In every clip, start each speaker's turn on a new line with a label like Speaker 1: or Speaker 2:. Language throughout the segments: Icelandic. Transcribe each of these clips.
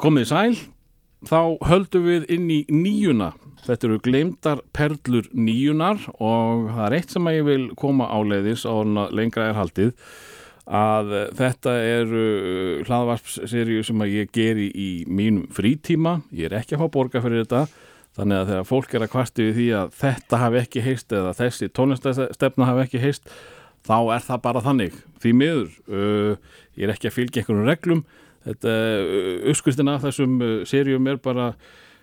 Speaker 1: Komið sæl, þá höldum við inn í nýjuna. Þetta eru gleymdar perlur nýjunar og það er eitt sem ég vil koma áleiðis á lengra er haldið að þetta eru hlaðvarpsserju sem að ég geri í mínum frítíma. Ég er ekki að fá borga fyrir þetta þannig að þegar fólk er að kvarti við því að þetta hafi ekki heist eða þessi tónlistastefna hafi ekki heist þá er það bara þannig. Því miður, uh, ég er ekki að fylgja einhvern reglum þetta uppskustina af þessum uh, serjum er bara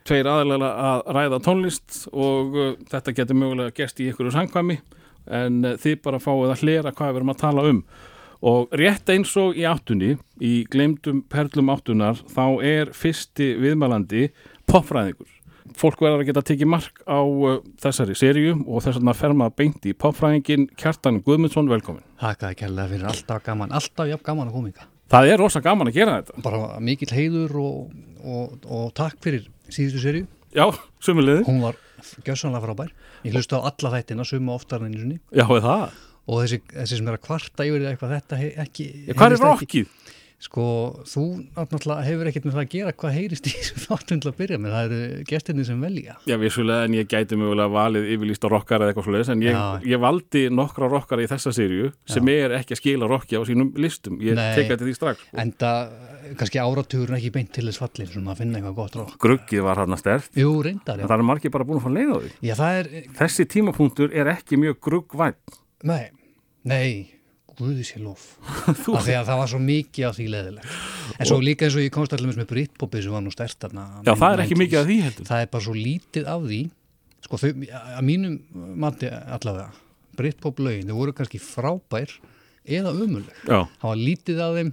Speaker 1: tveir aðalega að ræða tónlist og uh, þetta getur mögulega gest í ykkur sangkvæmi en þið bara fáið að hlera hvað við erum að tala um. Og rétt eins og í áttunni í glemdum perlum áttunar þá er fyrsti viðmælandi popfræðingur fólk verður að geta tekið mark á þessari serju og þess að ferma beint í popfræðingin Kjartan Guðmundsson, velkomin
Speaker 2: Þakkaði kærlega fyrir alltaf gaman, alltaf jafn gaman að koma ykkar
Speaker 1: Það er rosa gaman að gera þetta.
Speaker 2: Bara mikill heiður og, og, og takk fyrir síðustu sériu.
Speaker 1: Já, sumulegði.
Speaker 2: Hún var gjössanlega frábær. Ég hlusti á alla þættina, sumu oftar en einu sinni.
Speaker 1: Já, er það?
Speaker 2: Og þessi, þessi sem er að kvarta yfir eitthvað þetta ekki...
Speaker 1: Hvað er rockið?
Speaker 2: Sko, þú náttúrulega hefur ekkert með það að gera hvað heyrist í þessum þáttum til að byrja með, það eru gestinni sem velja.
Speaker 1: Já, vissulega, en ég gæti mögulega valið yfirlýst á rockar eða eitthvað slúðis, en ég, ég valdi nokkra rockar í þessa sériu sem er ekki að skila rocki á sínum listum. Ég teka þetta því strax.
Speaker 2: Sko. En það, kannski áratugurinn ekki beint til þess fallin, svona að finna eitthvað gott rock.
Speaker 1: Gruggið var hann að stert.
Speaker 2: Jú, reyndar.
Speaker 1: En það er margir bara búin að fá leið á því.
Speaker 2: Já, er...
Speaker 1: Þessi tímapunktur er ekki mjög gruggvæn.
Speaker 2: Nei, nei Guði sér lof. Af því að það var svo mikið af því leðilegt en svo líka eins og ég komst allir með Britpopi sem var nú stert
Speaker 1: Já, það er ekki mikið af því heldur.
Speaker 2: Það er bara svo lítið af því. Sko, þau, að mínum mati allavega Britpop lögin, þau voru kannski frábær eða umuleg það var lítið af þeim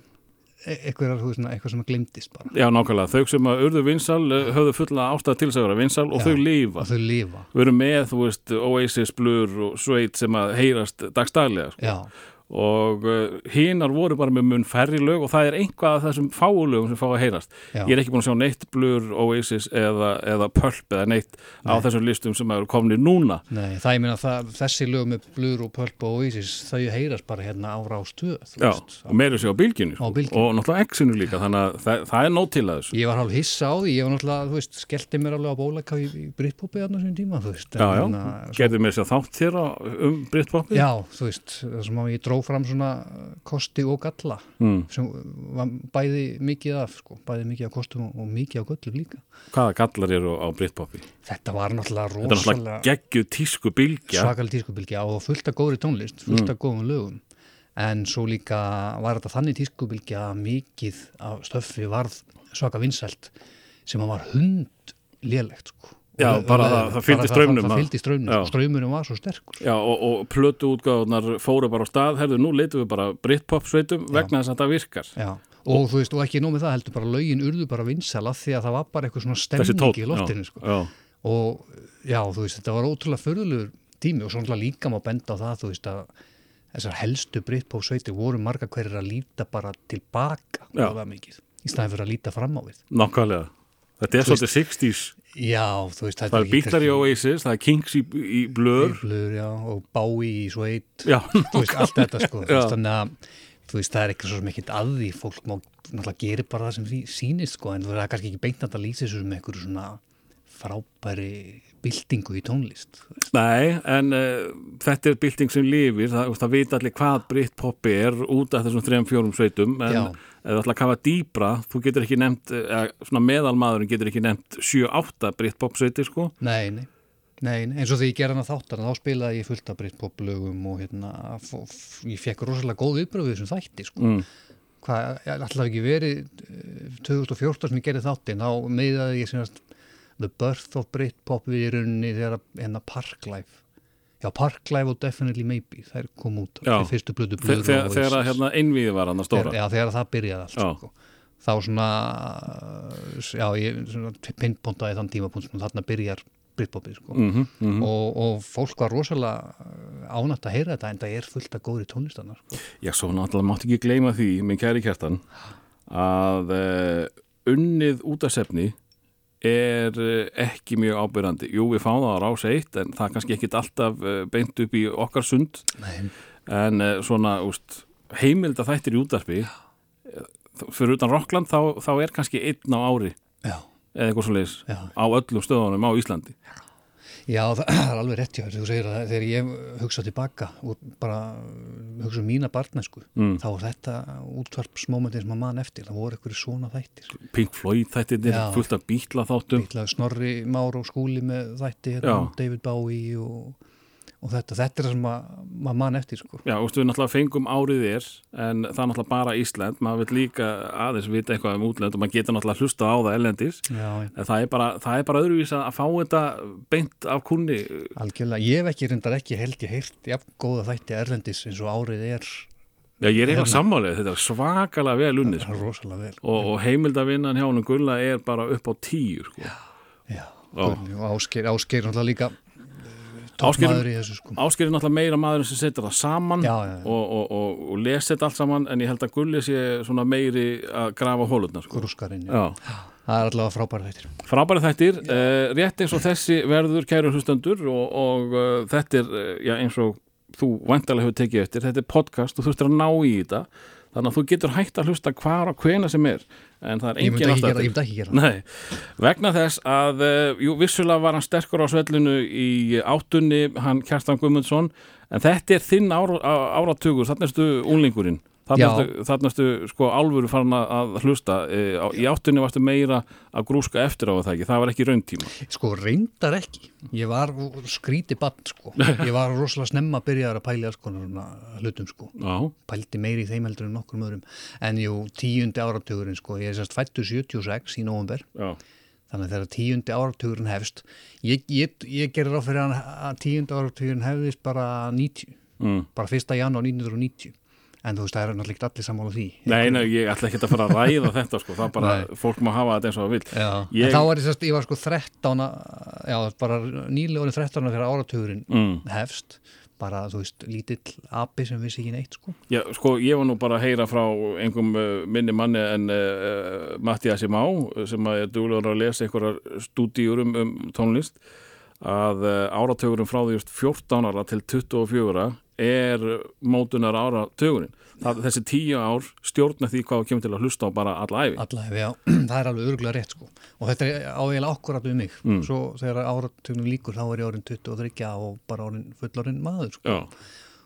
Speaker 2: eitthvað, eitthvað sem að glemtist bara.
Speaker 1: Já, nákvæmlega, þau sem að urðu vinsal eh, höfðu fulla ástæða til þess að vera vinsal og Já, þau lifa.
Speaker 2: og þau lifa.
Speaker 1: Við erum með, þú veist, Oasis, Blur og Sveit sem að heyrast dagstælega sko.
Speaker 2: Já
Speaker 1: og uh, hinnar voru bara með mun færri lög og það er einhvað af þessum fáulögum sem fá að heyrast. Já. Ég er ekki búin að sjá neitt Blur, Oasis eða, eða Pulp eða neitt Nei. á þessum listum sem eru komni núna.
Speaker 2: Nei, það ég minna þessi lög með Blur og Pulp og Oasis þau heyrast bara hérna ára á stuð.
Speaker 1: Já, og meður sér á bylginu sko. og náttúrulega X-inu líka, þannig að það, það er nótt til að þessu.
Speaker 2: Ég var hálf hissa á því, ég var náttúrulega, þú veist, skellti mér alveg á bólaka í, í Britpopi aðna sem tíma, þú veist.
Speaker 1: Hérna, gerði mér sér þátt þér um Britpopi?
Speaker 2: Já, þú veist, það sem ég dró fram svona kosti og galla mm. sem var bæði mikið af sko, bæði mikið af kostum og, og mikið af göllum líka
Speaker 1: Hvaða gallar eru á Britpopi?
Speaker 2: Þetta var náttúrulega rosalega
Speaker 1: Þetta var náttúrulega geggju tísku bylgja
Speaker 2: Svakal tísku bylgja og fullt af góðri tónlist fullt af mm. góðum lögum en svo líka var þetta þannig tísku bylgja mikið af stöffi varð svaka vinsælt sem var hund lélegt sko
Speaker 1: Já, bara það, það fylgdi ströymnum.
Speaker 2: Það fylgdi ströymnum, ströymnum var svo sterkur.
Speaker 1: Já, og, og plötu útgáðunar fóru bara á stað, herðu, nú leitum við bara Britpop sveitum vegna þess að það virkar.
Speaker 2: Já, og, og þú veist, og ekki nómið það heldur, bara laugin urðu bara vinsala því að það var bara eitthvað svona stemning í loftinu, sko. Já. Og já, þú veist, þetta var ótrúlega förðulegur tími og svona líka má benda á það, þú veist, að þessar helstu Britpop sveiti voru marga hverjir að líta bara tilbaka, það var mikið, í staðin fyrir að líta fram á við.
Speaker 1: Nákvæmlega. Þetta er svolítið 60's
Speaker 2: Já, þú veist
Speaker 1: Það er Bílar í Oasis, það er Kings í, í Blur
Speaker 2: Í Blur, já, og Bowie í Sveit Þú veist, allt þetta sko Þannig að, þú veist, það er eitthvað svo mikið að því fólk má náttúrulega gera bara það sem því sínist sko, en það er kannski ekki beint að lýsa þessu með einhverju svona frábæri bildingu í tónlist
Speaker 1: Nei, en uh, þetta er bilding sem lifir, það, það veit allir hvað Britpop er út af þessum 3-4 sveitum, en ef þú ætla að kafa dýbra, þú getur ekki nefnt eða, svona meðalmaðurinn getur ekki nefnt 7-8 Britpop sveitir sko.
Speaker 2: Nei, nei Nei, eins og því ég gerði hana þáttan þá spilaði ég fullt af Britpop lögum og hérna, ég fekk rosalega góð viðbröðu þessum þætti sko. Mm. hvað, alltaf ekki verið 2014 eh, sem ég gerði þáttin þá meðaði ég semast The Birth of Britpop við í rauninni þegar hérna Parklife já Parklife og Definitely Maybe þær kom út
Speaker 1: já, fyrstu blödu þegar, þegar að hérna einviði var hann að stóra
Speaker 2: já þegar það byrjaði allt sko. þá svona já ég pinnpontaði þann tímapunkt sem þarna byrjar Britpopið sko. Mm -hmm, mm -hmm. Og, og fólk var rosalega ánætt að heyra þetta en það er fullt af góðri tónlistannar sko.
Speaker 1: Já svo náttúrulega mátt ekki gleyma því minn kæri kjartan að uh, unnið út af sefni er eh, ekki mjög ábyrgandi. Jú, við fáum það á rás eitt en það er kannski ekkit alltaf eh, beint upp í okkar sund.
Speaker 2: Nei.
Speaker 1: en eh, svona úst, heimilda þættir í útarpi fyrir utan Rockland þá, þá er kannski einn á ári
Speaker 2: já,
Speaker 1: eða eitthvað svo leiðis á öllum stöðunum á Íslandi.
Speaker 2: Já, það er alveg rétt hjá þér, þú segir að þegar ég hugsa tilbaka og bara hugsa um mína barnesku,
Speaker 1: Mm.
Speaker 2: þá var þetta útvarpsmomentin sem að mann eftir, það voru einhverju svona þættir.
Speaker 1: Pink Floyd þættirnir,
Speaker 2: Já.
Speaker 1: fullt af bítla þáttum
Speaker 2: Býtlaði Snorri Már og Skúli með þætti, hérna,
Speaker 1: Já.
Speaker 2: David Bowie og, og þetta, þetta er það sem að maður mann eftir, sko.
Speaker 1: Já, veist, við náttúrulega fengum árið er en það er náttúrulega bara Ísland. Maður vil líka aðeins vita eitthvað um útlönd og maður getur náttúrulega hlusta á það ellendis
Speaker 2: Já,
Speaker 1: en það er bara, það er bara öðruvís að fá þetta beint af kunni
Speaker 2: Algjörlega, ég hef ekki reyndar ekki held ég heilt jafn góða þætti erlendis eins og árið er.
Speaker 1: Já, ég er eitthvað sammálið, þetta er svakalega vel unnið sko. og, og heimildavinnan hjá honum Gulla er bara upp á tíu sko.
Speaker 2: Já,
Speaker 1: Já.
Speaker 2: og Ásgeir, Þessu sko.
Speaker 1: Ásker er náttúrulega meira maður sem setur það saman
Speaker 2: Já, já, já.
Speaker 1: Og, og, og, og lesi þetta allt saman en ég held að Gulli sé meiri að grafa hólutna sko.
Speaker 2: Grúskarinn, já.
Speaker 1: Já.
Speaker 2: Það er allavega frábæra þættir.
Speaker 1: Frábæri þættir, uh, rétt eins og þessi verður kæru hlustendur og, og uh, þetta er, já, eins og þú vantarlega hefur tekið eftir, þetta er podcast og þú þurftir að ná í þetta þannig að þú getur hægt að hlusta hvar og hvena sem er en það er
Speaker 2: Ég myndi
Speaker 1: engin
Speaker 2: ekki gera, ég myndi ekki gera.
Speaker 1: Nei, vegna þess að uh, jú, vissulega var hann sterkur á svellinu í áttunni, hann Kjartan Guðmundsson en þetta er þinn ára, áratugur þarna erstu unglingurinn þarna Þarna ertu sko álfuru farin að- að hlusta e, í áttunni varstu meira að grúska eftir á það ekki, það var ekki rauntíma
Speaker 2: Sko reyndar ekki. Ég var skríti bann sko. Ég var rosalega snemma að byrja að pæli alls konar hlutum sko.
Speaker 1: Já,
Speaker 2: Pældi meiri í þeim heldur en nokkrum öðrum. En jú, tíundi áratugurinn sko. Ég er sérst fættu 76 í november.
Speaker 1: já,
Speaker 2: Þannig að þegar tíundi áratugurinn hefst. Ég, ég, ég gerir á fyrir að tíundi áratugurinn hefðist bara 90.
Speaker 1: mm.
Speaker 2: Bara 1. janúar 1990. En þú veist, það er náttúrulega ekki allir sammála því.
Speaker 1: Nei, nei, ég ætla ekki að fara að ræða þetta sko, það er bara,
Speaker 2: Nei.
Speaker 1: fólk má hafa þetta eins og það vil
Speaker 2: Já,
Speaker 1: Ég-
Speaker 2: en þá var ég sérst, ég var sko 13 já, bara nýlega orðin 13 þegar áratugurinn
Speaker 1: mm.
Speaker 2: hefst bara, þú veist, lítill api sem vissi ekki neitt, sko.
Speaker 1: Já, sko, ég var nú bara að heyra frá einhverjum uh, minni manni en uh, Mattiasi Má sem að er duglegur að lesa einhverjar stúdíur um, um tónlist að uh, áratugurinn frá því just 14 ára til 24 er mótunar áratugurinn. Það, þessi tíu ár stjórna því hvað kemur til að hlusta á bara alla æfi.
Speaker 2: Allavega, já, það er alveg örgulega rétt, sko. Og þetta er áeiginlega akkurat við mig.
Speaker 1: Mm.
Speaker 2: Svo þegar áratugnum líkur, þá er ég orðin 23 og bara orðin fullorðin maður, sko.
Speaker 1: Já,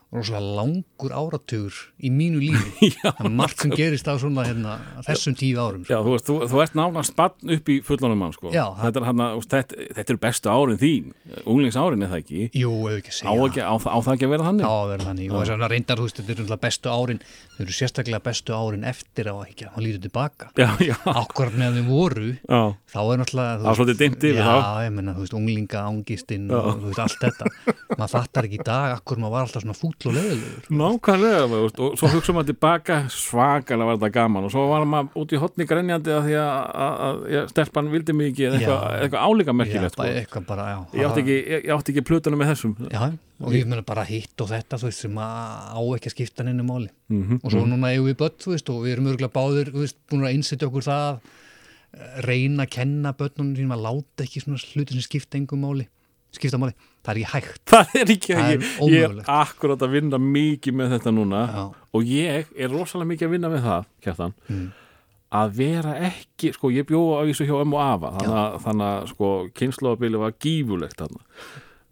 Speaker 2: Róslega langur áratugur í mínu lífi. Það er margt sem gerist á svona, hérna, þessum tíu árum, sko.
Speaker 1: Já, þú, veist, þú, þú ert náttúrulega spann upp í fullonum mann sko.
Speaker 2: Já,
Speaker 1: þetta, er, hana, þetta, þetta eru bestu árin þín unglingsárin er það ekki
Speaker 2: Jú, ekki
Speaker 1: á, ekki, á, á það ekki að vera þannig
Speaker 2: vera þannig. Og þess að reyndar, þú veist, þetta eru bestu árin, þau eru sérstaklega bestu árin eftir á að ekki, hann lítur tilbaka. Akkurat með þeim voru,
Speaker 1: já.
Speaker 2: þá er náttúrulega
Speaker 1: er yfir
Speaker 2: já, þú veist, unglinga, ángistinn og veist, allt þetta maður fattar ekki í dag, akkur maður var alltaf svona fúll og leðilegur
Speaker 1: Nákvæmlega, veist, og svo hugsa maður tilbaka svakalega var þetta gaman og svo var maður út í hotni grenjandi að því að, að, að, að stelpan vildi mikið eitthvað,
Speaker 2: Já.
Speaker 1: eitthvað álíka merkilegt sko.
Speaker 2: eitthvað bara, já
Speaker 1: ég, átti ekki, ég, átti ekki plötunum með þessum.
Speaker 2: Já, og ég menna bara hitt og þetta þú veist, sem á ekki að skipta henni máli.
Speaker 1: Mhm,
Speaker 2: og svo núna eigum við börn, þú veist, og við erum örgulega báðir, þú veist, búin að innsetja okkur það að reyna að kenna börnunum að láta ekki svona hluti sem skipta engum máli skipta máli, það er ekki hægt.
Speaker 1: Það er ekki,
Speaker 2: er
Speaker 1: ég, ég er akkurat að vinna mikið með þetta núna
Speaker 2: Já.
Speaker 1: og ég er rosalega mikið að vinna með það, kjartan
Speaker 2: Mm.
Speaker 1: að vera ekki, sko, ég bjóða á þessu hjá ömmu og afa, þannig að, sko, kynnslóðabili var gífulegt þannig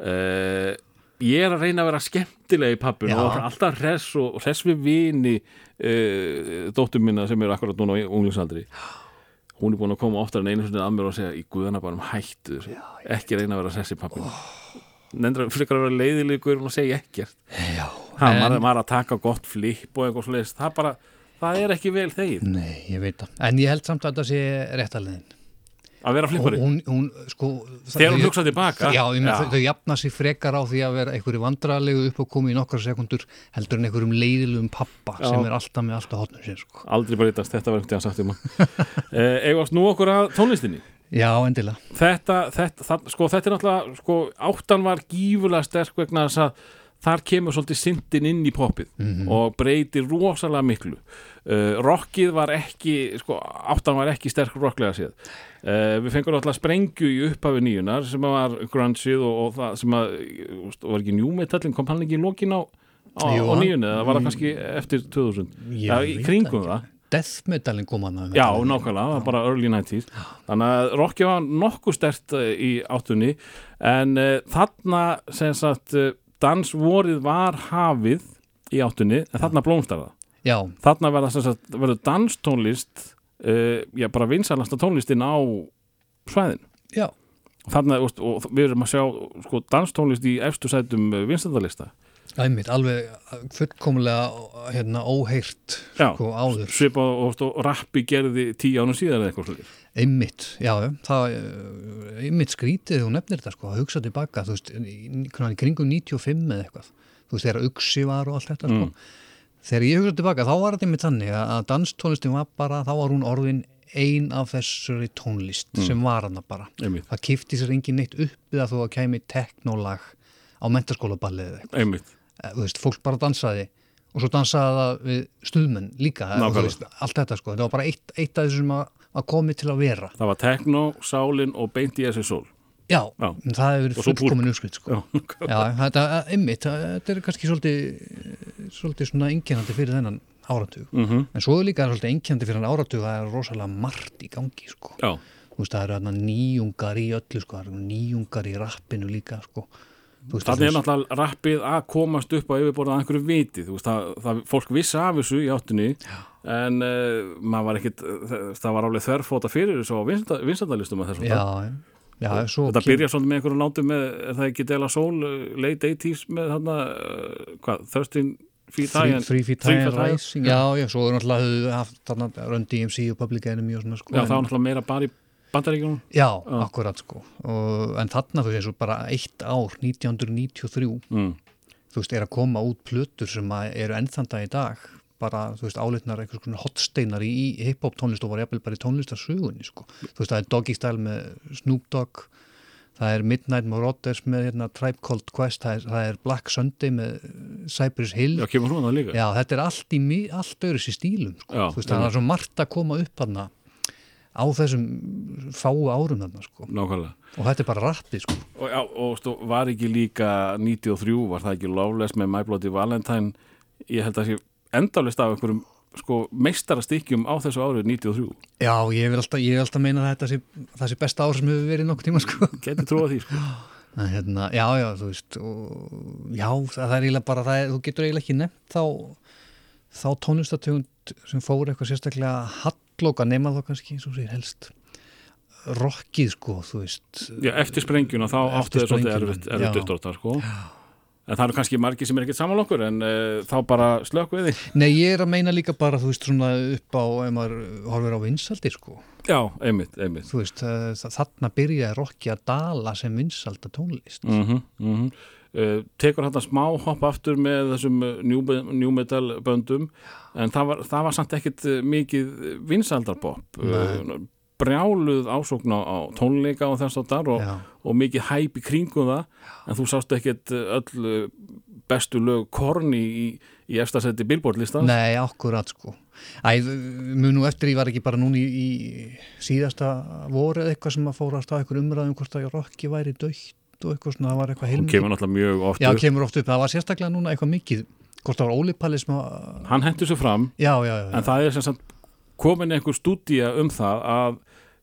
Speaker 1: uh, ég er að reyna að vera skemmtilega í pappinu
Speaker 2: Já.
Speaker 1: og alltaf hress og hress við vini uh, dóttur minna sem eru akkurat núna í unglingsaldri hún er búin að koma oftar en einu sinni að mér og segja í guðana bara um hættu þessu. ekki reyna að vera hress í pappinu oh. nefndur frekar að vera leiðilegur og segja ekkert.
Speaker 2: Já,
Speaker 1: ha,
Speaker 2: en,
Speaker 1: maður, maður að taka gott flip og eitthvað svo það það er ekki vel þegið.
Speaker 2: Nei, ég veit það. En ég held samt að þetta sé réttalegin
Speaker 1: að vera flippari
Speaker 2: hún, hún, sko
Speaker 1: þegar hún
Speaker 2: þau-
Speaker 1: hugsa tilbaka
Speaker 2: Já, ég
Speaker 1: Já.
Speaker 2: þau, þau jafna sig frekar á því að vera einhverju vandrarlegu upp og komi í nokkra sekundur heldur en einhverjum leiðilegum pappa
Speaker 1: Já.
Speaker 2: sem er alltaf með alltaf hotnum sér sko.
Speaker 1: aldrei breytast, þetta var einhvern tíðan sagt um uh, eigast nú okkur að tónlistinni
Speaker 2: Já, endilega
Speaker 1: þetta, þetta, það, sko, þetta er náttúrulega sko, áttan var gífulega sterk vegna þess að þar kemur svolítið syndin inn í poppið
Speaker 2: Mhm.
Speaker 1: og breytir rosalega miklu. Uh, rockið var ekki sko, áttan var ekki sterk rocklega séð. Uh, við fengum náttúrulega sprengju í upphafi nýjunar sem var grungeið og, og það sem að var ekki njúmetallin, kom hann ekki í lokin á, á, á nýjunni eða var það kannski eftir 2000
Speaker 2: Ég
Speaker 1: Já,
Speaker 2: veit
Speaker 1: í kringum það.
Speaker 2: Death metalin kom hann
Speaker 1: Já, nákvæmlega, það var bara early 90s þannig að Rocky var nokkuð stert uh, í áttunni. En uh, þarna sem sagt dansvorið var hafið í áttunni, en þarna blómstarða
Speaker 2: Já,
Speaker 1: þarna verða sem sagt, verður danstónlist uh, já, bara vinsalasta tónlistin á svæðin
Speaker 2: já,
Speaker 1: þarna, veist, og við erum að sjá sko, danstónlist í efstu sætum vinsendalista
Speaker 2: æmið, alveg fullkomlega hérna óheirt
Speaker 1: Já.
Speaker 2: sko áður
Speaker 1: svipa og, og, og rappi gerði tíu ánum síðan eða eitthvað svolítið
Speaker 2: Einmitt, já, já, það eh, einmitt skrítið þú nefnir þetta sko, að hugsa tilbaka, þú veist, í, kringum 95 eða eitthvað, þú veist, þegar Uxi var og allt þetta sko. Þegar ég hugsa tilbaka, þá var þetta einmitt þannig að danstónlistin var bara, þá var hún orðin ein af þessari tónlist sem var hana bara.
Speaker 1: einmitt,
Speaker 2: Það kifti sér engin neitt upp við að þú að kæmi teknólag á mentaskólaballið eða eitthvað.
Speaker 1: einmitt
Speaker 2: Eh, Þú veist, fólk bara dansaði og svo dansaði það við stuðmenn líka, eh, veist, allt þetta sko. Þetta var bara eitt, eitt af þessum að, að komi til að vera.
Speaker 1: það var tekno, sálin og beint í þessi sól
Speaker 2: Já,
Speaker 1: Já.
Speaker 2: það hefur verið
Speaker 1: svo
Speaker 2: fullkomin uppskrift sko.
Speaker 1: já,
Speaker 2: þetta, einmitt, þetta er kannski svolítið, svolítið svona einkennandi fyrir þennan áratug.
Speaker 1: mm
Speaker 2: En svo er líka svolítið einkennandi fyrir þennan áratug að það er rosalega margt í gangi, sko.
Speaker 1: já.
Speaker 2: Þú veist, það eru nýjungar í öllu, sko, nýjungar í rappinu líka, sko.
Speaker 1: Þannig er náttúrulega rappið að komast upp á yfirborðað að einhverju viti, þú veist, það, það fólk vissi af þessu í áttunni en uh, maður var ekkit, það, var alveg þverfóta fyrir þessu á vinsandalistum að þessum
Speaker 2: Já, já, já, svo...
Speaker 1: Þetta byrja svolítið með einhverju látum með, er það ekki Dela Soul, uh, late 80s með þarna, uh, hvað, Feet and
Speaker 2: High. Rising, já, já, svo er náttúrulega haft þarna Run DMC og Public Enemy og svona, sko.
Speaker 1: Já, það var náttúrulega meira bara í bandaríkjunum?
Speaker 2: Já, akkurat sko. Og, en þarna þú veist bara eitt ár 1993
Speaker 1: mm.
Speaker 2: þú veist er að koma út plötur sem að eru ennþanda í dag bara þú veist álitnar einhvers konar hotsteinar í, í hip-hop tónlist og var jafnvel bara í tónlistarsögunni sko. Þú veist það er Doggy Style með Snoop Dogg það er Midnight Marauders með hérna, Tribe Called Quest það er, það er Black Sunday með Cypress Hill.
Speaker 1: Já, kemur hún það líka?
Speaker 2: Já, þetta er allt í allt öðru sér stílum sko.
Speaker 1: Já,
Speaker 2: þú veist, það er svo margt að koma upp þarna á þessum fáu árum þarna sko.
Speaker 1: Nákvæmlega
Speaker 2: og þetta er bara rappið sko.
Speaker 1: Og, já, og stó, var ekki líka 93, var það ekki Loveless með My Bloody Valentine ég held að sé endalist af einhverjum sko, meistarastykkjum á þessu árið 93
Speaker 2: Já, ég vil alltaf, ég vil alltaf meina þetta sé, það sé besta ár sem hefur verið nokkuð tíma sko.
Speaker 1: geti trúið því sko.
Speaker 2: En, hérna, Já, já, þú veist og, Já, það er eiginlega bara það er, þú getur eiginlega ekki nefnt þá þá tónlistatöfund sem fór eitthvað sérstaklega hallóka nema þá kannski, svo sér helst rockið sko, þú veist
Speaker 1: Já, eftir sprengjuna þá áttu þau svolítið erfitt, erfitt
Speaker 2: já.
Speaker 1: uppdráttar sko. en það eru kannski margir sem er ekkert saman okkur en uh, þá bara slökk við því
Speaker 2: Nei, ég er að meina líka bara, þú veist, svona upp á, ef maður horfir á vinsaldir, sko.
Speaker 1: Já, einmitt, einmitt
Speaker 2: Þú veist, uh, þarna byrjaði Rokki að dala sem vinsalda tónlist.
Speaker 1: mm -hmm, mm -hmm. Uh, tekur þetta smá hopp aftur með þessum uh, new, new metal böndum en það var, það var samt ekkit uh, mikið vinsaldarpop uh, brjáluð ásókn á, tónleika og þess að þar og, og mikið hæp í kringum það en þú sást ekkit öll bestu lög korni í, í efstasætti Billboard listans?
Speaker 2: Nei, akkurat, sko. Æ, munu eftir, ég var ekki bara núni í, í síðasta voru eða eitthvað sem að fóra að stað eitthvað umræðum hvort að Rokki væri dögt og eitthvað svona, það var eitthvað
Speaker 1: hún
Speaker 2: heilmikið.
Speaker 1: kemur náttúrulega mjög oft
Speaker 2: Já,
Speaker 1: upp.
Speaker 2: kemur oft upp, það var sérstaklega núna eitthvað mikið, hvort það var Óli Palli sem að,
Speaker 1: hann hendur sér fram
Speaker 2: já, já, já.
Speaker 1: en það er sem sagt komin einhver stúdía um það að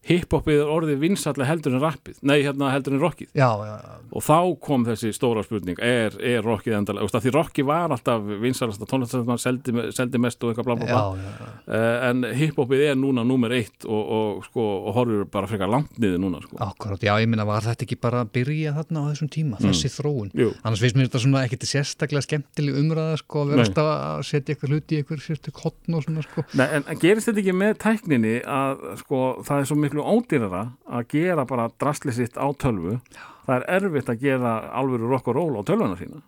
Speaker 1: hiphopið er orðið vinsallega heldur en rappið nei, hérna heldur en rockið
Speaker 2: Já, já, já,
Speaker 1: og þá kom þessi stóra spurning er, er rockið endalega, því rockið var alltaf vinsalasta tónlistar sem hann seldi, seldi mest og eitthvað
Speaker 2: já, já, já.
Speaker 1: uh, en hiphopið er núna númer eitt og, og, sko, og horfur bara frekar langt niður núna sko.
Speaker 2: Akkurat, já, ég minna, var þetta ekki bara að byrja þarna á þessum tíma, þessi þróun?
Speaker 1: Jú.
Speaker 2: Annars finnst mér þetta svona ekkert sérstaklega skemmtileg umræða, sko, að vera alltaf að setja eitthvað hluti í eitthvað sérstak hotn og svona, sko.
Speaker 1: Nei, en, en miklu ódýrara að gera bara drastlið sitt á tölvu. Það er erfitt að gera alvöru rock og roll á tölvuna sína.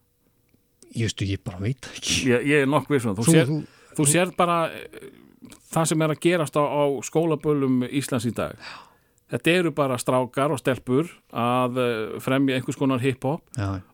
Speaker 2: Ég veistu, ég bara veit ekki.
Speaker 1: ég, ég er nokk vissum þú,
Speaker 2: Þú-
Speaker 1: sér,
Speaker 2: þú-
Speaker 1: þú sér bara eh, það sem er að gerast á, á skólabölum Íslands í dag. Þetta eru bara strákar og stelpur að eh, fremja einhvers konar hip-hop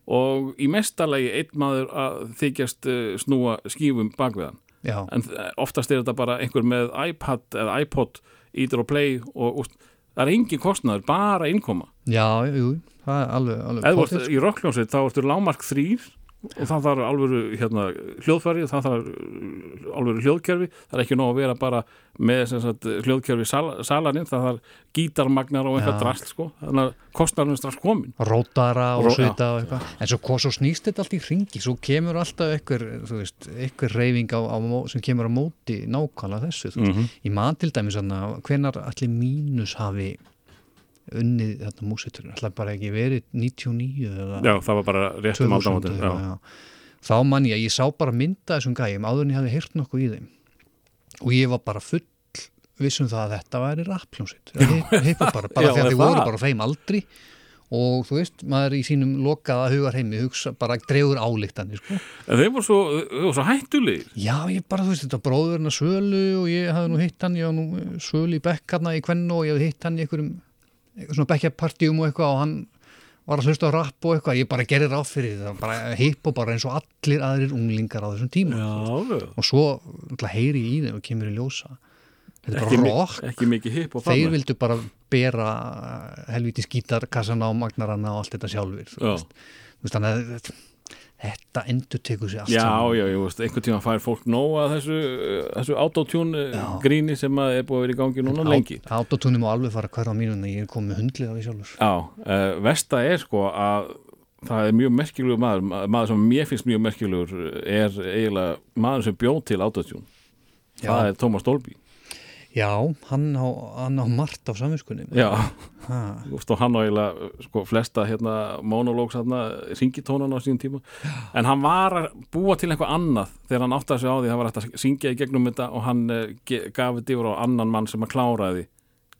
Speaker 1: og í mestalagi einn maður að þykjast eh, snúa skífum bakveðan
Speaker 2: já,
Speaker 1: en oftast er þetta bara einhver með iPad eða iPod ítur og play og, og það er engin kostnaður, bara innkoma
Speaker 2: já, jú, það er alveg, alveg
Speaker 1: eða þú ert í rockljónsið þá ertu lámark þrýr og það þarf alvöru hérna, hljóðfæri, það þarf uh, alvöru hljóðkerfi, það er ekki nóg að vera bara með sagt, hljóðkerfi sal, salaninn, það þarf gítarmagnar og eitthvað drast sko, þannig að kostnarinn er strax komin.
Speaker 2: Rótara og Ró, svita og eitthvað, en svo, svo snýst þetta allt í ringi, svo kemur alltaf eitthvað, reyfing á, á, sem kemur á móti nákvæmlega þessu, mm -hmm. í mann til dæmis hvenar allir mínus hafi unnið þetta músiturinn, alltaf bara ekki verið 99 eða
Speaker 1: Já, það var bara réttum
Speaker 2: aldamóti Þá man ég að ég sá bara mynda þessum gæjum áður en ég hafi heyrt nokkuð í þeim. Og ég var bara full vissum það að þetta væri rappljónsitt bara, bara Já, þegar þið voru bara þeim aldri. Og þú veist, maður í sínum lokaða hugar heimi hugsa, bara drefur álíktanir sko.
Speaker 1: En þeir voru svo, svo hættulegir.
Speaker 2: Já, ég bara, þú veist, þetta bróðurna Svölu og ég hafði nú hitt hann, ég hafði nú Svölu í bekkarna í kvennu og ég hafði hitt hann í einhverjum svona bekkjapartíum og eitthvað og hann var að hlusta á rapp og eitthvað, ég bara gerir ráð fyrir það, bara hipp og bara eins og allir aðrir unglingar á þessum tíma
Speaker 1: Já,
Speaker 2: og svo heyri í þeim og kemur í ljósa
Speaker 1: þetta er bara rock. ekki mikið hipp og
Speaker 2: fann þeir vildu bara bera helviti skítarkassana og magnaranna og allt þetta sjálfur þú veist, þannig að þetta endur tekur sér allt
Speaker 1: já, saman. Já, já, ég veist, einhvern tíma fær fólk nóga þessu, þessu autotune já. gríni sem er búið að vera í gangi núna lengi.
Speaker 2: Autotune má alveg fara hverja mínuna ég er komið hundlið á því sjálfur.
Speaker 1: Já, uh, Vesta er sko að það er mjög merkjulegur maður maður sem mér finnst mjög merkjulegur er eiginlega maður sem bjóð til autotune. Það er Tómas Dolby
Speaker 2: Já, hann á, hann á margt á samvinskunni
Speaker 1: Já, og hann á eiginlega sko, flesta hérna, monológs ringitónan á sín tíma. En hann var að búa til eitthvað annað þegar hann átti að segja á því að það var hægt að syngja í gegnum þetta og hann uh, gaf þetta yfir á annan mann sem að klára því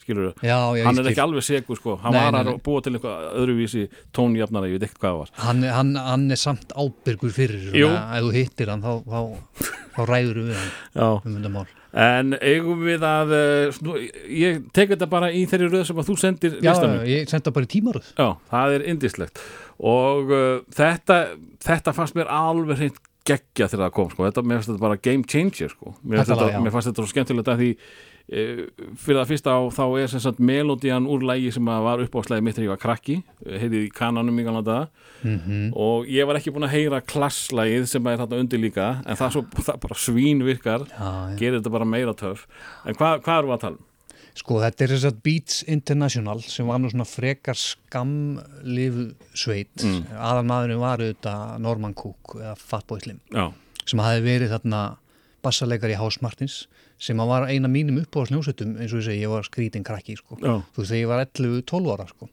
Speaker 1: skilur þú, hann er ekki alveg segur sko, hann nei, var að nei. búa til eitthvað öðruvísi tónjafnara, ég veit ekkert hvað það var.
Speaker 2: Hann, hann, hann er samt ábyrgur fyrir svona, ef þú hittir hann þá, þá, þá ræður við um þetta mál
Speaker 1: En eigum við að, uh, ég tek þetta bara í þeirri röð sem að þú sendir listanum.
Speaker 2: Já, ég senda bara í tímaröð.
Speaker 1: Já, það er indislegt. Og uh, þetta, þetta fannst mér alveg hreint geggja þegar það kom, sko. Þetta, mér fannst þetta bara game changer, sko. Mér fannst þetta, mér fannst þetta svo skemmtilegt að því Eh, fyrir það fyrsta á þá er sem sagt melodían úr lægi sem var upp á slæði mitt þegar ég var krakki, heitið í kananum í galanda mm -hmm. og ég var ekki búin að heyra klasslægið sem er þarna undir líka en það, svo, það bara svín virkar ja, gerir þetta bara meira törf en hvað hva eru við að tala um?
Speaker 2: Sko þetta er þess að Beats International sem var nú svona frekar skamlifu sveit mm. aðan maðurinn var auðvitað Norman Cook eða Fatboy Slim Já. sem hafi verið þarna bassalegar í House Martins sem að var eina mínum upp á snjósettum eins og ég segi, ég var skrítin krakki sko. þú veist, þegar ég var 11-12 ára sko.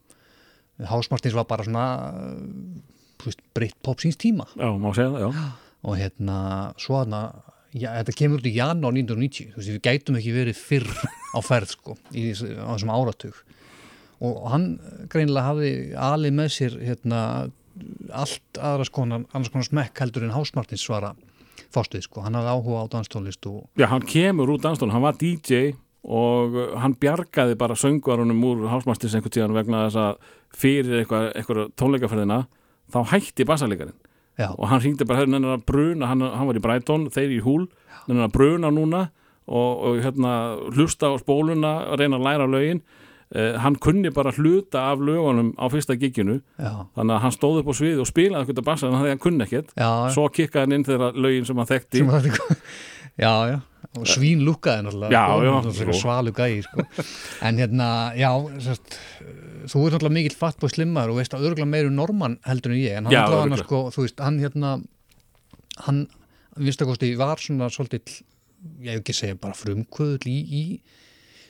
Speaker 2: Hásmartins var bara svona veist, breytt pop síns tíma.
Speaker 1: Já, má segja það, já.
Speaker 2: Og hérna, svo aðna þetta kemur út í janúar 1990 þú veist, við gætum ekki verið fyrr á ferð sko, í, á þessum áratug. Og hann greinilega hafði alið með sér hérna, allt aðra skonar, annars konar smekk heldur en Hásmartins svara fástuð sko, hann hafði áhuga á danstónlist og...
Speaker 1: Já, hann kemur úr danstónlist, hann var DJ og hann bjargaði bara söngvarunum úr hálfmastins einhvern tíðan vegna þess að fyrir eitthvað, eitthvað tónleikaferðina þá hætti bassalegarinn og hann ringdi bara hérna að bruna, hann, hann var í Breitón, þeir í húl, hérna að bruna núna og, og hérna hlusta á spóluna reyna að læra lögin Uh, hann kunni bara hluta af lögunum á fyrsta giginu. Já. þannig að hann stóð upp á svið og spilaði eitthvað bassa en hann kunni ekkert. Já, svo kikkaði hann inn þeirra lögin sem hann þekkti. Sem
Speaker 2: Já, já, og svín lukkaði náttúrulega. Svalu gæi sko. en hérna, já sérst, þú er náttúrulega mikill fatt på slimmar og veist að örgulega meiru normann heldur en ég en hann, já, hann, sko, veist, hann hérna hann, viðstakosti, var svona svolítið, ég hef ekki segja bara frumkvöðul í, í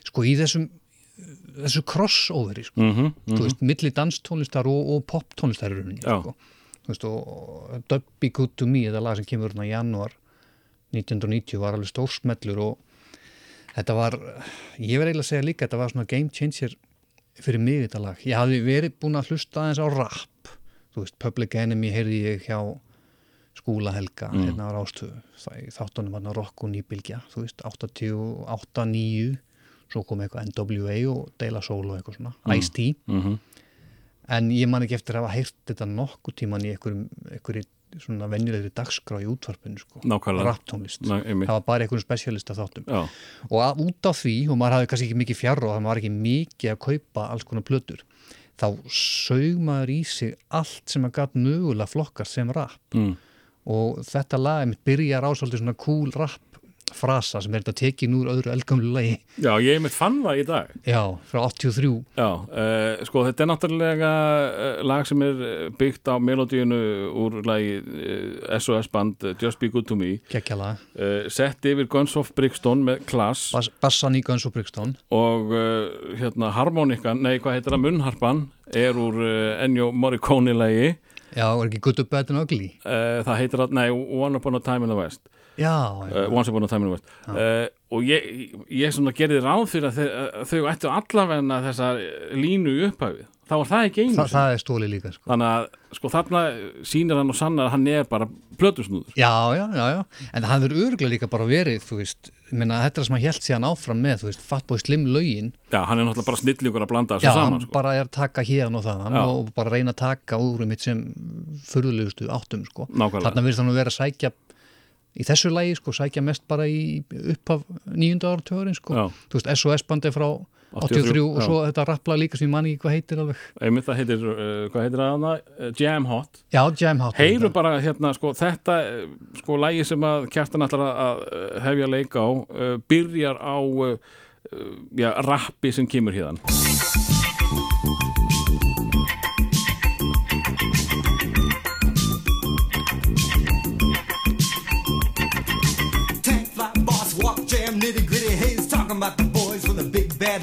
Speaker 2: sko í þessum þessu crossoveri sko. mm -hmm, mm -hmm. veist, milli danstónlistar og, og poptónlistar sko. og Dub Be Good To Me þetta lag sem kemur hérna í januar 1990 var alveg stórsmellur og þetta var ég verði eiginlega að segja líka, þetta var svona game changer fyrir mig þetta lag ég hafði verið búin að hlusta aðeins á rap þú veist, Public Enemy heyrði ég hjá skúla helga mm. hérna á rástöðu þáttunum á rock og nýbilgja þú veist, 88, 9 svo kom eitthvað NWA og Deila Soul og eitthvað svona, mm. Ice-T mm -hmm. en ég man ekki eftir að hafa heyrt þetta nokkuð tíman í einhverju svona venjulegri dagskrá í útvarpinu sko, rapptónlist það var bara einhvern specialist af þáttum Já. og að, út á því, og maður hafði kannski ekki mikið fjarr og það var ekki mikið að kaupa alls konar plötur þá sög maður í sig allt sem að gæt mögulega flokkast sem rapp mm. og þetta lag einmitt byrjar á svolítið svona cool rap frasa sem er þetta tekin úr öðru elgamlu lagi.
Speaker 1: Já, ég mitt fann það í dag.
Speaker 2: Já, frá 83
Speaker 1: Já, uh, sko þetta er náttúrulega uh, lag sem er eh, byggt á melodíunu úr lagi uh, SOS band Just Be Good To Me.
Speaker 2: Kekjala
Speaker 1: Sett yfir Guns of Brixton með Klass.
Speaker 2: Bas Bassan í Guns of Brixton.
Speaker 1: Og hérna harmonikan, nei hvað heitir það, munnharpan er úr Ennio Morricone lagi.
Speaker 2: Já, er ekki Good, Bad and Ugly?
Speaker 1: Það heitir það, nei, One Upon a Time in the West
Speaker 2: Já, já.
Speaker 1: Uh, Once Upon a Time in the West. Uh, og ég, ég svona gerði ráð fyrir að þau, þau ættu allavegna þessa línu upphæfið þá var það ekki einu
Speaker 2: Þa, það er stóli líka sko.
Speaker 1: þannig að sko þarna sínir hann og sannar að hann er bara plötusnúður.
Speaker 2: Já, já, já, já, en það hefur örgulega líka bara verið, þú veist minna, þetta er sem hann held síðan áfram með, þú veist Fatboy Slim lögin.
Speaker 1: Já, hann er náttúrulega bara snillingur að blanda þessu saman
Speaker 2: já, hann sko. bara er að taka hérna og það og bara reyna að taka úr um mitt sem fyrðulegustu áttum, sko.
Speaker 1: Nákvæmlega.
Speaker 2: þarna virðist hann að vera að sækja í þessu lægi sko, sækja mest bara í uppaf nýjunda áratöðurinn sko. þú veist, SOS bandi frá 83, 83 og svo þetta rappla líka sem ég man ekki hvað heitir alveg.
Speaker 1: Einmitt það heitir, uh, hvað heitir það hana? Uh, Jam Hot.
Speaker 2: Já, Jam Hot
Speaker 1: heyru bara hérna, sko, þetta sko, lægi sem að kjartan ætlar að hefja leika á uh, byrjar á uh, já, rappi sem kemur hérna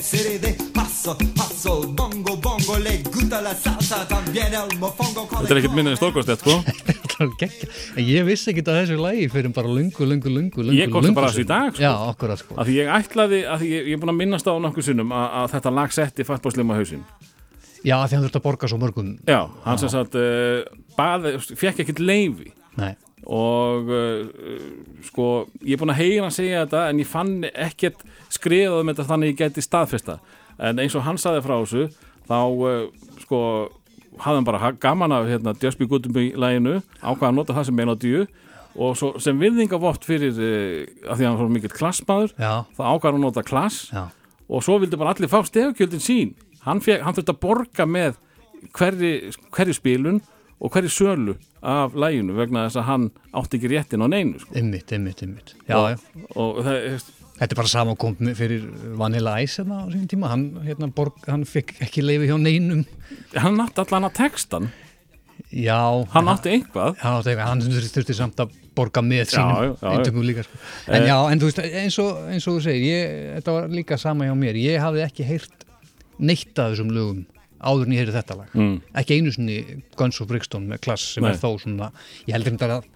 Speaker 1: city They hustle, hustle, bongo, bongo Le gusta la salsa, también el mofongo Þetta er ekkert minnið stórkostett, sko.
Speaker 2: Ég vissi ekki að þessu lægi fyrir bara lungu, lungu, lungu, lungu
Speaker 1: Ég komst bara þessu í dag, sko.
Speaker 2: Já, okkur að sko.
Speaker 1: Af því ég ætlaði, af því ég, ég er búin að minnast á nokkuð sinnum að, að þetta lag setti fattbáslima hausin
Speaker 2: Já, því hann þurfti að borga svo mörgum.
Speaker 1: Já, hann sem sagt uh, baði, fekk ekkert leifi
Speaker 2: Nei
Speaker 1: og uh, sko ég er búin að heyra að segja þetta en ég fann ekkert skriðað um þetta þannig ég geti staðfesta. En eins og hann saði frá þessu þá uh, sko hafði hann bara gaman af hérna Just Be Good í læginu ákvaða að nota það sem melodíu og svo, sem virðingavott fyrir uh, að því að hann var mikill klassmaður þá ákvaða hann að nota klass.
Speaker 2: Já.
Speaker 1: og svo vildi bara allir fá stefkjöldin sín. Hann, hann þurfti að borga með hverri, hverri spilun og hverju sölu af læginu vegna þess að hann átti ekki réttin á neinu sko.
Speaker 2: Ymmitt, ymmitt, ymmitt
Speaker 1: og, og það,
Speaker 2: Þetta er bara samankomt fyrir Vanilla Ice hérna á sín tíma. Hann, hérna, borg, hann fikk ekki leiði hjá neinum.
Speaker 1: Hann átti allan að textan
Speaker 2: Já.
Speaker 1: Hann átti einhvað
Speaker 2: Já, hann þurfti samt að borga með sínum eintökum líka sko. En eh. já, en þú veist, eins og, eins og þú segir ég, þetta var líka sama hjá mér. Ég hafði ekki heyrt neitt af þessum lögum áður en ég heyri þetta lag mm. ekki einu svonni Guns of Brixton með klass sem Nei. er þó svona ég heldur þetta að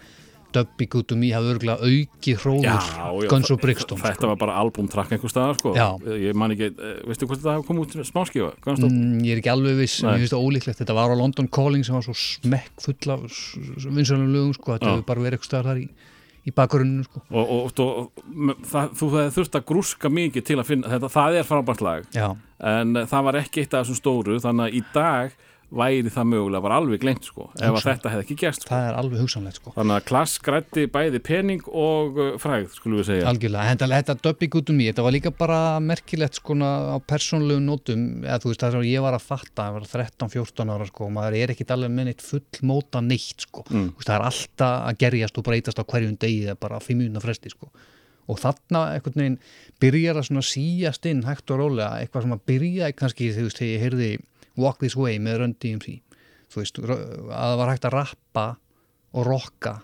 Speaker 2: Dubby Good to Me hafði örgulega auki hróður Guns of Brixton
Speaker 1: þetta sko. var bara albumtrakk einhver staðar sko. ég man ekki, eh, veistu hvort þetta hafa komið út smáskífa?
Speaker 2: Mm, ég er ekki alveg viss en ég finnst það ólíklegt, þetta var á London Calling sem var svo smekk fulla vinsanlega lögum, sko. þetta hefur bara verið eitthvað staðar þar í í bakgrunninu sko.
Speaker 1: og, og, og það, þú þurft að grúska mikið til að finna þetta, það er frábært lag
Speaker 2: Já.
Speaker 1: en það var ekki eitt af þessum stóru þannig að í dag væri það mögulega bara alveg glemt sko ef þetta hefði ekki gæst
Speaker 2: sko. það er alveg hugsanlegt sko.
Speaker 1: Þannig að klass grætti bæði pening og uh, fræð skulum við segja.
Speaker 2: Algjörlega, þetta, þetta döbbi gutum í þetta var líka bara merkilegt sko á persónlegu nótum. Eða þú veist það sem ég var að fatta það var 13-14 ára sko og maður er ekkit alveg minnit fullmóta neitt sko. Mm. það er alltaf að gerjast og breytast á hverjum degi bara 5 minúna fresti sko. Og þarna einhvern veginn byrjar að síjast inn hægt og rólega eitthvað sem að byrja kannski þegar ég heyrði Walk This Way með Run DMC þú veist, að það var hægt að rappa og rocka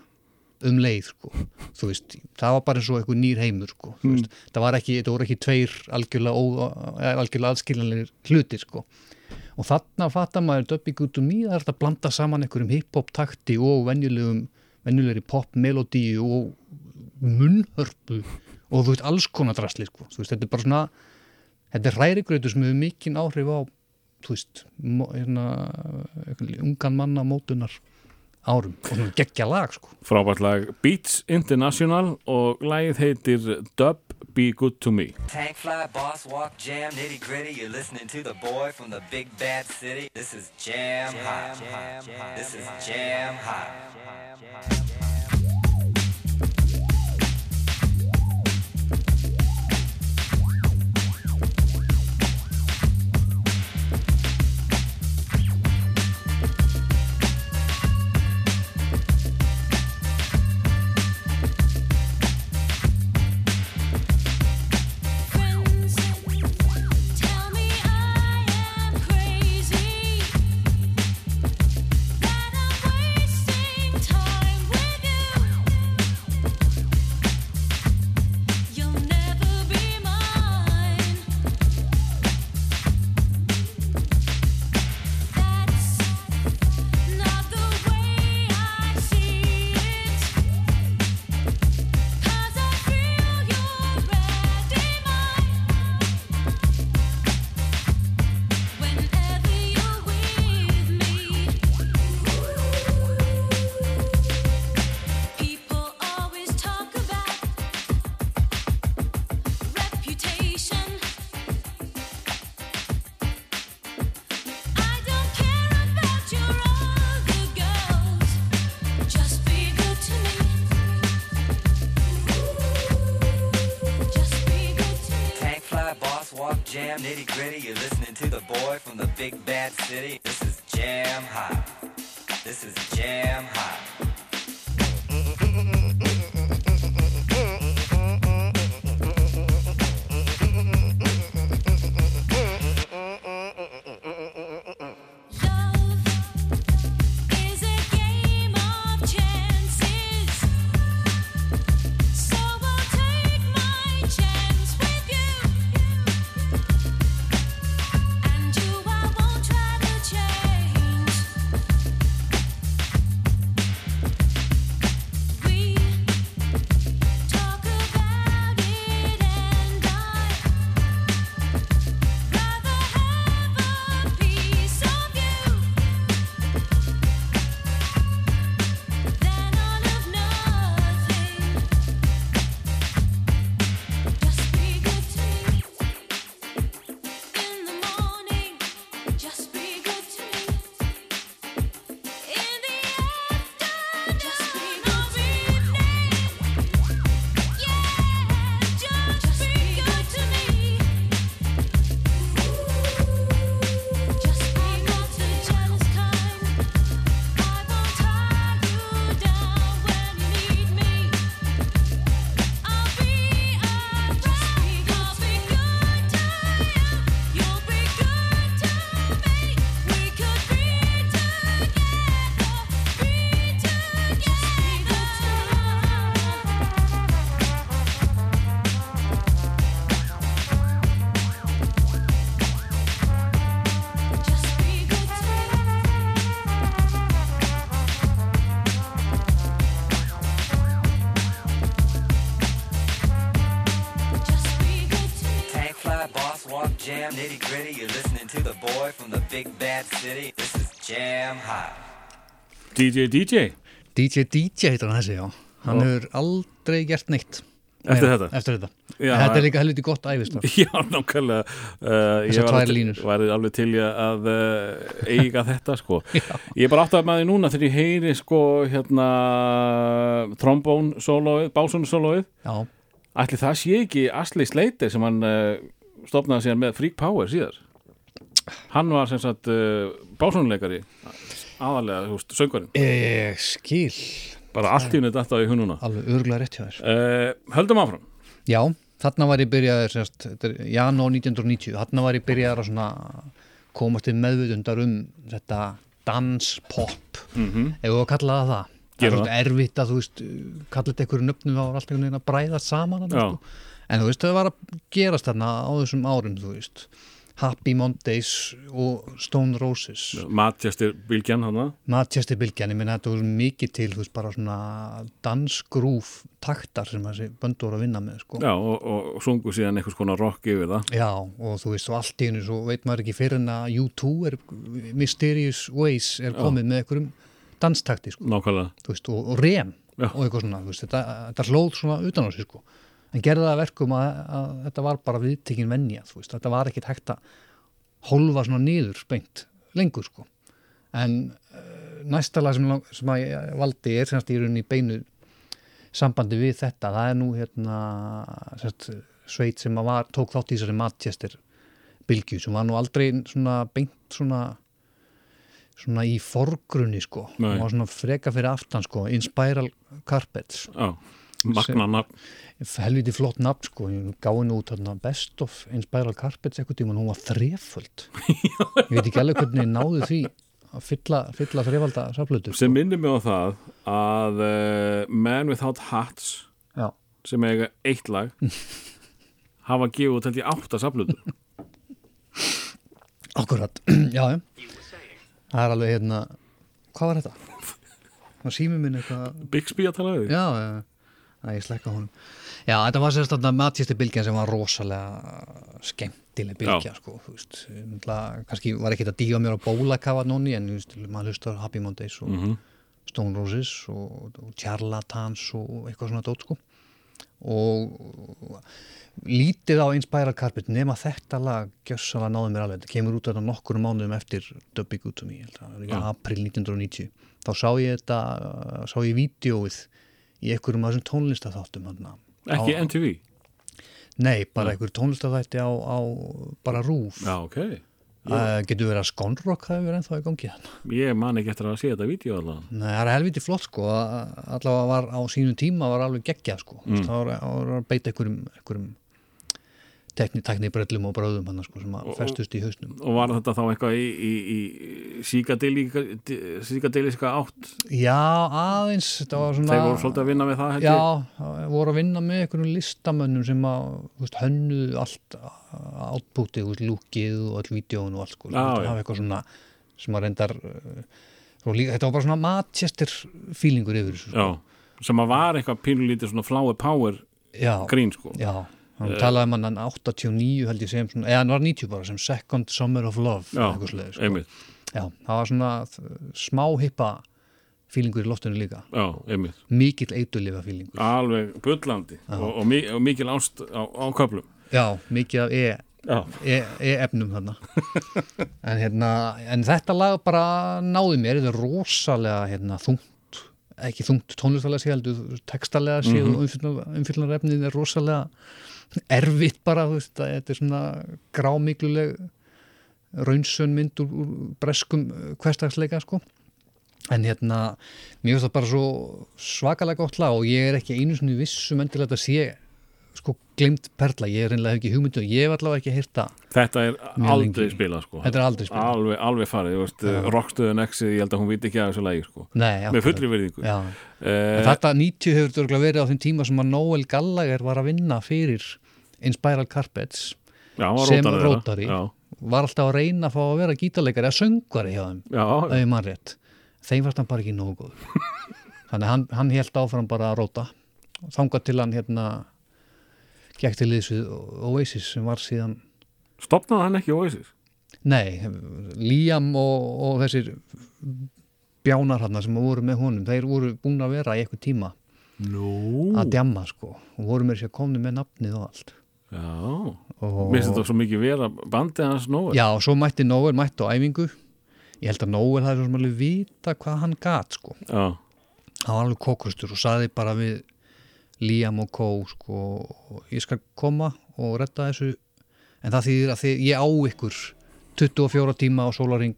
Speaker 2: um leið sko, þú veist það var bara eins og eitthvað nýr heimur sko. Mm. það var ekki, það voru ekki tveir algjörlega, algjörlega aðskiljanleir hluti sko. Og þarna fattar maður döppi um það er að blanda saman einhverjum hip-hop takti og venjulegum, venjulegri pop-melodíu og munnhörpu og þú veist alls konar drasli sko, þú veist þetta er bara svona þetta er hrærigrautur sem hefur mikinn áhrif á þú veist hérna, ungan manna mótunar árum og hún geggja lag sko.
Speaker 1: Frábært lag Beats International og lagið heitir Dub Be Good To Me Tank fly, boss walk, jam, nitty gritty You're listening to the boy from the big bad city This is jam hot This is jam hot DJ DJ
Speaker 2: DJ DJ heitir hann þessi, já. Hann hefur aldrei gert neitt
Speaker 1: Eftir
Speaker 2: Meira,
Speaker 1: þetta?
Speaker 2: Eftir þetta.
Speaker 1: Já,
Speaker 2: En Þetta er líka helviti gott æfist
Speaker 1: Já, nákvæmlega. Uh, Ég
Speaker 2: Þessar tvær línur.
Speaker 1: var alveg til að uh, eiga þetta sko. Ég er bara átt að maður núna þegar ég heyri sko hérna trombón sólóið, básónu sólóið.
Speaker 2: Já,
Speaker 1: Ætli það sé ekki Asli Sleiter sem hann uh, stopnaði síðan með Freak Power síðar? Hann var sem sagt uh, básónuleikari aðalega, þú veist, söngurinn
Speaker 2: ég skil.
Speaker 1: Bara allt í henni þetta í hununa
Speaker 2: Alveg örgulega rétt hjá þér.
Speaker 1: Uh, Höldum áfram.
Speaker 2: Já, þarna var ég þetta er janúar 1990 þarna var ég byrjaður að komast til meðvutundar um þetta danspop mm -hmm. ef við að kalla það það? Er svona erfitt að þú veist kalla þetta einhverju nöfnum var alltaf einhvern veginn að bræðast saman sko. en þú veist það var að gerast þarna á þessum árum þú veist Happy Mondays og Stone Roses.
Speaker 1: Matjastir Bilgjan hann
Speaker 2: Manchester Bylgjan, ég minna þetta voru mikið til þú veist bara svona dansgrúf taktar sem þessi böndu voru að vinna með sko.
Speaker 1: Já, og, og, og sungu síðan einhvers konar rock yfir það.
Speaker 2: Já, og þú veist, og allt í hennu svo veit maður ekki fyrir en að U2 er Mysterious Ways er komið með einhverjum danstakti, sko,
Speaker 1: Nákvæmlega.
Speaker 2: Veist, og, og rem
Speaker 1: Já.
Speaker 2: og eitthvað svona, veist, þetta, þetta hlóð svona utan á sig, sko, en gerði það að verkum að, að þetta var bara viðtekin venja, þú veist, þetta var ekkit hægt að hólfa svona niður spengt lengur, sko, en uh, næsta lag sem, sem að ég valdi er semst í rauninni beinu sambandi við þetta, það er nú hérna semst, sveit sem að var, tók þátt í þessari Manchester bylgju sem var nú aldrei svona beint svona svona í forgrunni sko.
Speaker 1: Nei.
Speaker 2: og var svona freka fyrir aftan sko Inspiral Carpets.
Speaker 1: Já, magna nafn.
Speaker 2: Helviti flott nafn sko. Ég gáði nú út þarna Best of Inspiral Carpets eitthvað tíma, hún var þreföld. Ég veit ekki alveg hvernig ég náði því að fylla, fylla þrefalda saflötu
Speaker 1: sem minnir mig á það að uh, Man Without Hats
Speaker 2: já,
Speaker 1: sem eiga eitt lag hafa gefið held ég átta saflutur
Speaker 2: akkurat. Já, það er alveg hérna hvað var þetta? það sími minn eitthvað
Speaker 1: Bixby að tala við
Speaker 2: Já, já, já, ég slekka honum. Já, þetta var sérst að Matjæsti bylgjan sem var rosalega skemmtileg bylgja, sko, veist. Náttúrulega, kannski var ekki að díga mér á bólakafa nóni, en veist, maður hlustar Happy Mondays og Stone Roses og, og Charlatans og eitthvað svona dót, sko. Og lítið á Inspiral Carpet nema þetta lag gjössalega náði mér alveg, þetta kemur út þetta nokkur mánuðum eftir Dubby að í april 1990 þá sá ég þetta, sá ég vídeóið í einhverjum af þessum tónlistaþáttum þarna.
Speaker 1: ekki
Speaker 2: Á-
Speaker 1: MTV
Speaker 2: Nei, bara einhver tónlistafætti á, á bara rúf.
Speaker 1: Já, ok.
Speaker 2: Uh, getur verið að Skonrock hafi verið ennþá í gangi.
Speaker 1: Ég man ekki eftir að sé þetta vídeo allavega.
Speaker 2: Nei, það er helviti flott sko, allavega var á sínum tíma var alveg geggjað sko, mm. það var, það var að beita einhverjum, einhverjum tekni, tekni brellum og bráðum hann sko sem að festust í hausnum.
Speaker 1: Og var þetta þá eitthvað í, í, í síkadeliska átt?
Speaker 2: Já, aðeins, var svona...
Speaker 1: Þeir voru svolítið að vinna með það, held
Speaker 2: Já, voru að vinna með einhverjum listamönnum sem að veist, hönnuðu allt veist, lúkið og all vídjóun og allt sko, það hafa eitthvað svona sem að reyndar svo líka, þetta var bara svona Manchester feelingur yfir þessu sko.
Speaker 1: Já, sem að var eitthvað pínulítið svona flower power
Speaker 2: Já,
Speaker 1: grín, sko.
Speaker 2: já, hann talaði um hann 89 held ég sem, svona, eða hann var 90 bara sem Second Summer of Love
Speaker 1: Já,
Speaker 2: svoleiðis, sko. Já, það var svona uh, smá hippa feelingur í loftinu líka
Speaker 1: Já, einmitt.
Speaker 2: mikill eitulifa feelingur
Speaker 1: Alveg bullandi og, og, og mikil ást á, á köflum.
Speaker 2: Já, mikið af e
Speaker 1: Já,
Speaker 2: e-efnum þarna en, hérna, en þetta lag bara náði mér, þetta er rosalega hérna, þungt, ekki þungt tónlistalega sé heldur, textalega sé
Speaker 1: Mhm.
Speaker 2: mm -hmm. umfyllanarefnið er rosalega erfitt bara, þú veist, þetta er svona grámikluleg raunsön mynd úr, úr breskum uh, hverstagsleika sko. En hérna, mér finnst það bara svo svakalega gott lag og ég er ekki einu svona vissum endilega að sé sko glimt perla, ég er reynilega ekki hugmyndu og ég hef allavega ekki hýrta
Speaker 1: þetta er aldrei spilað, sko.
Speaker 2: Þetta er aldrei spilað.
Speaker 1: Alveg, alveg farið, þú veist, rockstöðun X-ið, ég held að hún viti ekki að þessu lagi, sko.
Speaker 2: Nei,
Speaker 1: Með
Speaker 2: akkurat.
Speaker 1: fullri verðingu.
Speaker 2: Já,
Speaker 1: Eh,
Speaker 2: en þetta 90 hefur þetta verið á þeim tíma sem að Noel Gallagher var að vinna fyrir Inspiral Carpets
Speaker 1: já, var
Speaker 2: sem
Speaker 1: rótari Já,
Speaker 2: var alltaf að reyna að fá að vera gítarleikari eða söngvari hjá þeim,
Speaker 1: já,
Speaker 2: ef ég mann rétt. Þeim fannst hann bara ekki nógu þannig að hann, hann held áfram bara að róta. Þangað til hann hérna gekk til við Oasis sem var síðan
Speaker 1: stopnaði hann ekki Oasis?
Speaker 2: Nei, Liam og, og þessir bjánar hann sem voru með honum, þeir voru búin að vera í eitthvað tíma
Speaker 1: Nú.
Speaker 2: að djamma sko og voru mér sér komni með nafnið og allt
Speaker 1: Já, mér finnst þetta svo mikið vera bandið hans nóg.
Speaker 2: Já, og svo mætti Nóel mætti á æfingu ég held að Nóel hafði svo sem alveg vita hvað hann gat sko
Speaker 1: Já,
Speaker 2: hann var alveg kókustur og saði bara við Liam og Kó sko, ég skal koma og redda þessu en það þýðir að þið, ég á ykkur 24 tíma á sólaring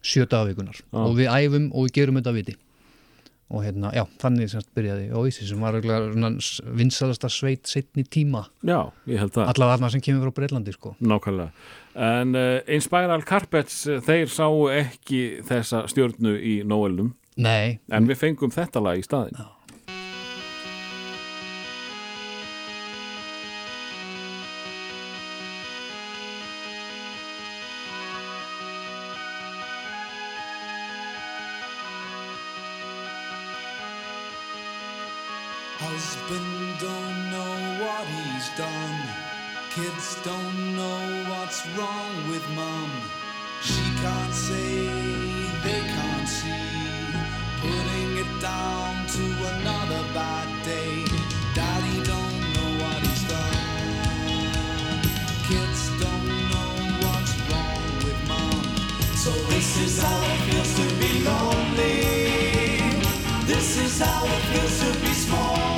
Speaker 2: 7 dagavikunar
Speaker 1: Já.
Speaker 2: og við æfum og við gerum þetta viti og hérna, já, þannig semst byrjaði Oasis sem var vinsalasta sveit setni tíma,
Speaker 1: já, ég held það.
Speaker 2: allavega þarna sem kemur frá Breitlandi sko.
Speaker 1: Nákvæmlega. En uh, Inspiral Carpets, eh, þeir sáu ekki þessa stjörnu í Noelnum,
Speaker 2: Nei,
Speaker 1: en við fengum þetta lag í staðin.
Speaker 3: Husband don't know what he's done. Kids don't know what's wrong with mum. She can't say, they can't see. Putting it down to another bad day. Daddy don't know what he's done. Kids don't know what's wrong with mum. So this is how it feels to be lonely. This is how it feels to be small.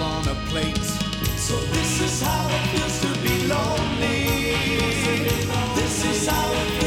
Speaker 3: On a plate. So this is how it feels to be lonely. This is how it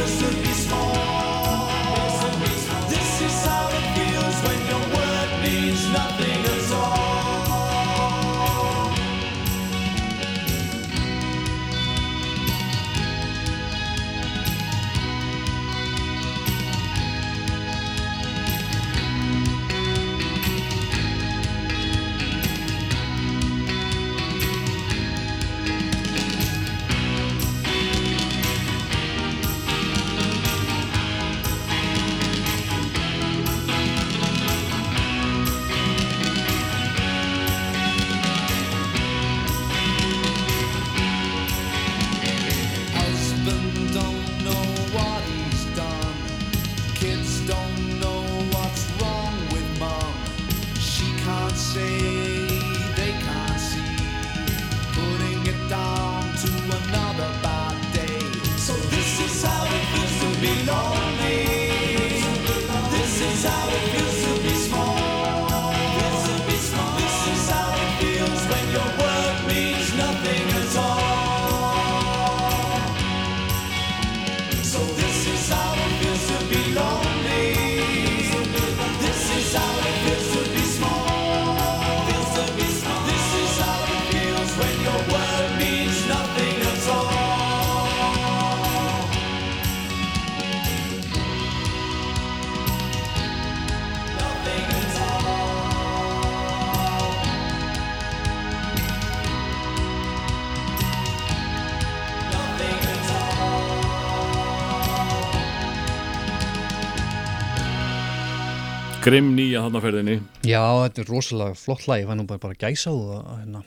Speaker 1: Grimm nýja þarna á ferðinni.
Speaker 2: Já, þetta er rosalega flott lag, ég fann nú bara, bara gæsa að hérna,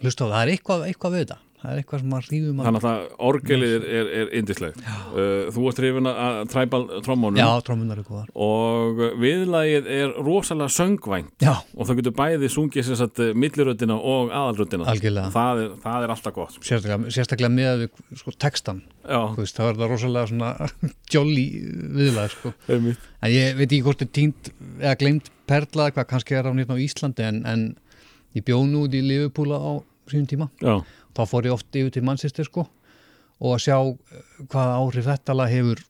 Speaker 2: hlusta á það, það er eitthvað, eitthvað við þetta, það er eitthvað sem að rífum að,
Speaker 1: Þannig að orgelið er, er, indislegt uh, Þú ert hrifin að træbal trommónum.
Speaker 2: Já, trómunar er góðar.
Speaker 1: og viðlagið er rosalega söngvænt.
Speaker 2: Já,
Speaker 1: og það getur bæði sungið sér satt milliröddina og
Speaker 2: Algjörlega.
Speaker 1: það er, það er alltaf gott.
Speaker 2: Sérstaklega, sérstaklega með sko, textan, veist, það er það rosalega svona jolly viðlag, sko. En ég veit ekki hvort er tínt eða glemt perla, hvað kannski er á nýtt á Íslandi, en, en ég bjó nú út í Liverpool á sínum tíma.
Speaker 1: Já,
Speaker 2: þá fór ég oft yfir til Manchester sko og að sjá eh, hvaða áhrif þetta lag hefur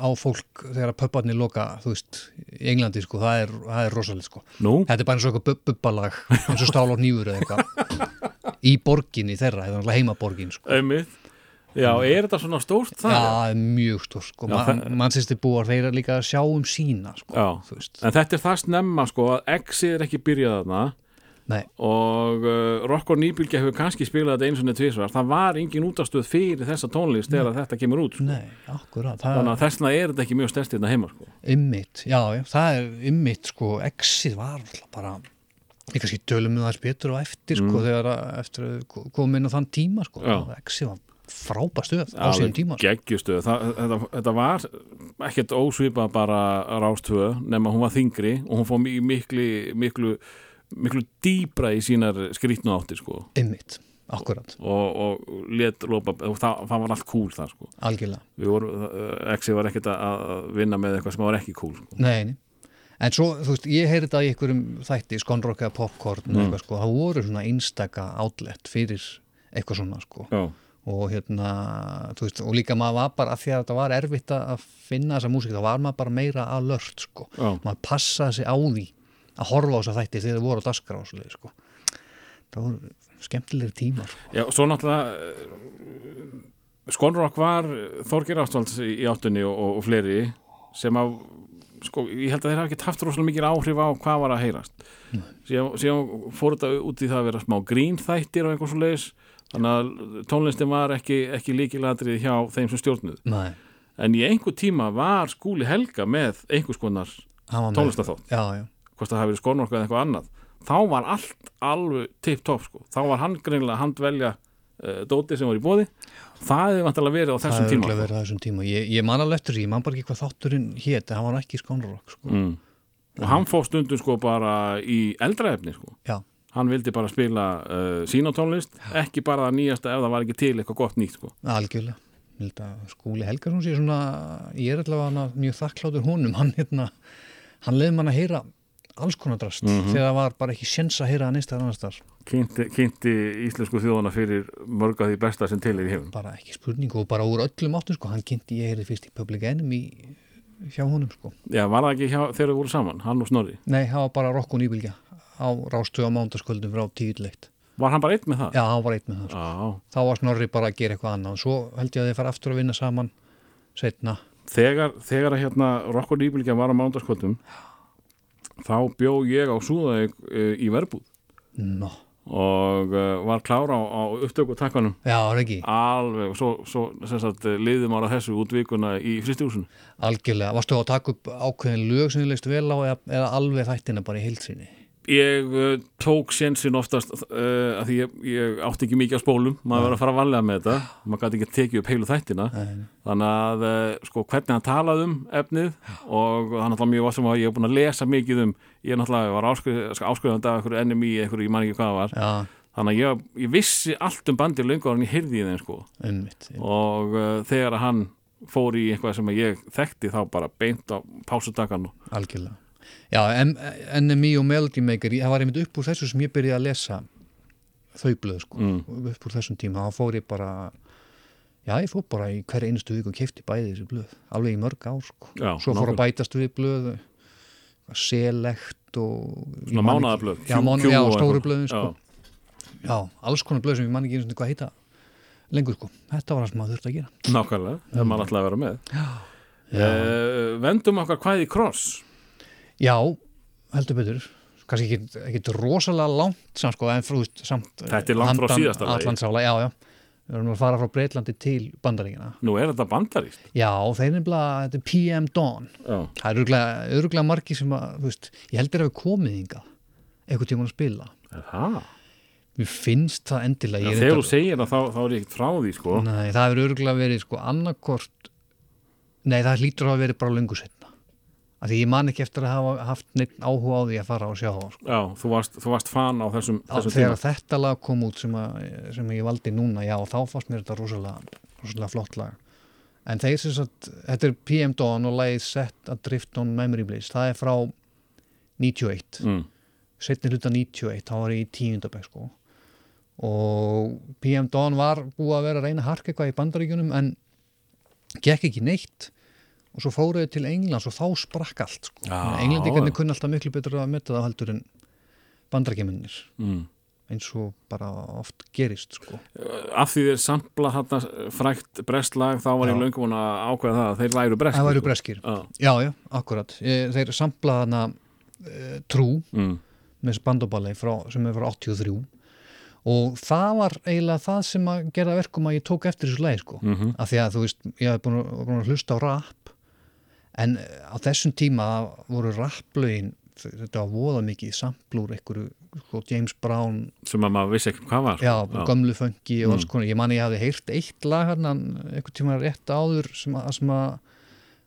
Speaker 2: á fólk þegar pöpparnir loka, þú veist, í Englandi sko, það er, það er rosalega sko.
Speaker 1: nú,
Speaker 2: Þetta er bara eins og eitthvað bubbalag, eins og stál á nýfur eða eitthvað. Í borginni þeirra, er náttúrulega heimaborgin sko.
Speaker 1: einmitt. Já, er þetta svona stórt
Speaker 2: Já,
Speaker 1: það?
Speaker 2: er mjög stór sko,
Speaker 1: Já,
Speaker 2: Ma
Speaker 1: það-
Speaker 2: Manchester búar þeir eru líka að sjá um sína sko,
Speaker 1: Já, en þetta er það snemma sko að Exi er ekki byrjað þarna
Speaker 2: Nei,
Speaker 1: og uh, Rock og Nýbylgja hefur kannski spilað þetta eins og neitt tvisvar. Það var engin útastöð fyrir þessa tónlist þegar þetta kemur út sko.
Speaker 2: nei, akkurat það
Speaker 1: þannig að þessna er þetta ekki mjög stærst hérna heima sko.
Speaker 2: Ymmit, já, það er ymmit sko, exið var bara ég kannski tölum við þess betur og eftir sko, þegar að, eftir að koma inn á þann tíma sko, exið var frábæð stöð á síðan tíma sko.
Speaker 1: geggjustuð þetta, þetta var ekkert ósvipað bara rástöð nema hún var þingri og hún mi- miklu miklu, miklu dýbra í sínar skrýtnu áttir sko.
Speaker 2: ymmit, akkurat,
Speaker 1: og, og let lópa og það, það var allt cool það sko.
Speaker 2: algjörlega
Speaker 1: uh, Exi var ekkert að- vinna með eitthvað sem var ekki cool sko.
Speaker 2: nei, nei. en svo, þú veist, ég heyri þetta í einhverjum þætti, skonrock eða popcorn mm. eitthvað, sko, það voru svona einstaka outlet fyrir eitthvað svona sko.
Speaker 1: Já,
Speaker 2: og hérna, þú veist, og líka maður var bara, af því að þetta var erfitt að finna þessa músík, þá var maður bara meira alert, sko,
Speaker 1: Já.
Speaker 2: maður passaði sig á því að horfa á þessa þætti þegar þið voru á daskra og svoleiði, sko. Það voru skemmtilegir tímar, sko.
Speaker 1: Já, svo náttúrulega uh, Skonrock var Þorgir Ástvalds í áttunni og, og, og fleiri sem að sko, ég held að þeir hafa ekki haft rosalega mikil áhrif á hvað var að heyrast. Síðan, síðan fór þetta út í það að vera smá grínþættir og einhvers svo leiðis þannig að tónlistin var ekki, ekki líkilatrið hjá þeim sem stjórnuð
Speaker 2: Nei,
Speaker 1: en í einhver tíma var skúli Helga með einhvers konar
Speaker 2: hann
Speaker 1: hvort það hafi verið Skonrock eða eitthvað annað þá var allt alveg tipp-topp sko. þá var hann greinilega að handvelja uh, dóti sem var í bóði það hefði vantilega verið á
Speaker 2: það
Speaker 1: þessum tíma
Speaker 2: örugglega verið á þessum tíma ég, ég man alveg eftir því, ég man bara ekki hvað þátturinn hét, en hann var ekki skonrock, sko
Speaker 1: mm. og hann fór stundum sko bara í eldra efni sko. Hann vildi bara spila uh, sína tónlist ekki bara það nýjasta ef það var ekki til eitthvað gott nýtt sko.
Speaker 2: algjörlega Skúli Helgarsson ég er allavega mjög þakkláttur honum hann, hérna, hann að alls konar drast
Speaker 1: Mhm.
Speaker 2: þegar það var bara ekki sjens að heyra að neista annars þar
Speaker 1: kynnti, kynnti íslensku þjóðana fyrir mörg af því besta sem til er í hefum
Speaker 2: bara ekki spurning og bara úr öllum áttum sko. hann kynnti ég heyrði fyrst í Public Enemy hjá honum sko.
Speaker 1: Já, var það ekki hjá, þegar þau voru saman, hann og Snorri
Speaker 2: nei, það var bara Rokk og Nýbylgja á rástu á mándaskvöldum frá tíuleitt
Speaker 1: Var hann bara einn með það?
Speaker 2: já, hann var eitt með það sko.
Speaker 1: Já.
Speaker 2: þá var Snorri bara að gera eitthvað annað og svo held ég að þið fara aftur að vinna saman setna
Speaker 1: Þegar, þegar að hérna Rokk og Nýbylgja var á mándaskvöldum þá bjó ég á Súðavík uh, í verbúð.
Speaker 2: No.
Speaker 1: og uh, var klára á, á
Speaker 2: er ekki,
Speaker 1: alveg, svo, svo sem sagt, liðum ára þessu út vikuna í fristihúsinu
Speaker 2: algjörlega. Varstu að taka upp ákveðin lög sem þið leist vel á eða, eða alveg þættina bara í heilsinni
Speaker 1: Ég uh, tók sénsinn oftast uh, að því ég, ég átti ekki mikið á spólum. Maður verið að fara að vallega með þetta. Maður gæti ekki að tekið upp heilu þættina.
Speaker 2: Nei.
Speaker 1: þannig að uh, sko hvernig hann talaði um efnið og það er náttúrulega mjög vassum að ég hef búin að lesa mikið um. Ég náttúrulega var áskrifandi af einhverju NMI, einhverju, ég man ekki hvað það var.
Speaker 2: Já,
Speaker 1: þannig að ég, ég vissi allt um bandið löngu en ég heyrði í þeim sko.
Speaker 2: Ummitt
Speaker 1: og uh, þegar hann fór í eitthvað sem ég þekkti þá bara beint á pásutakan og
Speaker 2: algjörlega já, NME og Melody Maker það var einmitt upp úr þessu sem ég byrjaði að lesa þau blöð sko.
Speaker 1: Mm.
Speaker 2: upp úr þessum tíma, þá fór ég bara já, ég fór bara í hverja einustu viku og kefti bæði þessu blöð, alveg í mörg ár sko.
Speaker 1: Já,
Speaker 2: svo fór að bætast við blöð select og
Speaker 1: mánaðarblöð,
Speaker 2: já, mánu, já,
Speaker 1: og
Speaker 2: stóru blöðin sko. já, alls konar blöð sem ég man ekki einu sinni hvað heita lengur sko, þetta var það sem maður þurfti að gera.
Speaker 1: Nákvæmlega, ef maður ætlaði að vera með. Uh, vendum okkar hvað í kross
Speaker 2: Já, heldur betur. Kannski ekki, ekki rosalega langt samt, sko, en frú, veist, samt
Speaker 1: Þetta er langt frá síðasta lagi.
Speaker 2: Já, já. Við erum að fara frá Breitlandi til Bandaríkina
Speaker 1: Nú er þetta bandaríst
Speaker 2: já, þeir er nefnilega, þetta er PM Dawn.
Speaker 1: Já,
Speaker 2: það eru öruglega margi sem að, þú veist, ég heldur að við komið hingað eitthvað tíma að spila.
Speaker 1: Er það?
Speaker 2: mér finnst það endilega
Speaker 1: Já,
Speaker 2: er
Speaker 1: þegar þú segir það þá, þá er ég ekkert frá því sko.
Speaker 2: Nei, það hefur örgulega verið sko annarkort Nei, það hlýtur að verið bara löngu setna af Því ég man ekki eftir að hafa haft neitt áhuga á því að fara og sjá það sko.
Speaker 1: Já, þú varst, þú varst fan á þessum, þessum
Speaker 2: Þegar
Speaker 1: tíma.
Speaker 2: þetta lag kom út sem, að, sem ég valdi núna Já, þá fannst mér þetta rosalega, rosalega flott lag. En þeir sem sagt Þetta er PM Dawn og lagið Set Adrift on Memory Bliss. Það er frá 91
Speaker 1: mm.
Speaker 2: setni hluta 91, þá var ég í tíundabæk sko. Og PM Dawn var búið að vera að reyna að harka eitthvað í bandaríkjunum en gekk ekki neitt og svo fóruðu til Englands og þá sprakk allt sko.
Speaker 1: Já.
Speaker 2: Englendingarnir kunni alltaf miklu betur að metta það heldur en bandaríkjumennir
Speaker 1: Mm.
Speaker 2: eins og bara oft gerist sko.
Speaker 1: Af því þeir sampla þarna frækt brestlag þá var ég
Speaker 2: Já.
Speaker 1: löngum búin að ákveða það að þeir væru breskir
Speaker 2: Það væru
Speaker 1: sko.
Speaker 2: breskir.
Speaker 1: Já.
Speaker 2: Já, já, akkurat. Ég, þeir samplaða hana uh, trú
Speaker 1: Mm.
Speaker 2: með bandoballei frá, sem er frá 83 og það var eiginlega það sem að gera verkum að ég tók eftir þessu leið sko.
Speaker 1: Mhm.
Speaker 2: af því að þú veist, ég hef búin, að- búin að hlusta á rap en eh, á þessum tíma voru rapplögin þetta var voða mikið samplúr einhverju sko, James Brown.
Speaker 1: Sem að maður vissi ekki hvað var.
Speaker 2: Já, gömlu föngi og alls
Speaker 1: Mm.
Speaker 2: konar. Ég man ég hafði heyrt eitt lag hérna einhvern tíma rétt áður sem að, sem að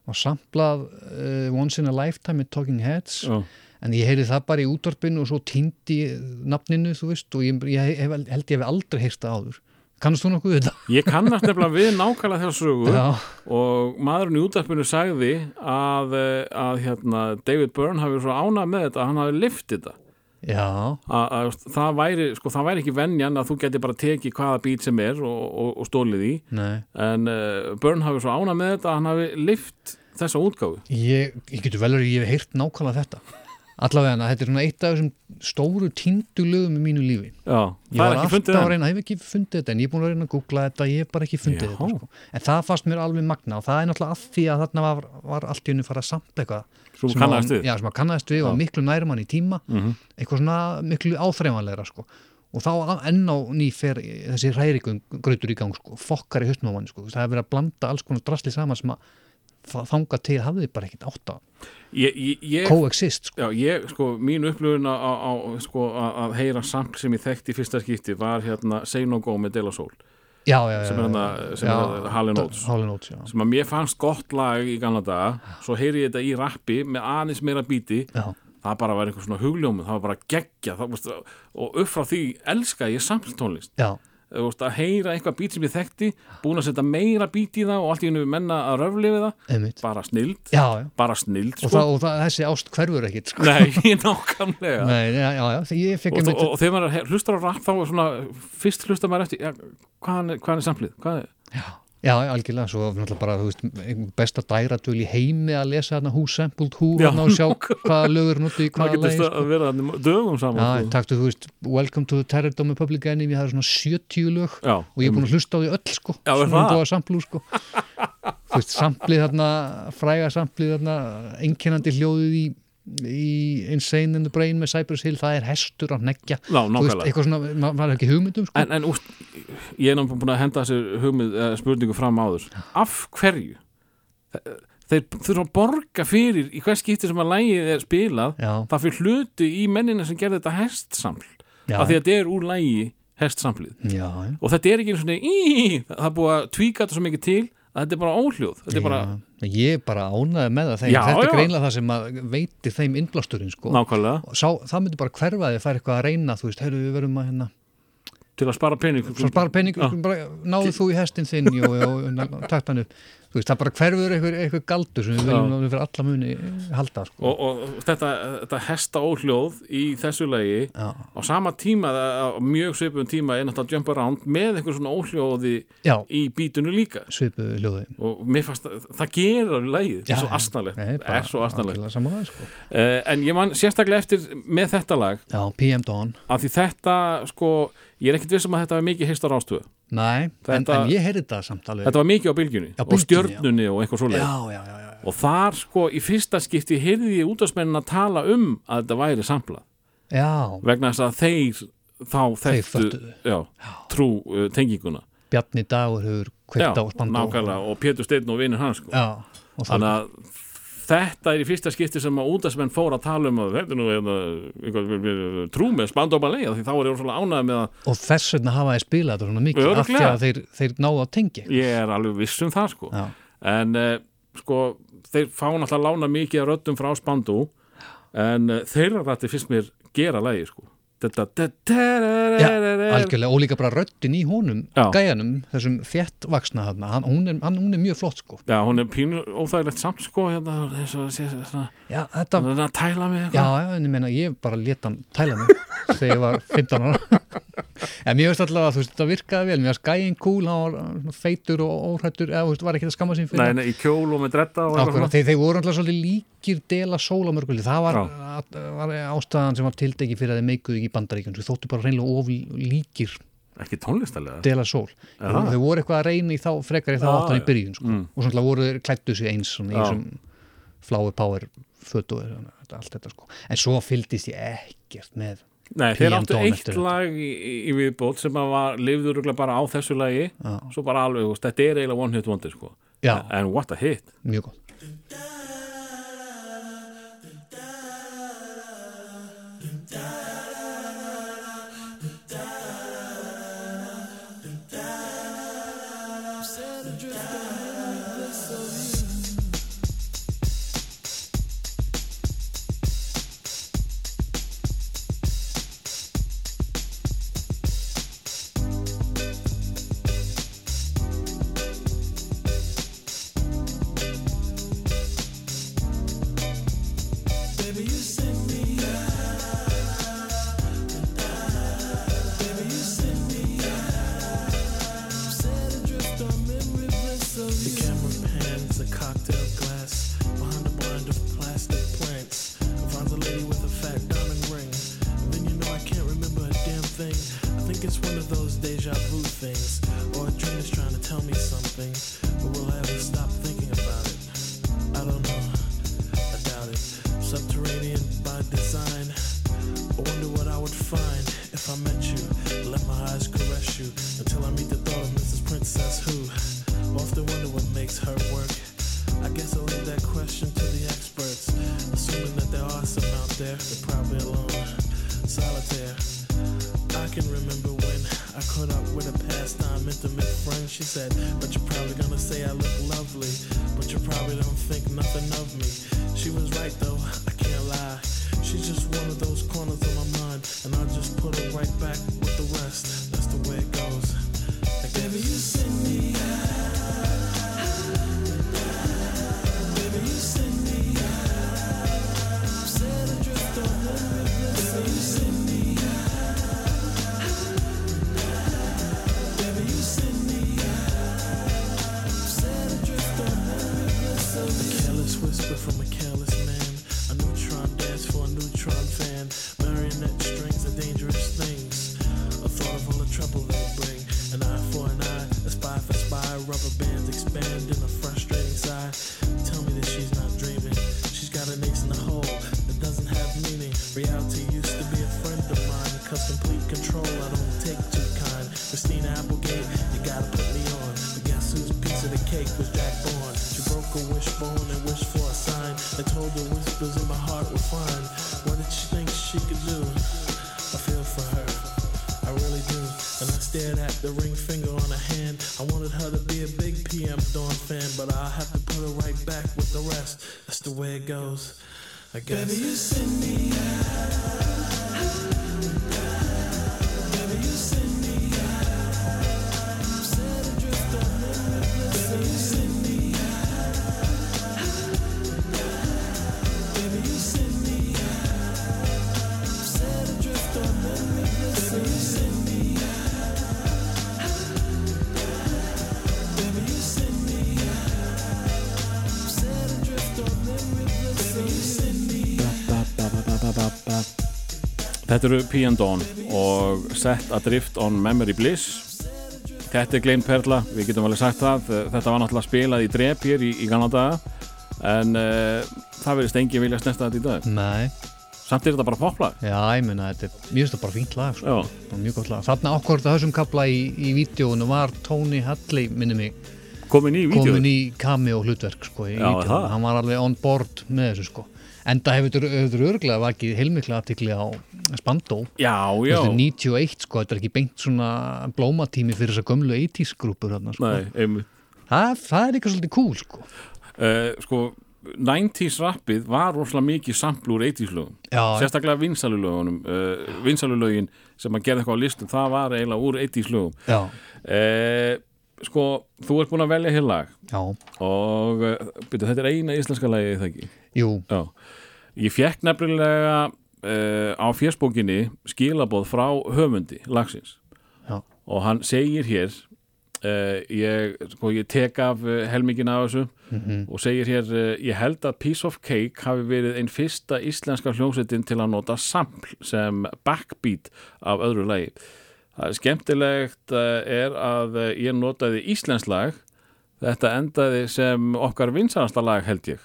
Speaker 2: var samplað uh, Once in a Lifetime með Talking Heads.
Speaker 1: Já.
Speaker 2: en ég heyri það bara í útvarpinu og svo týndi nafninu þú veist og ég, ég hef, held ég hef aldrei heyrt það áður kannast þú nokkuð þetta?
Speaker 1: Ég kannast nefnilega við nákvæmlega
Speaker 2: Já,
Speaker 1: og maðurinn í útarpinu sagði að, eh, að hérna, David Byrne hafi svo ánað með þetta að hann hafi liftið þetta
Speaker 2: já,
Speaker 1: að, að það, væri, sko, það væri ekki venjan að þú geti bara tekið hvaða bít sem er og, og, og stólið í.
Speaker 2: Nei.
Speaker 1: En uh, Byrne hafi svo ánað með þetta að hann hafi lift þessa útgáfu.
Speaker 2: Ég, ég getur vel að ég hef heyrt nákvæmlega þetta allavega, þetta er svona eitt af þessum stóru týndu lögum í mínu lífi
Speaker 1: Já,
Speaker 2: ég var alltaf að reyna, ég hef ekki fundið þetta en ég er búin að reyna að googla þetta, ég hef bara ekki fundið
Speaker 1: Já.
Speaker 2: þetta sko. en það fannst mér alveg magna og það er náttúrulega að því að þarna var, var allt í unni fara að sampla eitthvað sem að kannaðist við og miklu nærumann í tíma
Speaker 1: Mhm.
Speaker 2: eitthvað svona miklu áþreifanlegra sko. og þá á- enn á ný fer þessi hrærigung grautur í gang sko, fokkar í haustum á manni sko. það er verið að blanda alls konar drasli saman sem að þa- þangað til hafði bara ekkert átt að coexist sko.
Speaker 1: já, ég, sko, mín upplifun á, á sko, að, heyra sampl sem ég þekkti í fyrsta skipti var hérna Say No Go með De La Soul.
Speaker 2: Já, já,
Speaker 1: sem er hérna- sem Hall and Oates. Sem að mér fannst gott lag í gamla daga. Svo heyri ég þetta í rappi með aðeins meira bíti.
Speaker 2: Já.
Speaker 1: það bara var einhver svona hugljómið, það var bara geggja það, og upp frá því elska ég samtltónlist
Speaker 2: já,
Speaker 1: veist, að heyra eitthvað bít sem ég þekkti búin að setja meira bít í það og allt í hennu menna að röflifi það,
Speaker 2: einmitt
Speaker 1: bara snild
Speaker 2: já, já.
Speaker 1: bara snild
Speaker 2: Og,
Speaker 1: sko.
Speaker 2: það, og það, þessi ást hverfur ekkit sko.
Speaker 1: nei, nákvæmlega
Speaker 2: Nei, já,
Speaker 1: og, og, og þegar maður hlustar á rap þá er svona, fyrst hlustar maður eftir hvaðan er, hvaðan er samplið hvað er,
Speaker 2: Já, algjörlega, svo náttúrulega bara, þú veist, besta dæratöl í heimi að lesa þarna Who Sampled Who og sjá hvaða lögur núti í
Speaker 1: hvað
Speaker 2: hvaða leið
Speaker 1: það
Speaker 2: sko.
Speaker 1: að vera þarna dögum saman
Speaker 2: Já,
Speaker 1: sko.
Speaker 2: taktu, þú veist, Welcome to the Terror Dome Public Enemy, ég hafði svona 70 lög
Speaker 1: Já,
Speaker 2: og ég er búin að hlusta á því öll, sko
Speaker 1: Já, er
Speaker 2: er
Speaker 1: það?
Speaker 2: búið að samplu, sko Þú veist, samplið þarna, fræga samplið þarna, einkennandi hljóðið í í Insane in the Brain með Cypress Hill, það er hestur að
Speaker 1: nákvæmlega.
Speaker 2: eitthvað svona, maður var ekki hugmyndum sko.
Speaker 1: En, en úst, ég er náttúrulega búin að henda þessu hugmynd, uh, spurningu fram áður. Af hverju? Þe- Þeir þurfa að borga fyrir í hvers skipti sem að lægið er spilað
Speaker 2: Já,
Speaker 1: það fyrir hluti í mennina sem gerði þetta hestsaml. Af því að þetta er úr lægi hestsamlið. Og þetta er ekki einu svona í, það er búið að tvíka þetta svo mikið til þetta er bara óhljóð þetta er bara
Speaker 2: Já, ég er bara ánæði með það
Speaker 1: Já,
Speaker 2: þetta er
Speaker 1: já.
Speaker 2: greinlega það sem veitir þeim innblásturinn sko.
Speaker 1: nákvæmlega
Speaker 2: Og Sá, það myndi bara hverfa að þið fær eitthvað að reyna þú veist, heyrðu við verum að hérna
Speaker 1: til að spara pening
Speaker 2: spara pening, náðu þú í hestin þinn jú, og takt hann upp þú veist, það bara hverfur eitthvað, eitthvað galdur sem við viljum að við fyrir alla muni halda sko.
Speaker 1: og, og þetta, þetta hesta óhljóð í þessu lagi
Speaker 2: já,
Speaker 1: á sama tíma, á mjög svipum tíma er náttúrulega jump around með einhver svona óhljóði
Speaker 2: já,
Speaker 1: í bítunu líka.
Speaker 2: Svipu hljóði
Speaker 1: og mér fannst að það gerir lagið, það er svo astnalegt
Speaker 2: Nei, bara
Speaker 1: er svo
Speaker 2: sammála, sko.
Speaker 1: uh, en ég man sérstaklega eftir með þetta lag
Speaker 2: já, PM Dawn.
Speaker 1: að því þetta sko, ég er ekkit vissum að þetta var mikið heist á rástöðu
Speaker 2: Nei, en,
Speaker 1: Þetta-
Speaker 2: en ég heyrði þetta samt alveg.
Speaker 1: Þetta var mikið á bylgjunni
Speaker 2: Já,
Speaker 1: og stjörnunni og eitthvað svoleið
Speaker 2: já, já, já, já,
Speaker 1: og þar sko í fyrsta skipti heyrði ég útastmennin að tala um að þetta væri samplað.
Speaker 2: Já,
Speaker 1: vegna þess að þeir þá þekktu já, trú uh, tenginguna.
Speaker 4: Bjarni Dagur hefur kveikt á Spandó
Speaker 1: og Pétur Steinn og vinnur hans sko.
Speaker 4: Já,
Speaker 1: þannig að þetta er í fyrsta skipti sem að útastmenn fór að tala um að þetta er nú hérna, eitthvað, trú með Spandó Ballet því þá er ég svona ánægð með að
Speaker 4: og þess vegna hafa þeir spilað þetta svona mikið af því að þeir, þeir náðu að tengja.
Speaker 1: Ég er alveg viss um það sko.
Speaker 4: Já.
Speaker 1: en uh, sko þeir fá náttúrulega lána mikið af röddum frá Spandó en uh, þeirra rætti fyrst mér gera lægi sko
Speaker 4: Já, algjörlega, og líka bara röddin í honum
Speaker 1: Já.
Speaker 4: gæjanum, þessum þéttvaksna hann, hún, er, hann, hún er mjög flott sko.
Speaker 1: Já, hún er pínu óþægilegt samt sko hérna, eins og sé svona,
Speaker 4: Já, þetta,
Speaker 1: svona að tæla mig
Speaker 4: já, já, en ég meina, ég bara leta hann tæla mig þegar ég var 15 ára en mér veist allavega að þú veist, þetta virkaði vel. Mér veist gæjin kúl, hann var feitur og óhrættur, eða þú veist, var ekki að skamma sín fyrir
Speaker 1: Nei, nei, í kjól og með dretta og
Speaker 4: Ákveðna,
Speaker 1: eitthvað
Speaker 4: þeir, þeir voru alltaf svolítið líkir dela sólamörguli, það var, að, var ástæðan sem var tildegi fyrir að þeir meikuðu ekki í bandaríkjum, þeir þóttu bara reynilega of líkir
Speaker 1: Ekki tónlistalega
Speaker 4: dela sól. Þeir, voru eitthvað að reyna í þá frekar í þá
Speaker 1: Já,
Speaker 4: áttan í byrjun sko.
Speaker 1: Mm.
Speaker 4: og svona voru klættu sig eins svona, í flower power fötu og allt þetta sko. En svo fylgdist ég ekkert með
Speaker 1: Nei, þeir áttu eitt lag í, í viðbót sem var, lifður bara á þessu lagi
Speaker 4: Já.
Speaker 1: svo bara alveg, þetta er eiginlega one hit wonder sko. En what a hit
Speaker 4: mjög gott
Speaker 5: I told her whispers in my heart were fine. What did she think she could do? I feel for her. I really do. And I stared at the ring finger on her hand. I wanted her to be a big PM Dawn fan, but I'll have to put her right back with the rest. That's the way it goes. I guess. Baby, you send me Baby,
Speaker 1: Þetta eru P.N. Dawn og Set Adrift on Memory Bliss Þetta er Glein Perla, við getum alveg sagt það Þetta var náttúrulega spilað í drep hér í, í gamla daga en uh, það verðist engin vilja snesta þetta í dag
Speaker 4: Nei,
Speaker 1: samt er þetta bara poplag
Speaker 2: Já, ég meina, þetta er, bara fínt lag, sko. Mjög gott lag. Þarna ákvörða þessum kapla í, í vídjónu var Tony Hadley, minni mig,
Speaker 1: komin í
Speaker 2: í cameo hlutverk, sko,
Speaker 1: Já.
Speaker 2: Hann var alveg on board með þessu, sko. Enda hefur þetta örglega vakið heilmikla aðtikli á Spandó.
Speaker 1: Já, já,
Speaker 2: Þetta er 91, sko, þetta er ekki beint svona blómatími fyrir þessa gömlu 80s grúpur, þarna, sko.
Speaker 1: nei, einmitt.
Speaker 2: Það, það er eitthvað svolítið cool, sko.
Speaker 1: uh, Sko, 90s rappið var rosalega mikið sampl úr 80s lögum.
Speaker 2: Já,
Speaker 1: sérstaklega vinsalulögunum uh, vinsalulögin sem að gera eitthvað á listum það var eiginlega úr 80s lögum.
Speaker 2: Já,
Speaker 1: uh, Sko, þú ert búin að velja hér lag.
Speaker 2: Já,
Speaker 1: og byrju, þetta er eina íslenska lagið það ekki?
Speaker 2: Jú,
Speaker 1: Já, ég fekk nefnilega uh, á fjersbókinni skilaboð frá höfundi lagsins.
Speaker 2: Já,
Speaker 1: og hann segir hér uh, ég, sko, ég tek af uh, helmingin af þessu og segir hér uh, ég held að Piece of Cake hafi verið einn fyrsta íslenska hljómsveitin til að nota sampl sem backbeat af öðru lagi. Það er skemmtilegt er að ég notaði íslensk lag. Þetta endaði sem okkar vinsanasta lag held ég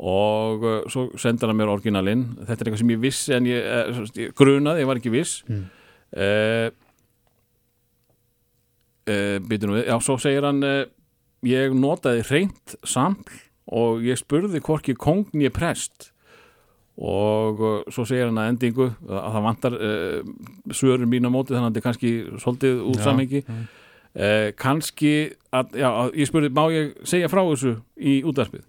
Speaker 1: og uh, svo sendur hann mér orginalinn. Þetta er eitthvað sem ég vissi en ég, uh, ég grunaði, ég var ekki viss. Mm. uh, uh, býtum við, já, svo segir hann uh, ég notaði reynt sampl og ég spurði hvorki kongn ég prest. Og svo segir hann að endingu að það vantar svörun mín á móti þannig að þetta er kannski svolítið
Speaker 2: Já,
Speaker 1: samhengi. kannski að, já, ég spurði, má ég segja frá þessu í útvarpið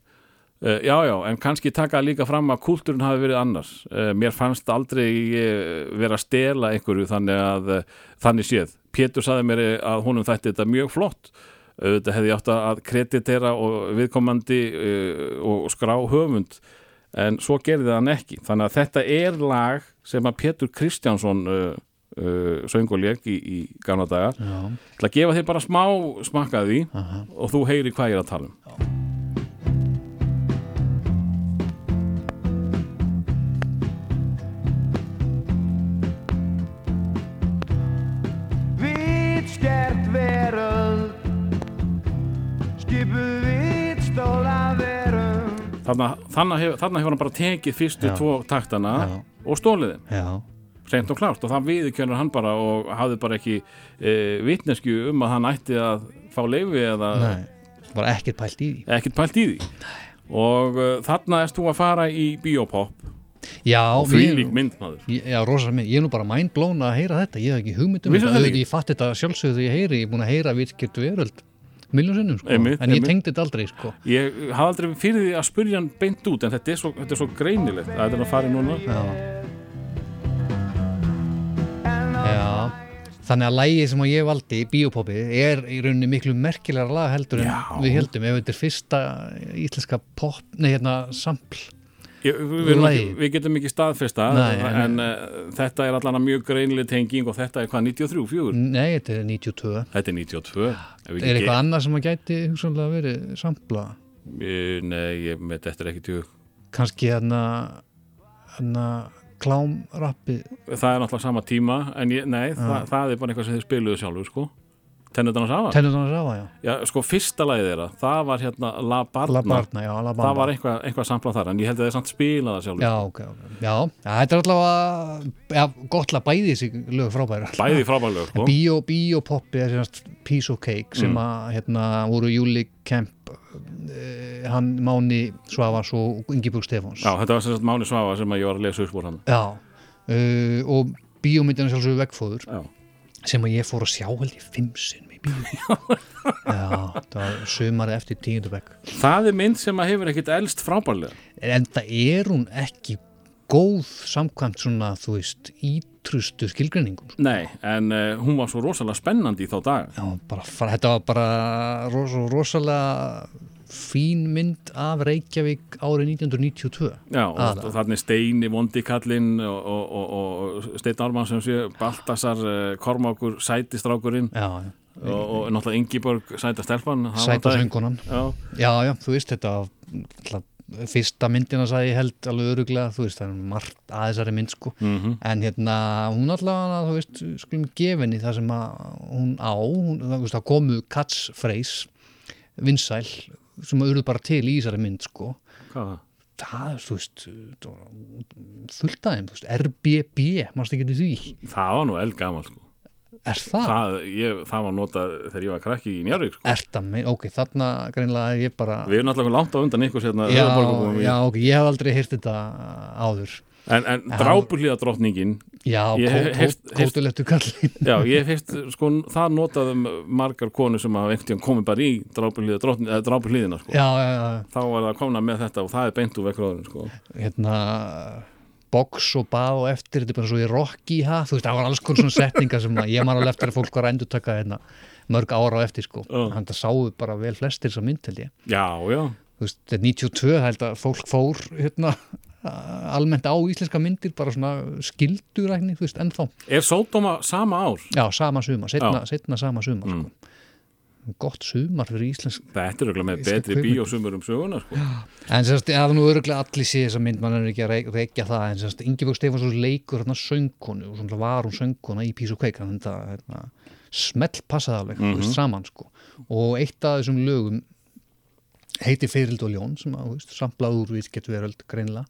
Speaker 1: Uh, já, já, en kannski taka líka fram að kúltúrin hafi verið annars. Uh, mér fannst aldrei uh, vera að stela einhverju þannig að uh, þannig séð. Pétur saði mér að honum þætti þetta mjög flott. Þetta hefði átt að kreditera og viðkomandi uh, og skrá höfund en svo gerði hann ekki. Þannig að þetta er lag sem að Pétur Kristjánsson uh, uh, söng og leik í, í gamla daga.
Speaker 2: já,
Speaker 1: Það að gefa þér bara smá smakkaði og þú heyri hvað ég er að tala um.
Speaker 3: Vitskert
Speaker 1: Þannig, þannig, hef, þannig hefur hann bara tekið fyrstu tvo taktana
Speaker 2: Já.
Speaker 1: og stólið þeim,
Speaker 2: já,
Speaker 1: reynd og klárt. Og það viðurkennur hann bara og hafði bara ekki e, vitnesku um að hann ætti að fá leifi eða
Speaker 2: nei, bara ekkert pælt í því.
Speaker 1: ekkert pælt í því. Og uh, þarna erst þú að fara í biopop
Speaker 2: Já,
Speaker 1: og því
Speaker 2: mér-
Speaker 1: lík myndmaður
Speaker 2: Já, rosa minn, ég er nú bara mindblown að heyra þetta, ég hef ekki hugmyndum ég fatt þetta sjálfsögðu þegar ég heyri, ég er búin að heyra vitskert veröld miljón sinnum, sko,
Speaker 1: Einmitt,
Speaker 2: en ég tengdi þetta aldrei, sko.
Speaker 1: Ég hafði aldrei fyrir því að spyrja hann beint út en þetta er svo, þetta er svo greinilegt að þetta er að fara núna.
Speaker 2: Já. Já, þannig að lægið sem ég valdi í bíopoppi er í rauninni miklu merkilega lag heldur en
Speaker 1: Já.
Speaker 2: við heldum, ef þetta er fyrsta íslenska pop, nei hérna sampl
Speaker 1: ég, við,
Speaker 2: Lagi.
Speaker 1: við getum ekki staðfesta
Speaker 2: Nei, en-
Speaker 1: en uh, þetta er allan að mjög greinileg tenging og þetta er hvað 93, 4
Speaker 2: Nei, þetta er 92
Speaker 1: þetta er 92 Ef við
Speaker 2: Er
Speaker 1: ekki-
Speaker 2: eitthvað annað sem að gæti hugsanlega verið sampla?
Speaker 1: Eh, Nei, ég með þetta er ekki tjóð
Speaker 2: Kannski hérna hérna klámrappi
Speaker 1: Það er náttúrulega sama tíma en ég, nei, það, það er bara eitthvað sem þið spiluðu sjálfur sko Tennutan að safa
Speaker 2: Tennuðan Rafa, já.
Speaker 1: Já, sko, fyrsta lagið þeirra, það var hérna La Barna,
Speaker 2: La Barna, já, La Barna
Speaker 1: það var eitthvað, eitthvað samplað þar en ég held að þið samt spila það sjálfur
Speaker 2: Já, ok, ok. Já, já þetta er allavega já, gott lag bæði þessi lög frábæri
Speaker 1: Bæði frábælög, sko.
Speaker 2: Bíó, bíopoppi er semast Piece of Cake sem
Speaker 1: Mm.
Speaker 2: að hérna voru Júli Kemp uh, hann Máni Svavas og Ingeborg Stefáns.
Speaker 1: Já, þetta var sem sagt Máni Svafa sem að ég var að lesa upp úr hann
Speaker 2: Já, uh, og bíómyndina sjálfsögur vegfóður.
Speaker 1: Já,
Speaker 2: sem að ég fór að sjá held ég fimm sinn í bíó Já, það var sömari eftir tíundu vegg
Speaker 1: það er mynd sem að hefur ekkit elst frábælega
Speaker 2: en það er hún ekki góð samkvæmt svona, þú veist, ítrustu skilgreiningum. sko.
Speaker 1: Nei, en uh, hún var svo rosalega spennandi í þá dag
Speaker 2: Já, bara, þetta var bara ros, rosalega fín mynd af Reykjavík árið 1992.
Speaker 1: Já, og, er Steini Vondikallinn og, og, og, og Steinn Ármann sem sé Baltasar, uh, Kormákur, Sætistrákurinn
Speaker 2: Já, já.
Speaker 1: og, og náttúrulega Ingiborg Sætastelpan það
Speaker 2: Sæta
Speaker 1: vantaði-
Speaker 2: söngunan.
Speaker 1: Já,
Speaker 2: Já, já, þú veist þetta alltaf, fyrsta myndina ég held alveg öruglega, þú veist, það er margt að þessari mynd sko,
Speaker 1: mhm
Speaker 2: en hérna hún allavega, þú veist, skulum gefinni það sem að hún á hún, það, það komu catchphrase vinsæl, sem að urðu bara til í þessari mynd sko,
Speaker 1: Hvað var það?
Speaker 2: þú veist fullt aðeim, þú veist, RBB mannst ekki til því,
Speaker 1: það var nú eldgamal sko.
Speaker 2: er það?
Speaker 1: það, ég, það var notað þegar ég var krakki í Njarvík sko.
Speaker 2: Er það með, ok, þarna greinlega ég bara
Speaker 1: við erum náttúrulega langt á undan ykkur hérna,
Speaker 2: já, já, ok, ég hef aldrei heyrt þetta áður
Speaker 1: en, en drápulíða drottningin
Speaker 2: Já, kótulettu kallin
Speaker 1: já, ég hef heist sko, það notað um margar konur sem hafa einhvern tíðan komið bara í drápulíðina sko.
Speaker 2: Já, já, já,
Speaker 1: þá var það komna með þetta og það er beint úr vekkraðurinn sko.
Speaker 2: hérna box og bað og eftir, þetta er bara svo í Rocky ha, þú veist, það var alls konar svona setningar sem að ég man alveg eftir að fólk var að endur taka hérna, mörg ára á eftir sko,
Speaker 1: Já.
Speaker 2: þannig að sáu bara vel flestir að mynd held ég,
Speaker 1: já, já,
Speaker 2: þú veist, þetta er 92 held að fólk fór hérna almennt á íslenska myndir bara svona skildurækni, þú veist, ennþá
Speaker 1: er Sódóma sama ár?
Speaker 2: já, sama sumar, setna, setna sama sumar sko. gott sumar fyrir íslensk
Speaker 1: þetta er auðvitað með betri bíósumur um sögunar sko.
Speaker 2: En sérst, að nú öruglega allir sé þessa mynd, mann er ekki að reykja það, en sérst, Ingeborg Stefansson leikur hérna söngkonu og svona var hún söngkona í Pís og Kveik, þannig að hérna, smell passaði alveg, þú veist, saman, sko. Og eitt af þessum lögum heiti Feirild og Ljón, sem að, samplað úr við getur verið greinilega.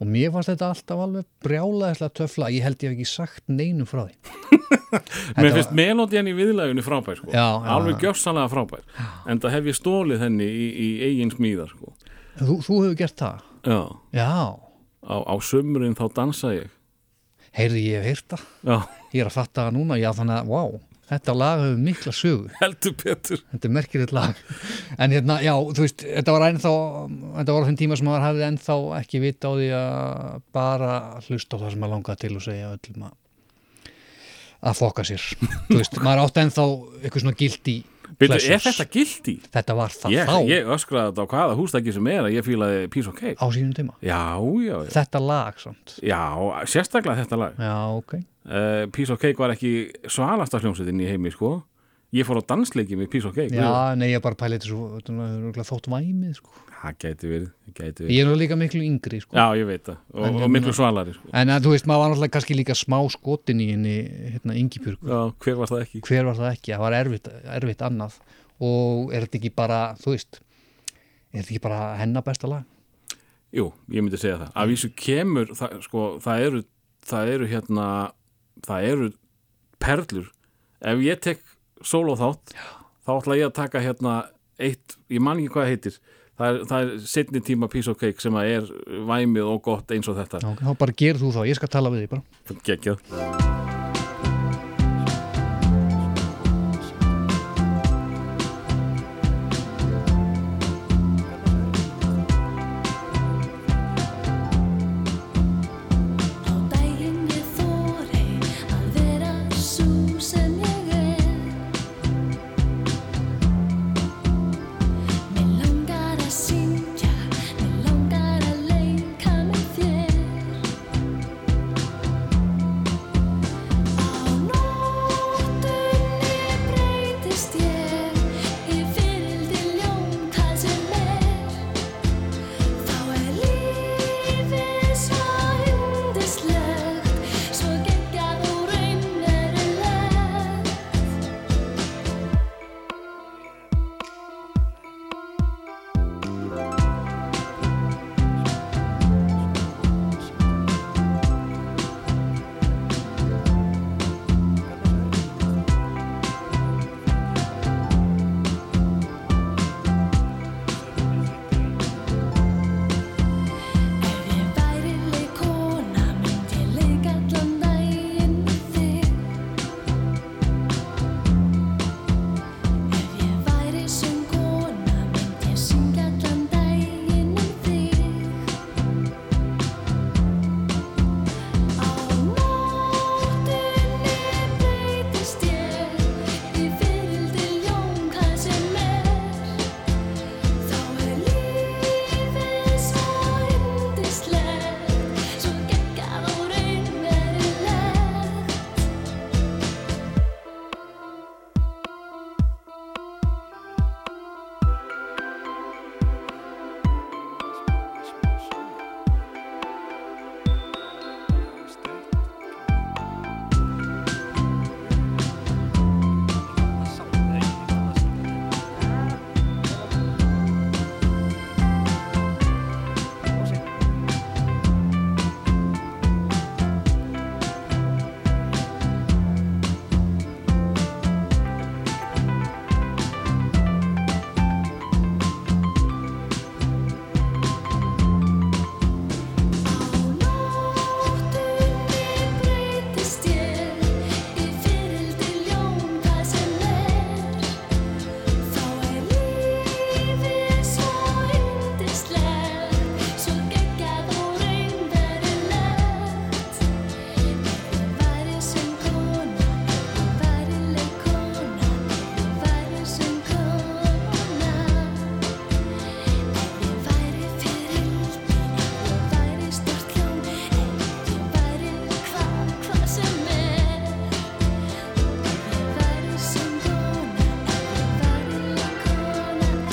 Speaker 2: Og mér fannst þetta alltaf alveg brjálaðislega töfla, ég held ég hef ekki sagt neinum frá því.
Speaker 1: mér finnst melódiðan í viðlægunni frábær sko.
Speaker 2: Já, já,
Speaker 1: alveg
Speaker 2: já.
Speaker 1: gjörsanlega frábær en það hef ég stólið henni í, í eigin smíðar sko.
Speaker 2: Þú, þú hefur gert það?
Speaker 1: já,
Speaker 2: Já,
Speaker 1: á, á sömurinn þá dansa ég
Speaker 2: heyrði ég hef heyrt það.
Speaker 1: já,
Speaker 2: Ég er að fatta það núna, já þannig að, vá, þetta lag hefur mikla sögu.
Speaker 1: heldur betur
Speaker 2: Þetta er merkilegt lag. En hérna, já, þú veist, þetta var ennþá, þetta var á þeim tíma sem maður hafði ennþá ekki vita á því að bara hlusta á það sem maður langaði til og segja öllum að að fokka sér. Þú veist, maður átti ennþá eitthvað svona gildi
Speaker 1: Byrju, er þetta gildi?
Speaker 2: Þetta var það
Speaker 1: Ég,
Speaker 2: þá
Speaker 1: ég öskraði þetta á hvaða hústæki sem er að ég fílaði Piece of Cake
Speaker 2: á sínum tíma.
Speaker 1: já, já, já,
Speaker 2: Þetta lag, samt.
Speaker 1: já sérstaklega þetta lag
Speaker 2: Já, ok.
Speaker 1: uh, Piece of Cake var ekki svalasta hljómsveitin í heimi sko ég fór á dansleiki með Piece of Cake
Speaker 2: Já, nei, ég bara pæli þetta svo, þótt væmið, sko.
Speaker 1: Það gæti verið, gæti verið.
Speaker 2: Ég er nú líka miklu yngri, sko.
Speaker 1: já, ég veit það og,
Speaker 2: En
Speaker 1: og miklu svalari sko.
Speaker 2: En að, þú veist, maður var náttúrulega kannski líka smá skotin í henni, hérna, Ingibjörg.
Speaker 1: já, hver var það ekki
Speaker 2: hver var það ekki, það var erfitt, erfitt annað og er þetta ekki bara þú veist, er þetta ekki bara hennar besta lag?
Speaker 1: Jú, ég myndi segja það. Af vísu kemur, það, sko, það eru, það eru hérna, það eru perlur. Ef ég tek solo þátt, þá ætla ég að taka hérna eitt, ég man ekki hvað heitir, það er, það er setni tíma piece of cake sem að er væmið og gott eins og þetta.
Speaker 2: Já, þá bara gerð þú þá, ég skal tala við þig bara
Speaker 1: Gekjað.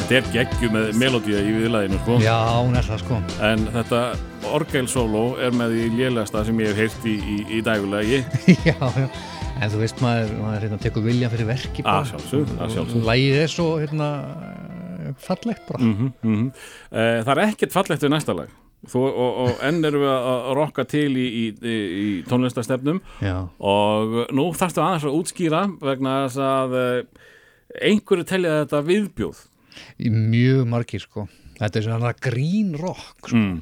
Speaker 1: Þetta er geggju með melodía í viðlæðinu sko.
Speaker 2: Já, hún er það sko
Speaker 1: en þetta orgelsóló er með því lélegasta sem ég hef heyrt í, í, í dægulegi
Speaker 2: Já, já En þú veist maður, maður hérna, tekur vilja fyrir verki bara.
Speaker 1: Að sjálfsögðu, að sjálfsögðu.
Speaker 2: Lægið er svo hérna, fallegt bara
Speaker 1: mm -hmm. Það er ekkert fallegt við næsta lag Þú, og, og enn erum við að rokka til í, í, í, í tónlistastefnum
Speaker 2: Já,
Speaker 1: og nú þarfstu aðeins að útskýra vegna þess að eh, einhverju telja þetta viðbjóð
Speaker 2: í mjög margir sko Þetta er svona grín rock sko.
Speaker 1: mm.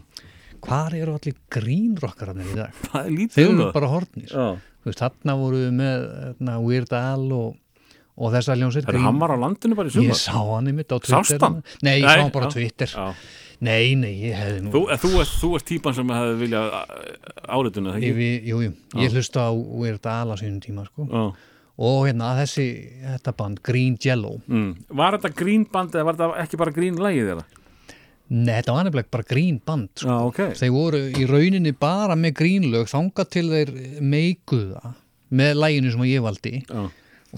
Speaker 2: Hvar eru allir grín rockararnir í dag?
Speaker 1: Það er lítið
Speaker 2: Þeir
Speaker 1: um
Speaker 2: eru
Speaker 1: það.
Speaker 2: bara hortnir þarna voru við með hérna, Weird Al og, og þessa ljónsett
Speaker 1: Það er hann var á landinu bara í
Speaker 2: Ég
Speaker 1: sumar
Speaker 2: sá hann einmitt á Twitter
Speaker 1: Sást hann?
Speaker 2: Nei, ég sá hann bara á. Twitter
Speaker 1: Já.
Speaker 2: Nei, nei, ég hefði nú
Speaker 1: Þú, eh, þú, ert, þú ert típan sem hefði viljað árituna, það
Speaker 2: Ég,
Speaker 1: ekki?
Speaker 2: jú, jú, ég hlusta á Weird Al á sínum tíma sko.
Speaker 1: Já.
Speaker 2: Og hérna þessi, þetta band Green Jello
Speaker 1: Mm. Var þetta grín band eða var þetta ekki bara grín lagið þeirra?
Speaker 2: Nei, þetta var nefnilega bara Green band sko.
Speaker 1: Já, ok.
Speaker 2: þeir voru í rauninni bara með grínlög þangað til þeir meikuða með læginu sem ég valdi
Speaker 1: Já.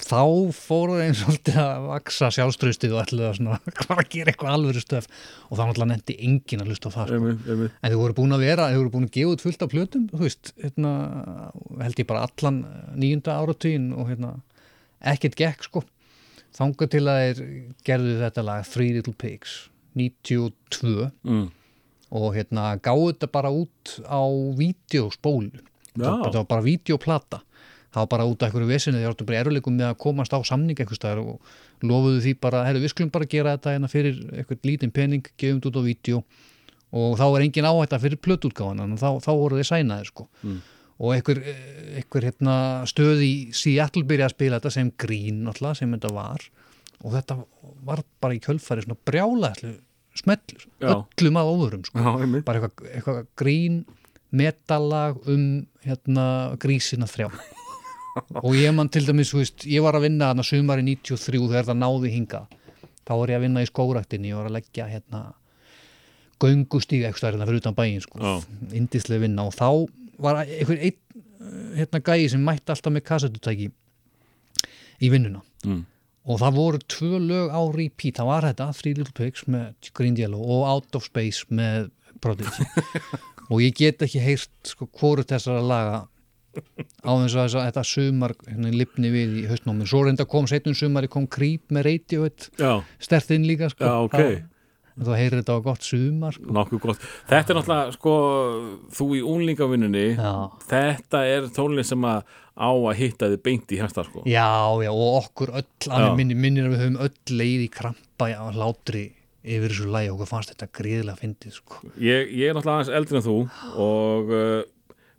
Speaker 2: Þá fóru þeim svolítið að vaksa sjálfströstið og ætluðu að svona, hvað að gera eitthvað alvöru stöf og þá náttúrulega nefndi enginn að hlusta á það sko.
Speaker 1: Einmitt, einmitt.
Speaker 2: en þeir voru búin að vera, þeir voru búin að gefa út fullt af plötum, þú veist, hérna, held ég bara allan nýjunda áratugin og hérna, ekkert gekk sko, þangað til að þeir gerðu þetta lag Three Little Pigs 92
Speaker 1: Mm.
Speaker 2: og hérna gáðu þetta bara út á vídeospólu þetta var bara vídeoplata það var bara út af einhverju vesinu þegar áttu bara eruleikum með að komast á samning einhvers staðar og lofuðu því bara, herru við skulum bara gera þetta hérna fyrir eitthvað lítinn pening, gefum þetta út á vídeo. Og þá er engin áhætta fyrir plötútgáðan en þá, þá voru þeir sænaðir sko.
Speaker 1: Mm.
Speaker 2: og einhver, einhver hérna, stöð í Seattle byrjaði að spila þetta sem grín náttúrulega sem þetta var. Og þetta var bara í kjölfari svona brjálæðslu smellur,
Speaker 1: Já.
Speaker 2: öllum að óðurum sko.
Speaker 1: Já,
Speaker 2: bara eitthvað, eitthvað grín metallag um hérna grísina þrjá og ég man til dæmis, veist, ég var að vinna þarna sumari 93 þegar það náði hinga þá var ég að vinna í skóraktinni og var að leggja hérna göngustíg eitthvað hérna fyrir utan bæinn sko,
Speaker 1: Já.
Speaker 2: indislega vinna. Og þá var einhver einn hérna gæi sem mætti alltaf með kassetutæki í vinnuna.
Speaker 1: Mm.
Speaker 2: og það voru tvö lög á repeat. Það var þetta, Three Little Pigs með Green Yellow og Out of Space með Prodigy. Og ég get ekki heyrt sko hvoru þessara laga á þess að að þetta sumar hérna, lifni við í haustnámi svo reynda kom setjum sumari kom Creep með Radiohead stertinn líka sko
Speaker 1: já, ok.
Speaker 2: þá, heyrir þetta á gott sumar sko.
Speaker 1: Nokkuð gott. Þetta er náttúrulega, sko, þú í únlingavinnunni, þetta er tónlist sem að á að hitta þið beint í hérsta, sko.
Speaker 2: já, já, og okkur öll alveg minni, minnir að við höfum öll leið í krampa á hlátri yfir þessu lægi og okkur fannst þetta gríðilega fyndið sko.
Speaker 1: Ég, ég er náttúrulega aðeins eldri en þú og uh,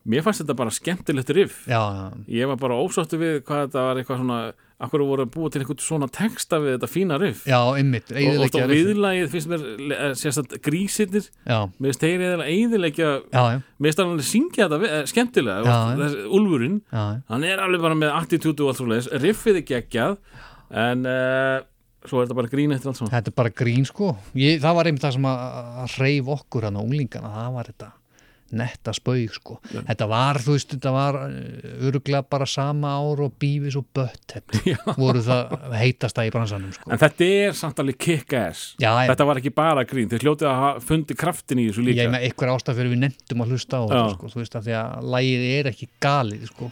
Speaker 1: mér fannst þetta bara skemmtilegt riff.
Speaker 2: já,
Speaker 1: Ég var bara ósáttu við hvað þetta var eitthvað svona, akkur voru að búa til eitthvað svona texta við þetta fína riff.
Speaker 2: já, ymmit
Speaker 1: og, viðlagið finnst mér eh, sérst grísirnir,
Speaker 2: já,
Speaker 1: mér finnst þeir eða eðilegja,
Speaker 2: já, já,
Speaker 1: mér finnst hann syngja þetta eh, skemmtilega,
Speaker 2: Já, já.
Speaker 1: þessi, Úlfurinn
Speaker 2: já,
Speaker 1: hann er alveg bara með attitútu og allt svo leiðis, riffið er geggjað en uh, svo er þetta bara grín eftir allt svona
Speaker 2: þetta er bara grín sko. Ég, það var einmitt það sem að, að reyf okkur á unglingana, það var þetta netta spaug sko. Þetta var, þú veist, þetta var öruglega bara sama ár og Beavis og Butthead voru það heitasta í bransanum sko.
Speaker 1: En þetta er samt alveg kick-ass.
Speaker 2: Já, já.
Speaker 1: þetta var ekki bara grín, þeir hljótið að hafa fundið kraftin í þessu líka.
Speaker 2: Ég með einhver ástæð fyrir við nefndum að hlusta á
Speaker 1: Já.
Speaker 2: þetta sko, þú veist, að því að lægið er ekki galið sko.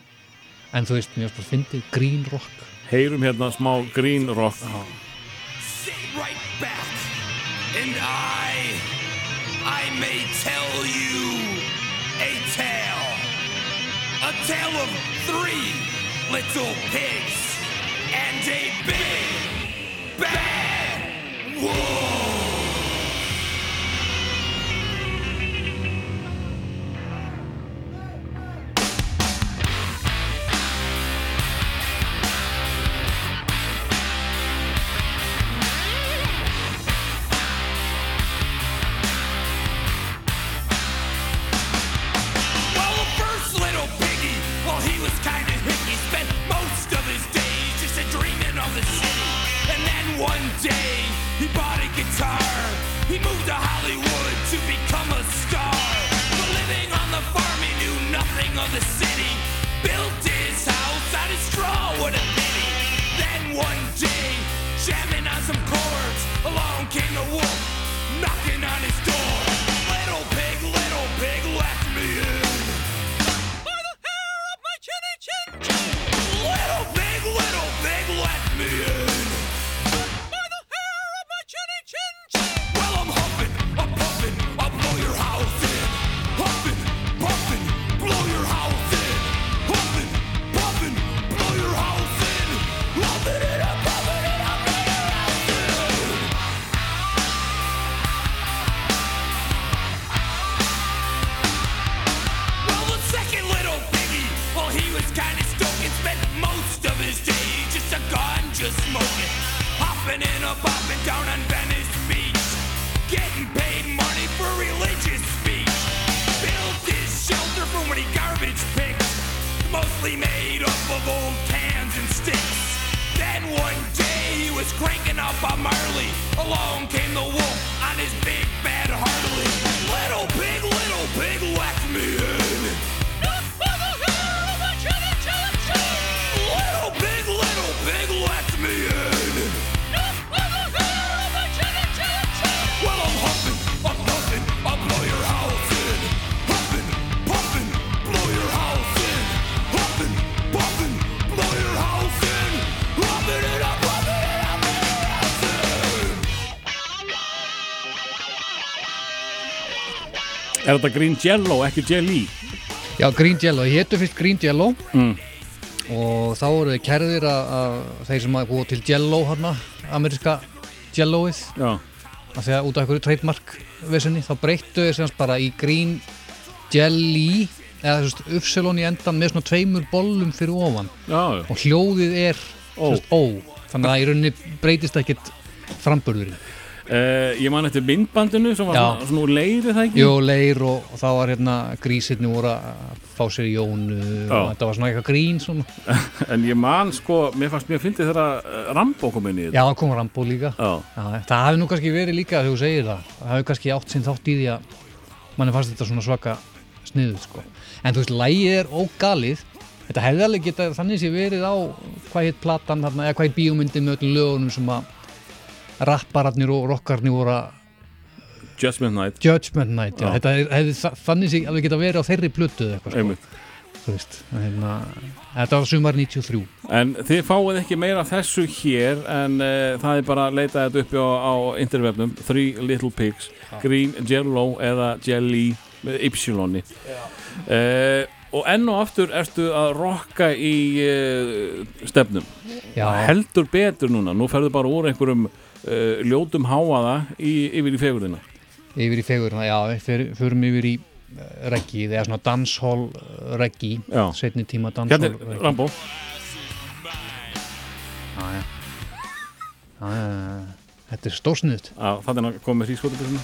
Speaker 2: En þú veist, mér finnst bara fyndið grín rock.
Speaker 1: Heyrum hérna smá grín rock.
Speaker 6: Sit right back, and I, I may tell you a tale. A tale of three little pigs and a big bad wolf. day, he bought a guitar. He moved to Hollywood to become a star. But living on the farm, he knew nothing of the city. Built his house out of straw, what a pity. Then one day, jamming on some chords, along came the wolf, knocking on his door.
Speaker 1: Er þetta Green Jello, ekki Jelly?
Speaker 2: Já, Green Jello, ég héttu fyrst Green Jello.
Speaker 1: Mm.
Speaker 2: og þá voru þið kærðir að, þeir sem að búa til Jello hérna, ameríska Jelloið að því að út af einhverju trademark vissinni, þá breyttu þeir semst bara í Green Jelly eða þú veist, uppselón í endan með svona tveimur bollum fyrir ofan.
Speaker 1: Já,
Speaker 2: og hljóðið er
Speaker 1: Ó.
Speaker 2: ó. Þannig að í rauninni breytist ekkert framburðurinn
Speaker 1: Uh, ég man eftir myndbandinu sem var svona, svona úr leiri það ekki?
Speaker 2: Jó, leir og, og þá var hérna grísirni voru að fá sér í jónu
Speaker 1: Já.
Speaker 2: og þetta var svona eitthvað grín svona.
Speaker 1: En ég man sko, mér fannst mér að fyndi þegar uh, Rambo kom inn í þetta
Speaker 2: Já, það kom Rambo líka
Speaker 1: Já,
Speaker 2: Já, það hafi nú kannski verið líka þegar þú segir það það hafi kannski átt sinn þátt í því að manni fannst þetta svona svaka sniðuð sko. en þú veist, lægið er ógalið þetta hefði alveg geta þannig sé verið á hvað hitt platan hvað hitt bíómyndin með öllum lögunum sem að rappararnir og rockarnir voru að
Speaker 1: Judgment Night.
Speaker 2: Judgment Night, já,
Speaker 1: Já.
Speaker 2: þetta hefði þa- þannig sé alveg geta verið á þeirri plötu eða eitthvað sko.
Speaker 1: einmitt.
Speaker 2: veist, hérna, þetta var sumar 93
Speaker 1: En þið fáið ekki meira þessu hér en uh, það er bara að leita þetta uppi á, á interwebnum Three Little Pigs, Green Jello eða Jelly með Ypsiloni uh, og enn og aftur ertu að rokka í uh, stefnum.
Speaker 2: Já,
Speaker 1: heldur betur núna, nú ferðu bara úr einhverjum uh, ljótum háaða í, yfir í fegurðina.
Speaker 2: Yfir í fegurna, já, við förum yfir í uh, reggi, það er svona dancehall uh, reggi, setni tíma
Speaker 1: Hérna
Speaker 2: dancehall
Speaker 1: er. Rambo.
Speaker 2: Já, já, Þetta er stórsniðt
Speaker 1: Já, þannig að koma með hrískotabissinu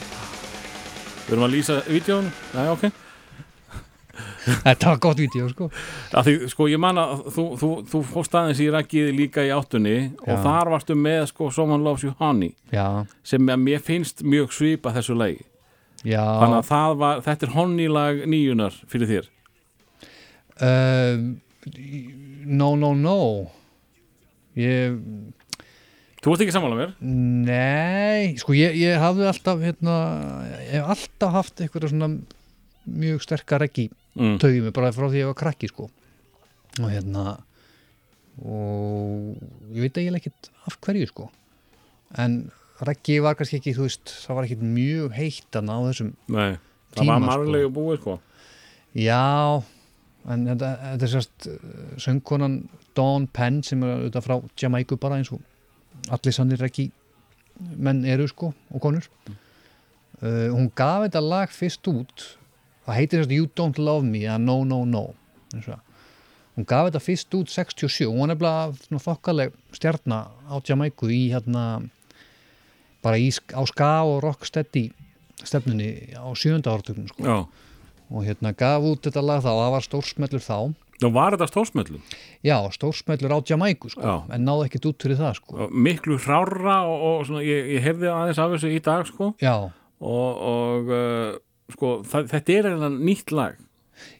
Speaker 1: Við erum að lýsa vídjónu Já, ok
Speaker 2: Þetta var gott vídeo, sko.
Speaker 1: Sko, ég man að þú, þú, þú fórst aðeins í raggið líka í áttunni og
Speaker 2: Já.
Speaker 1: þar varstu með, sko, Someone Loves You Honey
Speaker 2: Já,
Speaker 1: sem mér finnst mjög svipa þessu lagi.
Speaker 2: Já.
Speaker 1: Þannig að var, þetta er honeylag nýjunar fyrir þér.
Speaker 2: Uh, No, no, no. Ég
Speaker 1: Þú ert ekki sammála mér?
Speaker 2: Nei, sko ég, ég hafði alltaf hérna, ég hef alltaf haft eitthvað svona mjög sterkar reggi
Speaker 1: Mm.
Speaker 2: tögjum bara frá því ég var krakki sko. Og hérna og ég veit eiginlega ekkert af hverju sko. En reggi var kannski ekki, þú veist það var ekkert mjög heitt að ná þessum
Speaker 1: Nei, það
Speaker 2: Tíma,
Speaker 1: var
Speaker 2: sko.
Speaker 1: margulegu búið, sko.
Speaker 2: Já, en þetta, þetta er sérst söngkonan Dawn Penn sem er auðvitað frá Jamaica bara eins og allir sannir reggi menn eru sko og konur. Uh, hún gaf þetta lag fyrst út það heitir þess að You Don't Love Me eða No No No hún gaf þetta fyrst út 67 og hún er bara svona þokkaleg stjarna á Jamaica í hérna bara í, á ska og rocksteady stefnunni á sjönda áratugnum sko. Og hérna gaf út þetta lag þá. Og það var stórsmellur þá.
Speaker 1: Þá var þetta stórsmöllum
Speaker 2: já, stórsmellur á Jamaica sko, en náði ekkert út fyrir það sko.
Speaker 1: miklu hrárra og, og svona, ég, ég hefði aðeins af þessu í dag, sko.
Speaker 2: Já,
Speaker 1: og, og uh, sko, það, þetta er eiginlega nýtt lag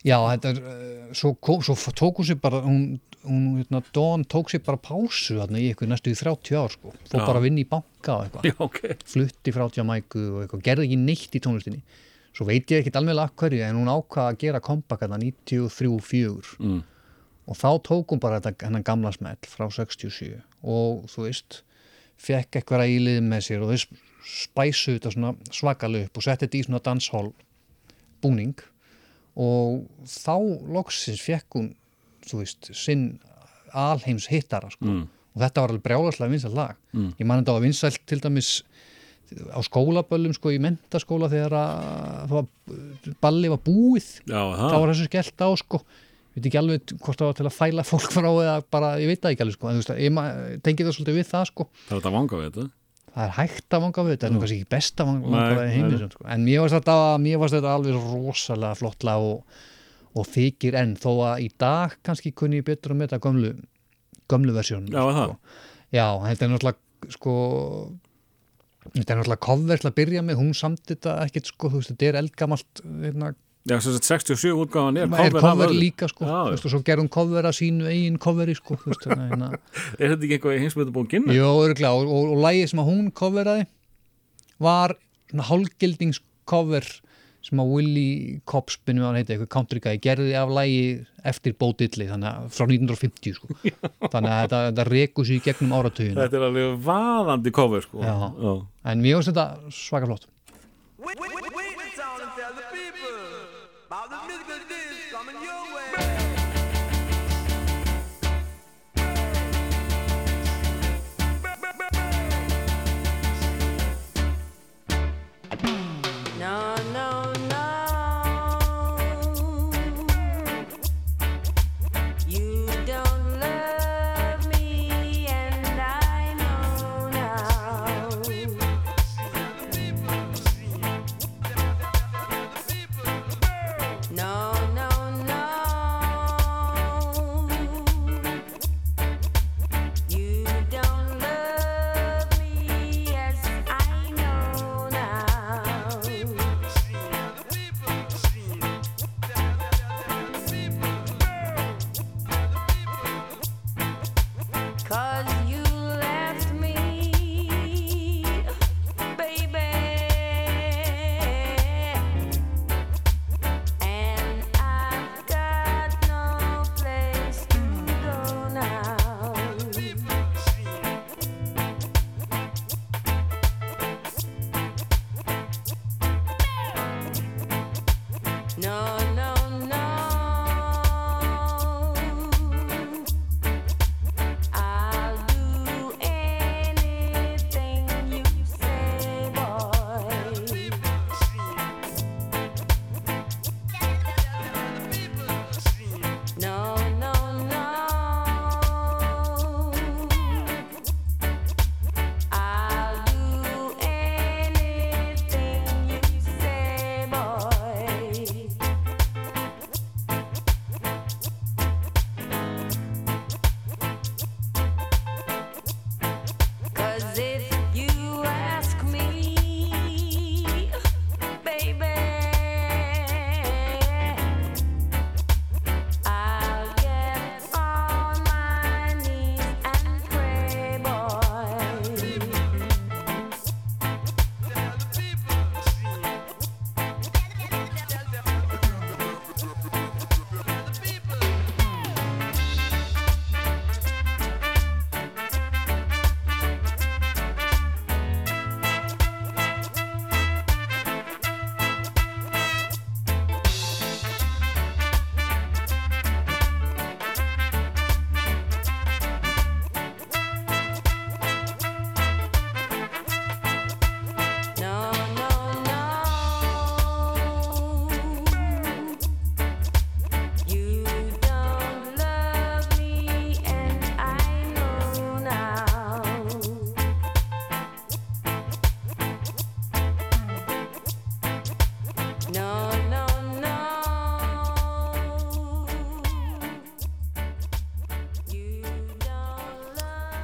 Speaker 2: Já, þetta er, uh, svo, svo f- tók hún sér bara, hún, hún hérna, Dawn tók sér bara pásu þarna í eitthvað næstu í 30 ár, sko. Fór
Speaker 1: Já.
Speaker 2: bara að vinna í banka.
Speaker 1: Já, ok.
Speaker 2: Flutti frá Jamaiku og eitthvað, gerði ekki neitt í tónlistinni. Svo veit ég ekkit alveg að hverju, en hún ákvaða að gera comeback þarna 93-4.
Speaker 1: Mm.
Speaker 2: Og þá tók hún bara þetta hennan gamla smell frá 67 og þú veist, fekk eitthvað í lið með sér og þau spæsu þetta svona svakalega upp og setti þetta í svona danshall búning. Og þá loksins fekk hún þú veist, sinn alheims hittara sko.
Speaker 1: Mm.
Speaker 2: og þetta var alveg brjálarslega vinsælt lag. Ég man þetta á vinsælt til dæmis á skólaböllum sko í mentaskóla þegar að balli var búið.
Speaker 1: Já,
Speaker 2: þá var þessu skellt á sko. Veit ekki alveg hvort það var til að fæla fólk frá eða bara, ég veit það ekki alveg sko. En þú veist, ég tengi það svolítið við það sko.
Speaker 1: Það er þetta vanga við þetta.
Speaker 2: Það er hægt að vanga við þetta, en kannski ekki vanga,
Speaker 1: Nei,
Speaker 2: vanga við heimins sko. en mér varst þetta, mér varst þetta alveg rosalega flottlega og, og þykir enn, þó að í dag kannski kunni ég betur að meta gömlu gömlu versjón
Speaker 1: Já, er það?
Speaker 2: já, þetta er náttúrulega sko þetta er náttúrulega til að byrja með, hún samt þetta ekkert sko, þú veist, þetta er eldgamalt hérna,
Speaker 1: Já, sem sagt 67 útgáfan er
Speaker 2: er
Speaker 1: cover, af
Speaker 2: cover líka sko,
Speaker 1: Já,
Speaker 2: þú veist, og svo gerði hún cover að sínu eigin coveri sko, veist, hérna,
Speaker 1: Er þetta ekki eitthvað heimsmyndabókin?
Speaker 2: Jó, örgulega, og, og, og lægið sem að hún coveraði var svona hálgildingskover sem að Willie Cobb spinnum hann heiti, eitthvað country guy, gerði af lægi eftir Bo Diddley, þannig að frá 1950 sko. þannig að þetta, þetta reku sér í gegnum áratugina
Speaker 1: Þetta er alveg vaðandi cover, sko.
Speaker 2: Já.
Speaker 1: Já.
Speaker 2: en finnst þetta svaka flott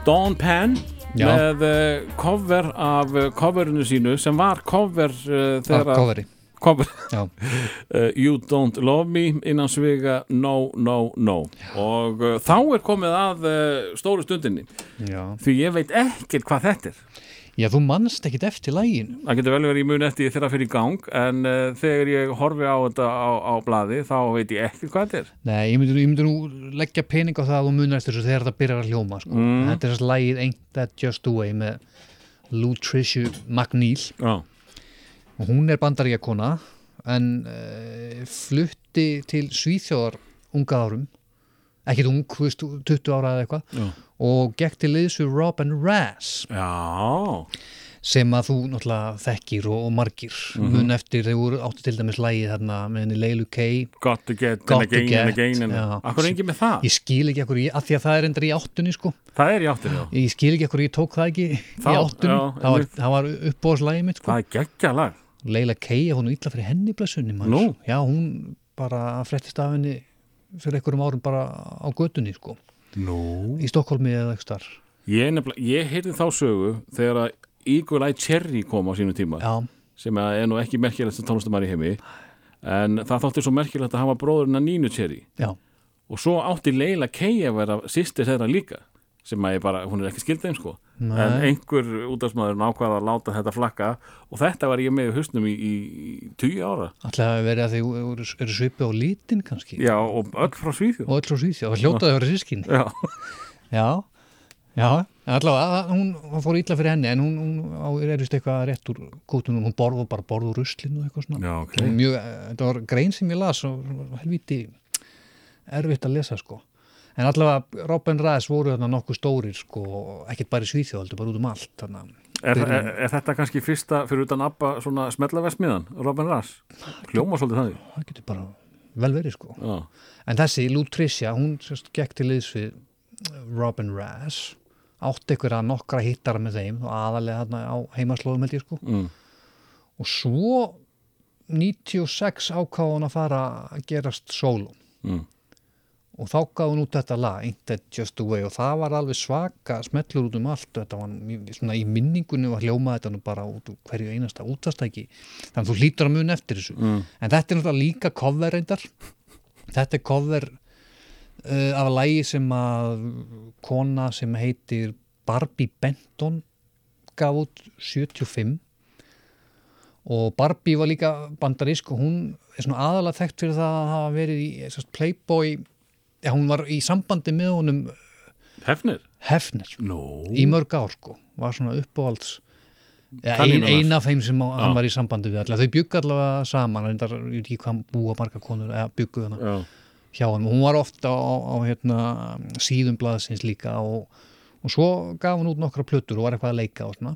Speaker 1: Dawn Penn
Speaker 2: Já.
Speaker 1: með uh, cover af uh, coverinu sínu sem var cover uh, þegar
Speaker 2: Já,
Speaker 1: uh, You Don't Love Me innan svega No, No, No. Og uh, þá er komið að stóru stundinni.
Speaker 2: Já.
Speaker 1: því ég veit ekkert hvað þetta er
Speaker 2: Já, þú manst ekkit eftir læginu.
Speaker 1: það getur vel verið í mun eftir þegar það fyrir í gang en uh, þegar ég horfi á þetta á, á blaði þá veit ég ekkert hvað þetta er
Speaker 2: Nei, ég myndi, ég myndi nú leggja pening á það munir eftir þessu þegar þetta byrjar að hljóma, sko.
Speaker 1: Mm.
Speaker 2: Þetta er þess lægið Ain't That Just The Way með Lutricia McNeil.
Speaker 1: Já,
Speaker 2: Og Hún er bandaríakona en uh, flutti til Svíþjóðar unga árum, ekkit ung, þú veist, 20 ára eða eitthvað,
Speaker 1: já,
Speaker 2: og gekk til við Robin Rass.
Speaker 1: já.
Speaker 2: sem að þú náttúrulega þekkir og, og margir
Speaker 1: Mhm.
Speaker 2: mun eftir voru áttu til dæmis lægið þarna með henni Leilu Kay
Speaker 1: Got to get,
Speaker 2: Got to get, já.
Speaker 1: Akkur ekki með það?
Speaker 2: ég skil ekki ekkur í, að því að það er endur í áttunni sko
Speaker 1: Það er í áttinni, já.
Speaker 2: ég skil ekki ekkur ég tók það ekki
Speaker 1: Þá,
Speaker 2: í áttunni
Speaker 1: já,
Speaker 2: það var, það var uppbóðslægið mitt sko
Speaker 1: Það er geggja lag.
Speaker 2: Leila Kay, hún er illa fyrir henni blessunni já, hún bara fréttist af henni fyrir einhverjum árum bara á götunni sko
Speaker 1: Nú?
Speaker 2: í Stokkólmi eða eitthvað starf
Speaker 1: Ég, ég heyrði þá sögu þegar að Eagle Eye Cherry kom á sínu tíma
Speaker 2: já,
Speaker 1: sem að er nú ekki merkilegt sem tónlistamæri í heimi en það þótti svo merkilegt að hafa bróðurinn að Nínu Cherry.
Speaker 2: Já,
Speaker 1: og svo átti Leila Kay að vera sýstir þeirra líka sem að ég bara, hún er ekki skild þeim sko.
Speaker 2: Nei.
Speaker 1: en einhver útafsmaður nákvæða að láta þetta flakka. Og þetta var ég með í hausnum í, í, í tíu ára.
Speaker 2: Alltaf að vera að þau eru, eru svipið á litin kannski?
Speaker 1: Já og öll frá Svíþjóð.
Speaker 2: Og öll frá Svíþjóð, það hljótaði að vera sískin
Speaker 1: já,
Speaker 2: Já, já, allavega að- hún hún fór illa fyrir henni en hún, hún á, er vist eitthvað rétt úr kútunum, hún borðu bara borðu úr ruslinu og eitthvað svona.
Speaker 1: já ok.
Speaker 2: Þetta var Mjög, þetta var grein sem ég las og helviti erfitt að lesa sko. En allavega Robin Ræðs voru þarna nokkuð stórir sko, ekkert bara í Svíþjóð, heldur bara út um allt. Þannig,
Speaker 1: er, er, er þetta kannski fyrsta fyrir utan Abba svona smetlavesmiðan, Robin Rass hljóma svolítið þannig
Speaker 2: það getur bara vel verið sko.
Speaker 1: já,
Speaker 2: En þessi Lutricia, hún sérst, gekk til liðs við Robin Ræðs, átti einhverja nokkra hittara með þeim og aðalega þarna á heimaslóðum held ég sko.
Speaker 1: mm.
Speaker 2: og svo 96 ákáði hún að fara að gerast sólum
Speaker 1: Mm.
Speaker 2: Og þá gaf hún út þetta lag Ain't That Just The Way og það var alveg svaka smellur út um allt. Þetta var svona í minningunni var hljómað þetta nú bara út hverju einasta útastæki þannig að þú hlýtur að muna eftir þessu.
Speaker 1: Mm.
Speaker 2: en þetta er náttúrulega líka cover reyndar. Þetta er cover uh, af lagi sem að kona sem heitir Barbie Benton gaf út 75 og Barbie var líka bandarísk og hún er svona aðalega þekkt fyrir það að hafa verið í Playboy ja, hún var í sambandi með honum
Speaker 1: Hefnir?
Speaker 2: Hefner?
Speaker 1: Nó
Speaker 2: í mörg ár sko, var svona uppáhalds ein,
Speaker 1: Kanínurnar.
Speaker 2: ein af þeim sem hann
Speaker 1: Já.
Speaker 2: var í sambandi við allavega, þau byggu allavega saman ég veit ekki hvað búa marga konur eða byggu hana
Speaker 1: Já,
Speaker 2: hjá hann, hún var ofta á, á hérna, síðum blaðsins líka og, og svo gaf hún út nokkra plötur og var eitthvað að leika og svona.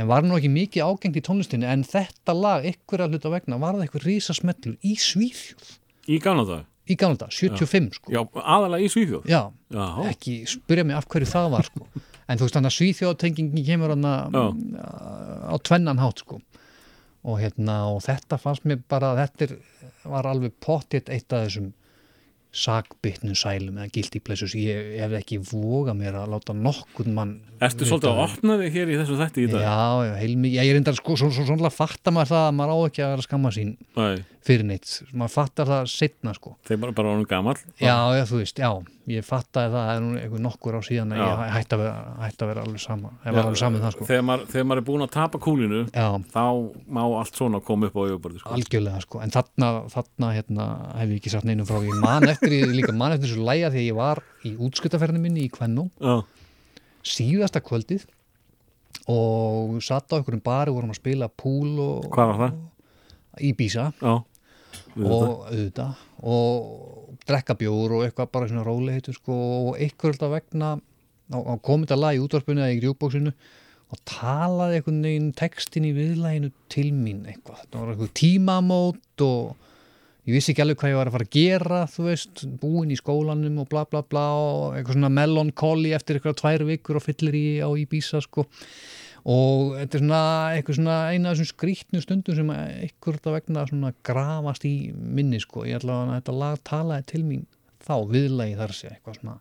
Speaker 2: En var nú ekki mikið ágengt í tónlistinni en þetta lag, ykkur að hluta vegna var það eitthvað rísasmellur í Svíþjóð.
Speaker 1: Í gamla dag
Speaker 2: í gamla dag, 75 sko
Speaker 1: Já, aðalega í Svíþjóð
Speaker 2: Já,
Speaker 1: Já,
Speaker 2: ekki spyrja mig af hverju það var sko. en þú veist þannig að svíþjóðtengingin kemur hann
Speaker 1: Já.
Speaker 2: á tvennan hátt sko. og hérna og þetta fannst mér bara þetta var alveg pottitt eitt af þessum sakbytnum sælum eða guilty pleasures. Ég, ég hef ekki voga mér að láta nokkurn mann vita
Speaker 1: svolítið að opna þig hér í þessu þætti í dag?
Speaker 2: Já, já, heilmi, ég er reyndar sko, svo, svo, svo, svo fattar maður það að maður á ekki að vera að skamma sín
Speaker 1: Nei,
Speaker 2: fyrir neitt, maður fattar það setna sko.
Speaker 1: Þeir bara bara honum gamall.
Speaker 2: Já, já, þú veist, já, ég fattaði það það er nokkur á síðan að ég hætti að hætti að vera alveg sama ég var alveg saman það sko.
Speaker 1: þegar, maður, þegar maður er búin að tapa kúlinu þá má allt
Speaker 2: eftir, ég líka man eftir þessu læja þegar ég var í útskutaferðinu minni í Kvennó.
Speaker 1: Já,
Speaker 2: síðasta kvöldið og satt á einhverjum bari vorum að spila púl og
Speaker 1: hvað var það?
Speaker 2: í Bísa
Speaker 1: þetta.
Speaker 2: og auðvitað. Og drekka bjór og eitthvað bara svona róli heitur sko og eitthvað alltaf vegna á, komið þetta lag í útvarpinu eða í grjúbóksinu og talaði einhvern veginn textin í viðlæginu til mín eitthvað, þetta var eitthvað tímamót og ég vissi ekki alveg hvað ég var að fara að gera þú veist, búin í skólanum og bla bla bla og eitthvað svona melancholy eftir eitthvað tvær vikur og fyllir í á Íbísa sko og þetta er svona eitthvað svona eina af þessum skrýtnu stundum sem eitthvað vegna svona grafast í minni sko, ég ætla að þetta lag talaði til mín þá viðlagi þar sé eitthvað svona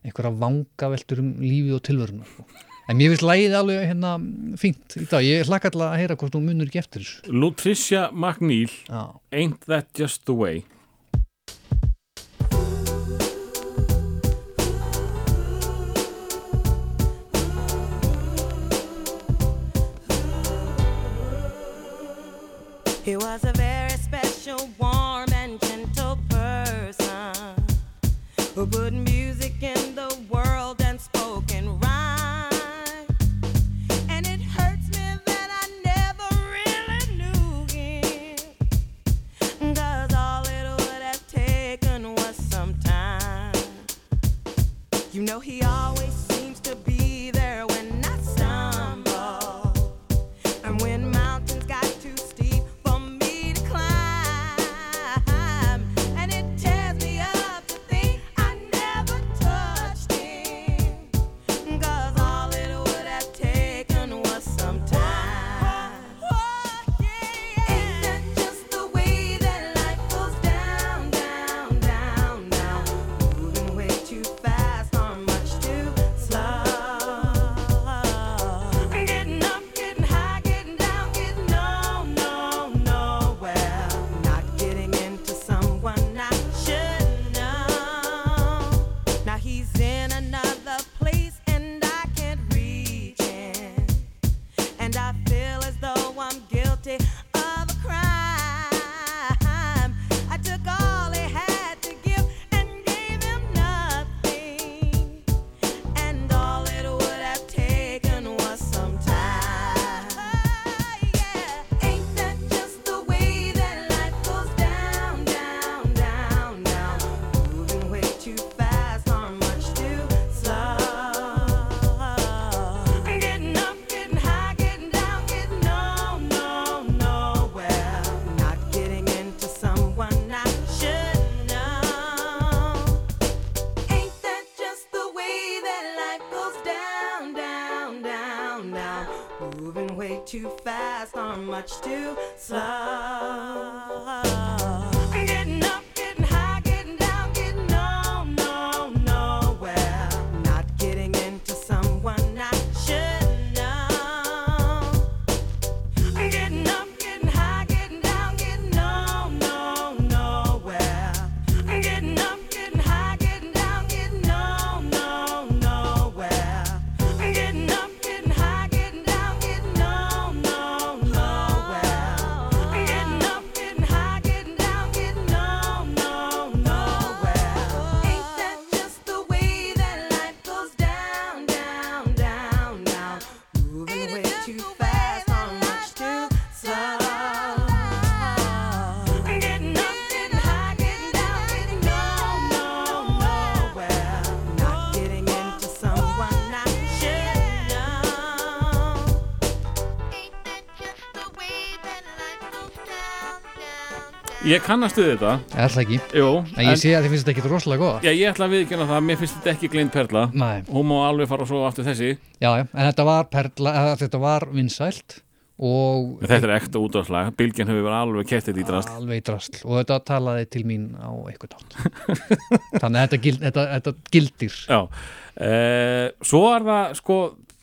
Speaker 2: eitthvað að vanga veltur um lífið og tilvöruna sko. En mér finnst lagið alveg hérna fínt í dag. Ég hlakka alltaf að heyra hvort þú munur ekki eftir þessu.
Speaker 1: Lutricia McNeil
Speaker 2: Já.
Speaker 1: Ain't That Just The Way
Speaker 7: He was a very special, warm, and gentle person who put music know, he too fast or much too slow.
Speaker 1: Ég kannast við þetta
Speaker 2: Er það ekki?
Speaker 1: Jú,
Speaker 2: En ég sé að þið finnst þetta ekki rosalega góða.
Speaker 1: Já, ég ætla að viðkjöna það, mér finnst þetta ekki gleint perla
Speaker 2: Nei.
Speaker 1: Hún má alveg fara svo aftur þessi
Speaker 2: Já, já, en þetta var, perla, þetta var vinsælt og
Speaker 1: Þetta er ekta útvarslag, bylgjan hefur verið alveg kett þetta í drast
Speaker 2: alveg í drasl og þetta talaði til mín á eitthvað tátt. Þannig að þetta, gild, þetta, þetta gildir.
Speaker 1: Já, uh, svo er það sko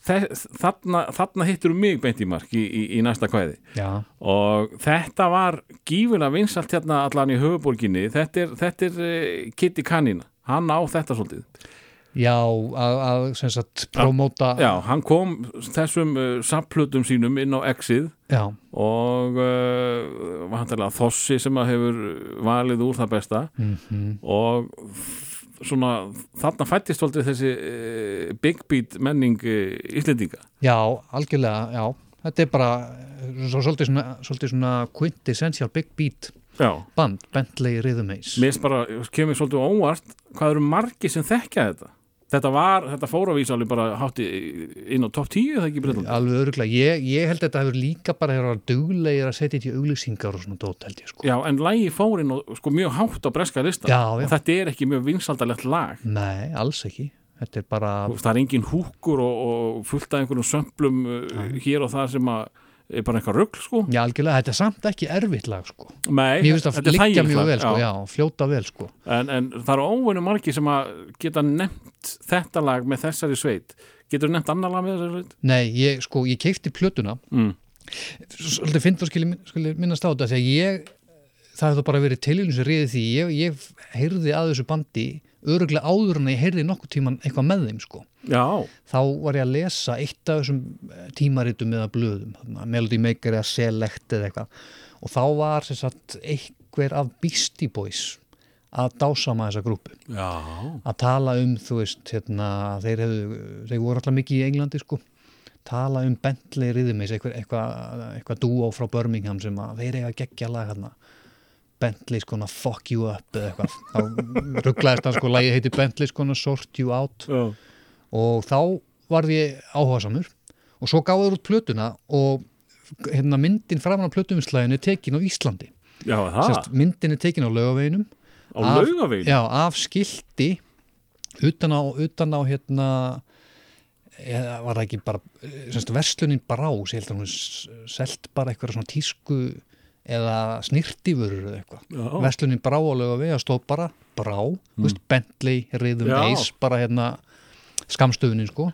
Speaker 1: þarna, þarna hittur mig beint í mark í, í, í næsta kvæði.
Speaker 2: Já,
Speaker 1: og þetta var gífulega vinsalt hérna allan í höfuborginni þetta er, þetta er uh, Kitty Kanina. Hann á þetta svolítið.
Speaker 2: Já, að, að sem sagt, promóta,
Speaker 1: Já, hann kom þessum uh, samplutum sínum inn á Exið.
Speaker 2: Já,
Speaker 1: og uh, vantarlega Þossi sem að hefur valið úr það besta.
Speaker 2: Mhm,
Speaker 1: og f- svona þarna fættist svolítið þessi uh, big beat menning uh, Íslendinga
Speaker 2: já, algjörlega, já. Þetta er bara eh, svo, svolítið, svona, svona quintessential big beat
Speaker 1: Já,
Speaker 2: band, Bentley Rhythm Ace.
Speaker 1: mér bara, kemur svolítið óvart hvað eru margi sem þekkja þetta þetta var, þetta fór að vísa alveg bara hátti inn á topp 10 það ekki breytum
Speaker 2: Alveg öruglega, ég, ég held að þetta hefur líka bara að vera duglegir að setja þetta í auglýsingar og svona dót held ég sko.
Speaker 1: Já, en lægi fór inn og sko mjög hátt á breska lista
Speaker 2: Já,
Speaker 1: og
Speaker 2: já.
Speaker 1: þetta er ekki mjög vinsaldalegt lag
Speaker 2: Nei, alls ekki. Þetta er bara,
Speaker 1: það er engin húkur og, og fullt af einhverjum sömplum uh, hér og það sem að bara eitthvað rugl sko
Speaker 2: já algjörlega, þetta er samt ekki erfitt lag sko.
Speaker 1: Nei,
Speaker 2: Mér finnst liggja
Speaker 1: þægilegt
Speaker 2: mjög vel sko, já, fljóta vel sko.
Speaker 1: En, en það eru óvenju margir sem að geta nefnt þetta lag með þessari sveit getur þú nefnt annar lag með þessari sveit?
Speaker 2: Nei, ég, sko, ég keipti plötuna
Speaker 1: Mm.
Speaker 2: svolítið finn þú skilja minnast á þetta þegar ég, það hefði bara verið tilvíðum sem reyði því, ég, ég heyrði að þessu bandi öruglega áður en að ég heyrði nokkuð tíman eitthvað með þeim sko.
Speaker 1: Já,
Speaker 2: þá var ég að lesa eitt af þessum eh, tímaritum eða blöðum, Melody Maker eða Select eða eitthvað. Og þá var sagt einhver af Beastie Boys að dásama þessa grúpu.
Speaker 1: Já,
Speaker 2: að tala um, þú veist, hérna, þeir, hefðu, þeir voru alltaf mikið í Englandi sko, tala um Bentley Rhythmis, eitthvað, eitthvað, eitthvað dúó frá Birmingham sem að þeir eiga geggja lag hérna, Bentley skona fuck you up eða eitthvað, þá rugglaðist hann sko, lagi heiti Bentley skona sort you out.
Speaker 1: Já.
Speaker 2: og þá varð ég áhugasamur. Og svo gáði þér út plötuna og hérna myndin framan á plötuminslæðinu er tekin á Íslandi.
Speaker 1: Já,
Speaker 2: Sérst, myndin er tekin á laugaveginum.
Speaker 1: Á
Speaker 2: af-
Speaker 1: laugavegin
Speaker 2: Já, af skilti utan á, utan á hérna eða var það ekki bara semst, verslunin Brás, ég held að hún selt bara eitthvað svona tísku eða snirtifur eða eitthvað
Speaker 1: Já.
Speaker 2: verslunin Brá á lögu við að stóð bara Brá, mm. veist, Bentley, Rhythm. Ace bara hérna skamstöfunin sko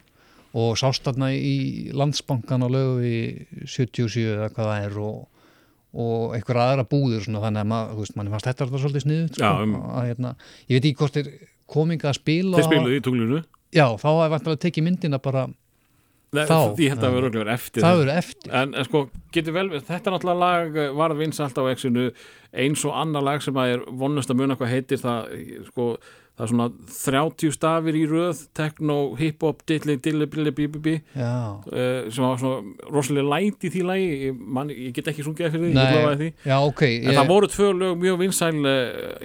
Speaker 2: og sást þarna í landsbankan á lögu við 77 eða hvað það er og og einhver aðra búður svona, þannig að maður, þú veist, manni fannst þetta alltaf svolítið sniðut sko,
Speaker 1: Já, um-
Speaker 2: að, hérna, ég veit ekki hvort þeir kominga að spila
Speaker 1: Þeir spiluðu í tunglinu
Speaker 2: já, þá hefði vantilega tekið myndina bara
Speaker 1: Nei,
Speaker 2: Þá.
Speaker 1: Því þetta verður örugglega verið eftir
Speaker 2: það verður eftir.
Speaker 1: En, en sko, getur vel, þetta er náttúrulega lag eh, varð vinsalt á exinu. Eins og annar lag sem að er vonast að muna hvað heitir það, sko, það er svona 30 stafir í röð techno, hip-hop, dilli, dilli, billi, bí, bí, bí uh, sem var svona rosalega læt í því lagi. Ég, man, ég get ekki sungið fyrir því, ég
Speaker 2: já, ok
Speaker 1: en það voru tvö lög mjög vinsæl uh,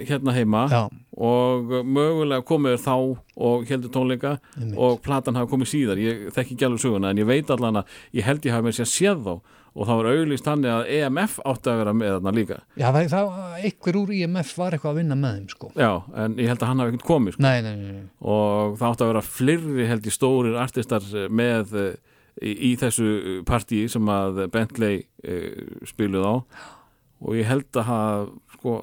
Speaker 1: hérna heima.
Speaker 2: Já,
Speaker 1: og mögulega komið þá og heldur tónleika. Og platan hafa komið síðar, ég þekki ekki alveg söguna en ég veit allan að ég held ég hafa með sér séð þá og það var auglýst þannig að EMF átti að vera með þarna líka
Speaker 2: já það, einhver úr IMF var eitthvað að vinna með þeim sko
Speaker 1: já, en ég held að hann hafi ekkert komið sko.
Speaker 2: nei, nei, nei, nei.
Speaker 1: og það átti að vera flirri held ég stórir artistar eh, með eh, í, í þessu partíi sem að Bentley uh, spiluð á og ég held að hafa sko,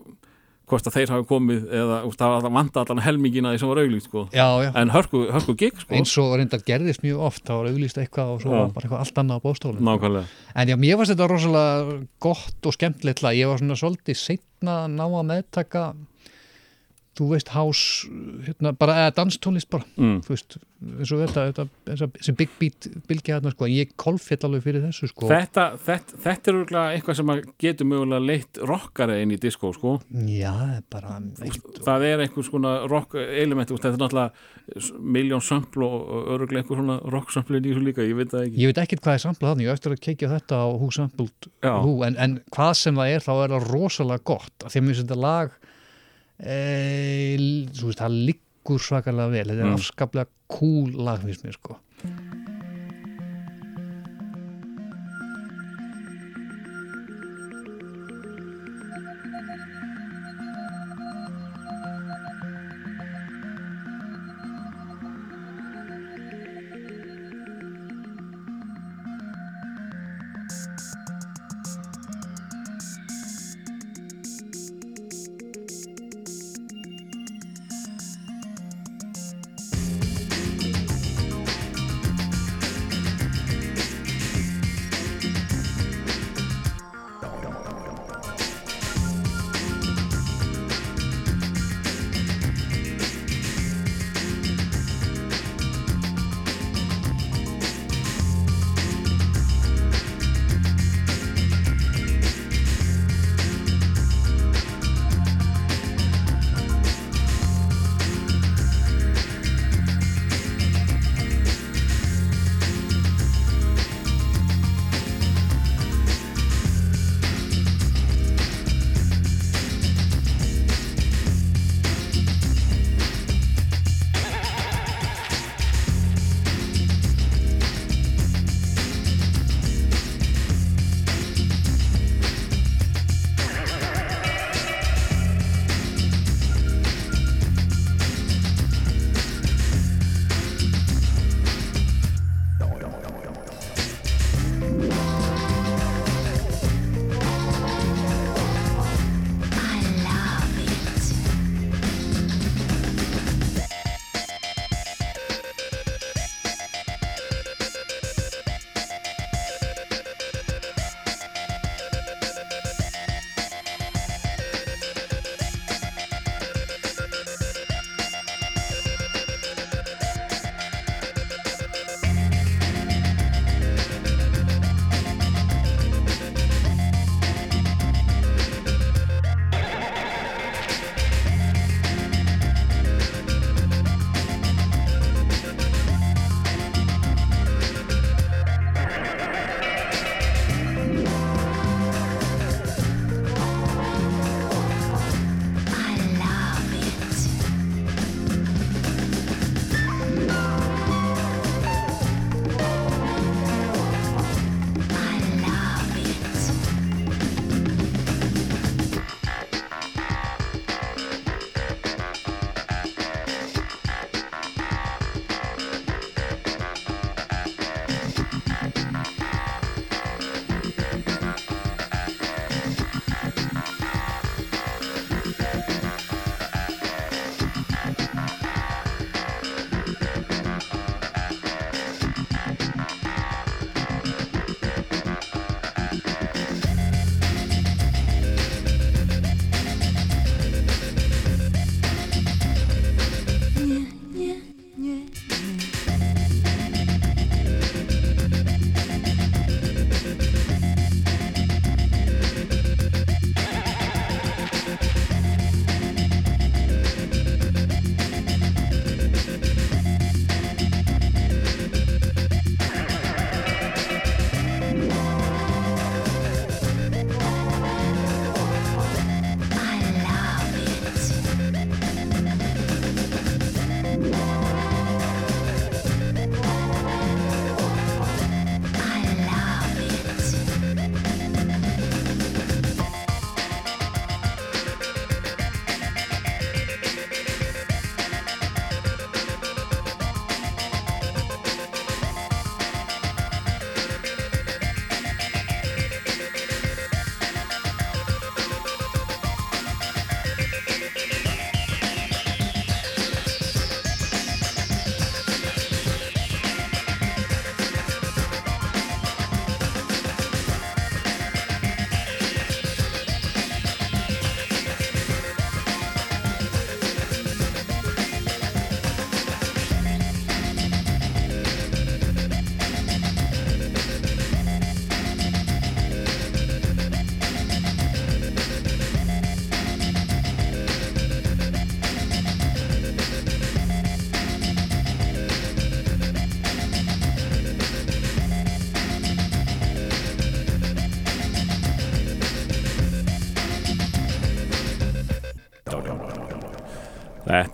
Speaker 1: hvort að þeir hafi komið eða úst, það vanda allan helmingina því sem var auglýst sko.
Speaker 2: já, já,
Speaker 1: en hörku, hörku gig sko.
Speaker 2: eins og reyndar gerðist mjög oft þá var auðlýst eitthvað og svo
Speaker 1: Já.
Speaker 2: var bara eitthvað allt annað á bóstólum
Speaker 1: nákvæmlega
Speaker 2: En já, mér fannst þetta rosalega gott og skemmtilegt. Ég var svona svolítið setna að ná að meðtaka þú veist, hás hérna, bara, eða danstónlist bara
Speaker 1: mm.
Speaker 2: þú veist, eins og þetta, þetta, sem Big Beat bylgja hérna, sko, ég kolfjall alveg fyrir þessu, sko
Speaker 1: þetta, þetta, þetta er örugglega eitthvað sem að getur mögulega leitt rockari inn í disco sko.
Speaker 2: Já, bara eitt,
Speaker 1: það er einhvers svona rock element þetta er náttúrulega miljón sampl og og örugglega einhver svona rock sampl í þessu líka, ég veit það ekki
Speaker 2: Ég veit ekkert hvað er samplað þannig, ég eftir að keikja þetta á Who Sampled. Who, en, en hvað sem það er, þá er það rosalega gott, af því að mér finnst þetta lag e, veist, það liggur svakalega vel, þetta er
Speaker 1: Mm.
Speaker 2: afskaplega cool lag, finnst mér, sko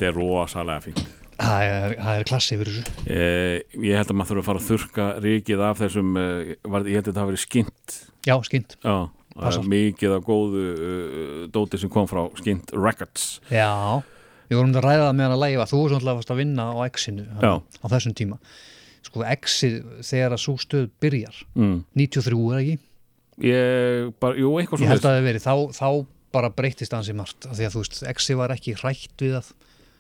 Speaker 1: Þetta er rosalega fínt.
Speaker 2: Það er, það er klassi fyrir þessu.
Speaker 1: Eh, Ég held að maður þurfa að fara að þurka ríkið af þessum eh, var, Ég held að þetta hafa verið skint.
Speaker 2: Já, skint.
Speaker 1: Já, mikið af góðu uh, dóti sem kom frá skint records.
Speaker 2: Já, við vorum að ræða það með hann að læfa Þú er svona að vinna á X-inu á þessum tíma. Sko X-ið þegar að svo stöð byrjar
Speaker 1: mm.
Speaker 2: 93 er ekki?
Speaker 1: Ég bara, jú, eitthvað
Speaker 2: Ég
Speaker 1: svo
Speaker 2: held að það hef verið, þá, þá bara breytist ansi margt af því að þú veist, X-ið var ekki hrætt við að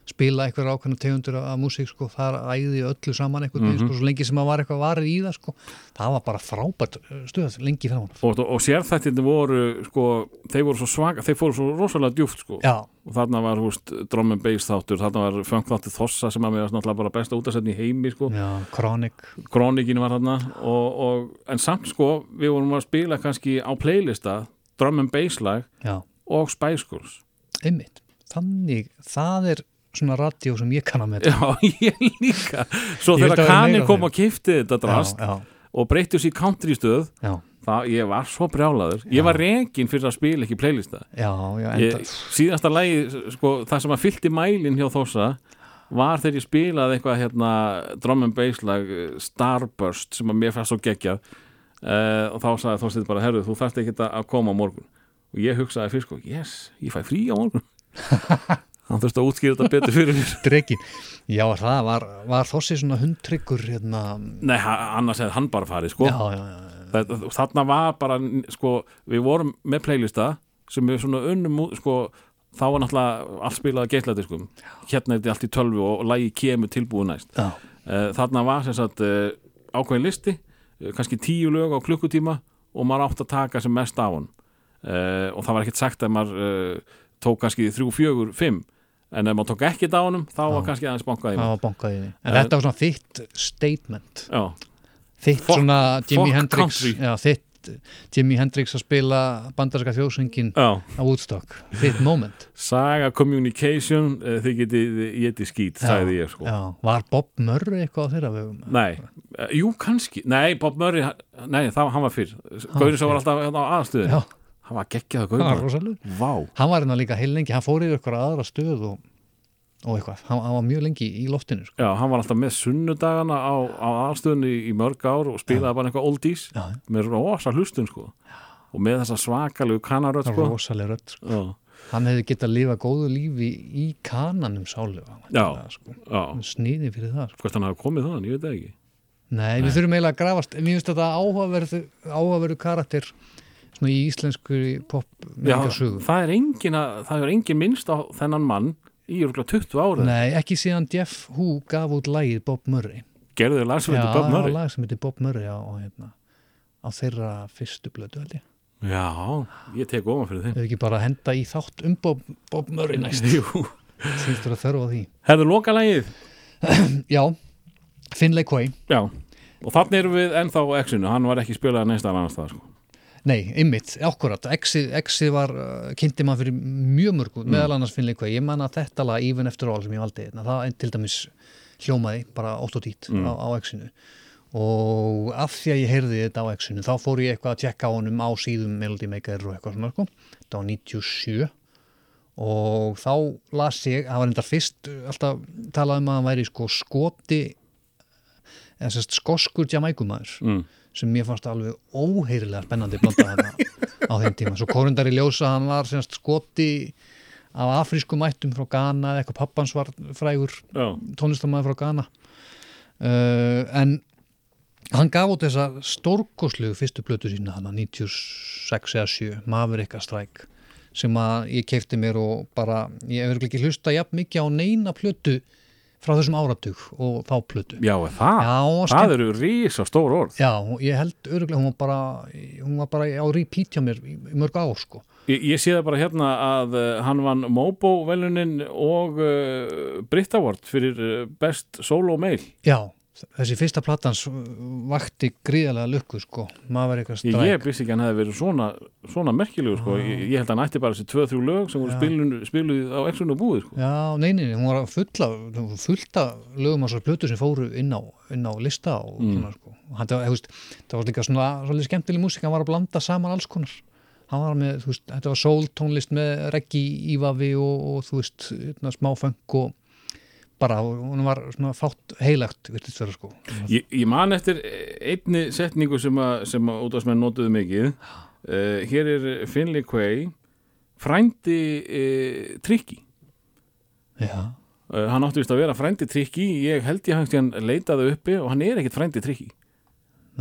Speaker 2: spila eitthvað ákveðna tegundur af músík sko, það æði öllu saman eitthvað,
Speaker 1: Mhm.
Speaker 2: sko, svo lengi sem að var eitthvað varið í það sko, það var bara frábært uh, stöð lengi frá hann
Speaker 1: og, og sérþættinni voru sko, þeir voru svo svaka, þeir fóru svo rosalega djúft sko.
Speaker 2: Já,
Speaker 1: og þarna var húst drum and bass þáttur, þarna var funk þáttur Þossa sem að mér var náttúrulega bara besta útasetni í heimi sko.
Speaker 2: já, Chronic.
Speaker 1: Krónikin var þarna og, og, en samt sko, við vorum að spila kannski á playlista drum and bass lag
Speaker 2: Já,
Speaker 1: og Spice Girls.
Speaker 2: Einmitt. Þannig, það er svona radio sem ég kann að með
Speaker 1: Já, ég líka. Svo
Speaker 2: Ég
Speaker 1: þegar
Speaker 2: meira
Speaker 1: kom og kifti þetta drast
Speaker 2: Já,
Speaker 1: og breytti sér country stöð
Speaker 2: já,
Speaker 1: það, ég var svo brjálaður. Ég var reygin fyrir að spila ekki playlista.
Speaker 2: Já, já enda,
Speaker 1: síðasta lagi sko, það sem að fyllti mælin hjá Þósa var þegar ég spilaði eitthvað hérna, drum and bass lag eh, Starburst sem að mér fannst svo geggjað. Uh, og þá sagði Þóstið bara herru þú þarft ekki að koma á morgun. Og ég hugsaði fyrst sko, yes, ég fæ frí á morgun hann þurfti að útskýra þetta betur fyrir mér.
Speaker 2: Drekin Já, það var, var þossi svona hundtryggur hérna,
Speaker 1: nei, annars hefði hann bara farið sko.
Speaker 2: Já, já, já,
Speaker 1: Það, þarna var bara, sko, við vorum með playlista sem við svona unnum út, sko, þá var náttúrulega allt spilað að geitlæti, sko, hérna er þetta allt í tölvu og, lagi kemur tilbúið næst.
Speaker 2: Já,
Speaker 1: Eh, þarna var sem sagt eh, ákveðin listi, eh, kannski tíu lög á klukkutíma og maður átt að taka sem mest á hann. Og það var ekkert sagt að maður tók kannski þrjú, fjögur, fimm en ef maður tók ekkert á honum þá var kannski aðeins
Speaker 2: var því. En
Speaker 1: En-
Speaker 2: þetta var svona þitt statement.
Speaker 1: Já,
Speaker 2: Þitt
Speaker 1: Fuck-
Speaker 2: svona Jimi Hendrix. Já, þitt Jimi Hendrix að spila bandarska þjóðsöngin
Speaker 1: já.
Speaker 2: á Woodstock. Þitt moment.
Speaker 1: Saga Communication, uh, þið getið skít, sagði ég sko.
Speaker 2: Já, var Bob Murray eitthvað á þeirra vegum?
Speaker 1: Nei, uh, jú kannski. Nei, Bob Murray, nei, það hann var fyrr. Gaurin sem var alltaf hérna á aðstöðin
Speaker 2: Já,
Speaker 1: Hann var geggjað
Speaker 2: rosalega
Speaker 1: Vá,
Speaker 2: Hann var hérna líka heil lengi, hann fór yfir eitthvað aðra stöð og, og eitthvað, hann, hann var mjög lengi í loftinu sko.
Speaker 1: já, hann var alltaf með sunnudagana á, á aðstöðinni í mörg ár og spilaði bara eitthvað oldies
Speaker 2: Já,
Speaker 1: með rosa hlustun sko. Og með þessa svakalegu kanaröð sko.
Speaker 2: Var rosalega rödd sko.
Speaker 1: Já,
Speaker 2: Hann hefði getað að lifa góðu lífi í kananum sálu
Speaker 1: Já.
Speaker 2: sko.
Speaker 1: já,
Speaker 2: Sniði fyrir það sko.
Speaker 1: hvort hann hafi komið þannig, ég veit það ekki.
Speaker 2: Nei, við þurfum eiginlega að grafast. Mér finnst þetta áhugaverðu, áhugaverðu karakter svona í íslensku pop
Speaker 1: Já, það er engin, að, það er engin minnst á þennan mann í örugglega 20 árið
Speaker 2: Nei, ekki síðan Jeff Hu gaf út lagið Bob Murray.
Speaker 1: Gerðu þið lag sem heitir Bob Murray?
Speaker 2: var lag sem heitir Bob Murray á, hérna, á þeirra fyrstu blödu held ég.
Speaker 1: Já, ég tek ofan fyrir þeim.
Speaker 2: Ef ekki bara henda í þátt um Bob, Bob Murray næst?
Speaker 1: Jú,
Speaker 2: Sýnst þú að þörfa því.
Speaker 1: Herðu loka lagið
Speaker 2: Já, Finlay Quay.
Speaker 1: Já, og þannig erum við ennþá á X-inu, hann var ekki spilað staðar annars það sko.
Speaker 2: Nei, ymmit, akkurat. Exið exi var, uh, kynnti maður fyrir mjög mörgu meðal annars Quay. Ég man að þetta lag Even After All sem ég valdi hérna, það til dæmis hljómaði bara 8 og dít á, á Exinu. Og af því að ég heyrði þetta á Exinu þá fór ég eitthvað að tjekka á honum á síðum Melody Maker og eitthvað svona sko. þetta var 97 og þá las ég, það var enda fyrst uh, alltaf talað um að hann væri sko skoti eða sérst skoskur jamaikumæður
Speaker 1: mm.
Speaker 2: Sem mér fannst alveg óheyrilega spennandi blanda þarna á þeim tíma. Svo korundari ljósa að hann var sérst skoti af afrískum mættum frá Ghana eða eitthvað pappans var frægur
Speaker 1: Já,
Speaker 2: tónlistamæður frá Ghana. Uh, en hann gaf út þessa stórkoslegu fyrstu plötu sína hann 96 eða 7 Maverick Strike sem að ég keipti mér og bara ég hefur ekki hlusta jafn mikið á neina plötu frá þessum áratug og þá plötu.
Speaker 1: Já það?
Speaker 2: Já,
Speaker 1: Það eru rísa stór orð.
Speaker 2: Já, ég held öruglega hún var bara hún var bara á repeat hjá mér í, mörg ár sko.
Speaker 1: Ég, ég sé það bara hérna að uh, hann vann Mobo velunin og uh, Brit Award fyrir uh, best solo mail.
Speaker 2: Já, þessi fyrsta platans vakti gríðarlega lukku sko. maður var eitthvað
Speaker 1: Ég, ég vissi ekki að hann hefði verið svona, svona merkilegu sko. ég, ég held að hann ætti bara þessi 2-3 lög sem voru spiluð, spiluð á X-un og búið sko.
Speaker 2: Já, nei, nei, nei, hún var fulla fullta lögum á svo plötu sem fóru inn á, inn á lista og
Speaker 1: Mm.
Speaker 2: svona sko. hann, það, veist, það var líka svona svolítið skemmtileg músík, hann var að blanda saman alls konar hann var með, veist, þetta var soul tónlist með reggi ívafi og, og þú veist, hérna, smá funk og bara, hún var svona fátt heilagt, virtist vera sko.
Speaker 1: Ég, ég man eftir einni setningu sem að, að útvarsmenn notuðu mikið. Uh, hér er Finley Quay frændi uh, trikki. Uh, hann átti vist að vera frændi trikki. Ég held ég hans hann leitaði uppi og hann er ekkit frændi trikki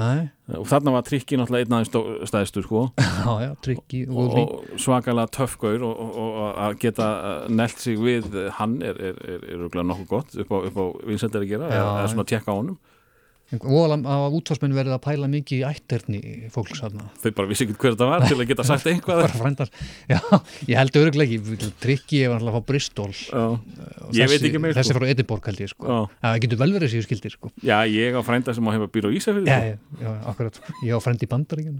Speaker 2: nei,
Speaker 1: og þarna var trikki náttúrulega einn aðeins stæðstur sko.
Speaker 2: Já, já, tryggi og,
Speaker 1: og, svakalega töffgaur og, og, og að geta nelt sig við hann er, er, er, er nokkuð gott upp á, á að gera eða, svona að tekka á honum
Speaker 2: og að útvarsmenn verið að pæla mikið í ætterni fólks
Speaker 1: þau bara vissi ekki hver þetta var til að geta sagt einhvað
Speaker 2: já, ég held öruglega ekki ef hann ætla að fá Bristol.
Speaker 1: Já.
Speaker 2: og
Speaker 1: Ég veit
Speaker 2: þessi- þessi
Speaker 1: sko.
Speaker 2: frá Edinborg held ég sko. Það getur vel verið séu skildir sko.
Speaker 1: Já, ég á frænda sem á hefa býr á Ísafirði.
Speaker 2: Já, já, akkurat, ég á frænd í bandaríkjum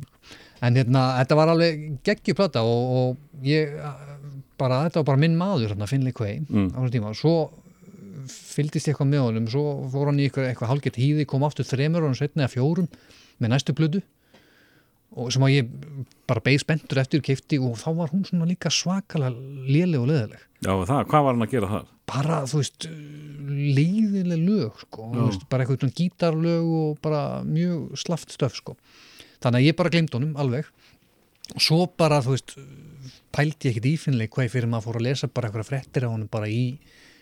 Speaker 2: en hérna, þetta var alveg geggjuplata og, og ég bara, þetta var bara minn maður Finley Quay
Speaker 1: Mm.
Speaker 2: á þessum tíma, svo fylgdist ég eitthvað með honum, svo fór hann í eitthvað, eitthvað hálgett hýði, kom aftur þremur og setni að fjórum með næstu blödu og sem að ég bara beig spenntur eftir keifti og þá var hún svona líka svakalega léleg og leðileg
Speaker 1: Já, það, hvað var hann að gera þar?
Speaker 2: bara, þú veist, leiðileg lög, sko, veist, bara eitthvað svona gítarlög og bara mjög slaft stöf, sko. Þannig að ég bara gleymd honum alveg. Og svo bara, þú veist, pældi ég ekkit ífinnleik hvað fyrir maður fór að lesa bara eitthvað fréttir á honum bara í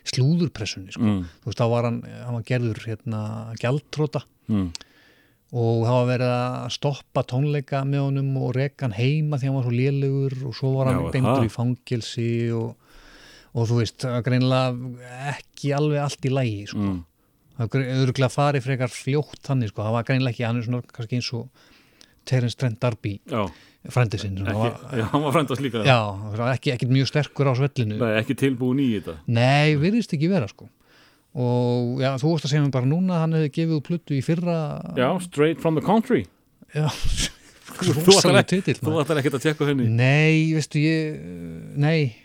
Speaker 2: slúðurpressunni, sko.
Speaker 1: Mm.
Speaker 2: Þú veist, þá var hann, hann var gerður hérna gjaldtróta
Speaker 1: Mm.
Speaker 2: og það var verið að stoppa tónleika með honum og reka hann heima því hann var svo lélugur og svo var hann
Speaker 1: það.
Speaker 2: í fangelsi og, og þú veist, greinilega ekki alveg allt í lægi sko.
Speaker 1: Mm.
Speaker 2: það var örgulega farið frekar fljótt þannig, sko. það var greinilega ekki, hann er svona kannski eins og Terence Trent D'Arby
Speaker 1: Já,
Speaker 2: frændi sinn
Speaker 1: ekki, hann var frændast líka.
Speaker 2: Já, ekki, ekki mjög sterkur á svellinu.
Speaker 1: Nei, ekki tilbúin í þetta.
Speaker 2: Nei, virðist ekki vera sko. Og já, þú veist að segja mér bara núna að hann hefði gefið pluttu í fyrra
Speaker 1: Já, straight from the country.
Speaker 2: Já. Rosalega
Speaker 1: ekki-
Speaker 2: titill
Speaker 1: Þú ætlar ekkert að tekka henni.
Speaker 2: Nei, veistu ég nei,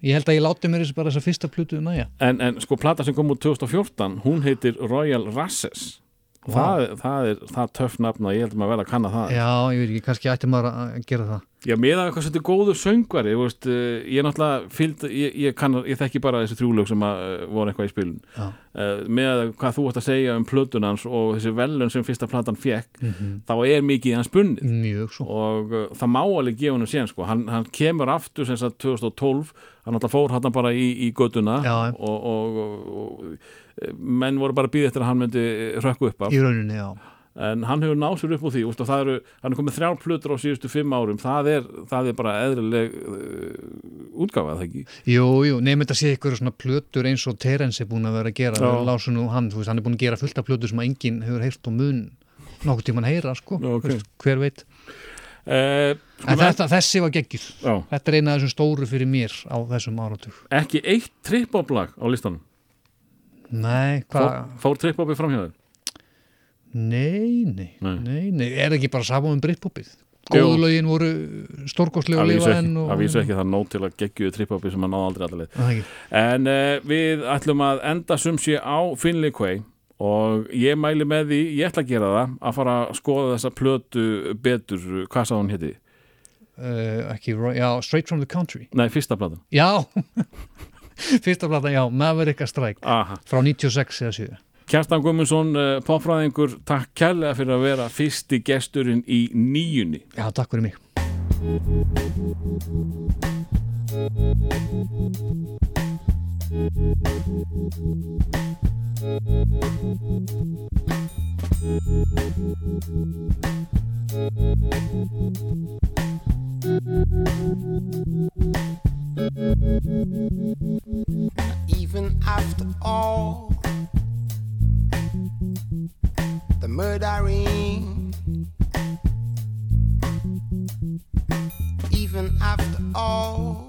Speaker 2: ég held að ég láti mér þessu bara þessa fyrsta pluttu næja.
Speaker 1: En, en sko, plata sem kom út 2014 hún heitir Royal Rasses
Speaker 2: Vá.
Speaker 1: það, það er það er töff nafn að ég held að maður vel að kanna það.
Speaker 2: Já, ég veit ekki, kannski ætti maður að gera það.
Speaker 1: Já, með að eitthvað svolítið góður söngvari veist, eh, ég er náttúrulega fylgd, ég, ég, kann, ég þekki bara þessi þrjúlög sem eh, voru eitthvað í spilun. Uh, með að hvað þú ætti að segja um plötunans og þessi velun sem fyrsta platan fekk
Speaker 2: Mhm.
Speaker 1: þá er mikið hans bunnið.
Speaker 2: Mjög svo
Speaker 1: og uh, það má alveg gefa hann sér sko. hann, hann kemur aftur sem sagt 2012 hann alltaf fór hann bara í, í göduna og, og, og, og menn voru bara að býða eftir að hann myndi rökku upp af.
Speaker 2: Í rauninni, já.
Speaker 1: En hann hefur náð sér upp úr því úst, það eru, hann er komið þrjár plötur á síðustu fimm árum það er, það er bara eðrileg uh, útgáfa það ekki?
Speaker 2: Jú, jú, nefnir þetta sé ykkur svona plötur eins og Terence er búin að vera að gera. Lásun og hann, þú veist, hann er búin að gera fullt af plötur sem að enginn hefur heyrt og mun nokkuð tíman heyra, sko.
Speaker 1: Já, ok.
Speaker 2: Þú veist, hver veit.
Speaker 1: Uh,
Speaker 2: En þetta, þessi var
Speaker 1: Já.
Speaker 2: Þetta er eina af þessum stóru fyrir mér á þessum áratug.
Speaker 1: Ekki eitt trippoplag á listanum
Speaker 2: Nei, hvað?
Speaker 1: fór, fór trippopi fram hjá þér
Speaker 2: Nei, nei,
Speaker 1: Nei.
Speaker 2: nei, nei, er ekki bara saman um Britpopið?
Speaker 1: Jú.
Speaker 2: Góðulögin voru stórkostlega
Speaker 1: að
Speaker 2: lifa
Speaker 1: ekki,
Speaker 2: enn og...
Speaker 1: að vísu ekki það nóg til að geggjuðu trippopi sem að náða aldrei allir
Speaker 2: Það ekki.
Speaker 1: En uh, við ætlum að enda sum sé á Finley Quay og ég mæli með því, ég ætla að gera það að fara að skoða þessa plötu betur, hvað sá hún héti?
Speaker 2: Uh, ekki, Roy- já, Straight from the Country
Speaker 1: Nei, fyrsta platan
Speaker 2: Já, fyrsta plata, já, Maverick a Strike
Speaker 1: Aha.
Speaker 2: frá 96 eða 7
Speaker 1: Kjartan Guðmundsson, uh, popfræðingur takk kærlega fyrir að vera fyrsti gesturinn í nýjunni.
Speaker 2: Já, takk fyrir mig
Speaker 8: even after all the murdering, even after all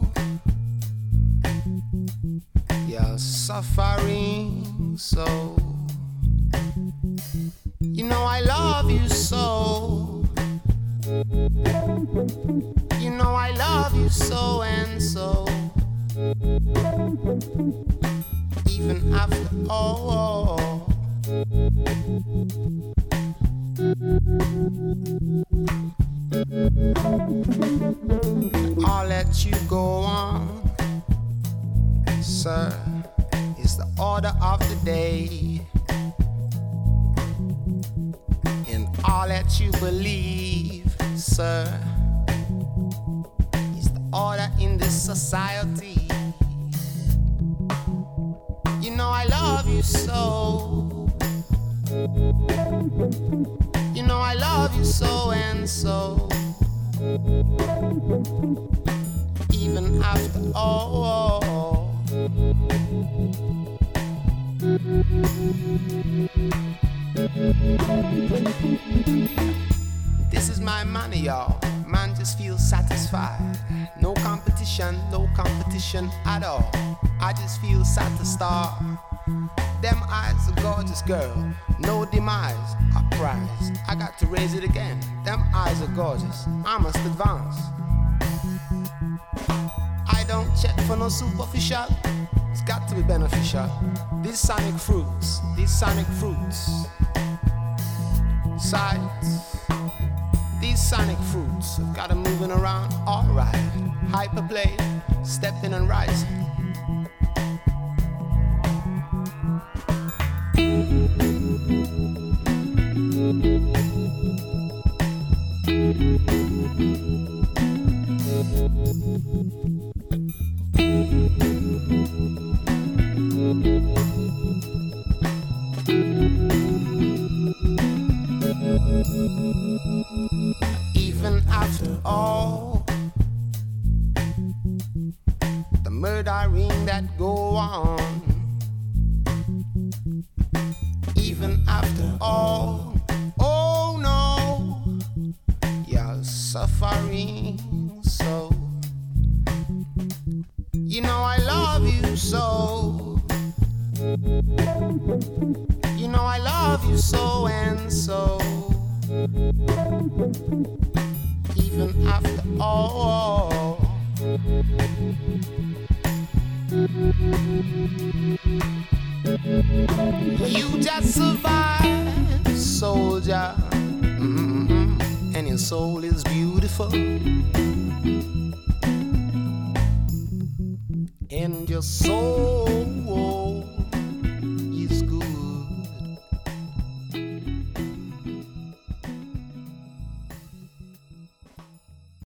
Speaker 8: your suffering, so you know I love you so. You know I love you so and so even after all.
Speaker 7: I'll let you go on, sir, is the order of the day. And all that you believe, sir, is the order in this society. You know I love you so. You know I love you so and so. Even after all. This is my money, y'all. Man just feels satisfied. No competition, no competition at all. I just feel satisfied. Them eyes, a gorgeous girl. No demise, a prize. I got to raise it again. Them eyes are gorgeous. I must advance. I don't check for no superficial. It's got to be beneficial. These sonic fruits, these sonic fruits. Sides. These sonic fruits have got 'em moving around alright. Hyperplay, stepping and rising. Even after all the murdering that go on, even after all, oh no, you're suffering so. You know I love you so. You know I love you so and so. Even after all. You just survived, soldier. Mhm. And your soul is beautiful. And your soul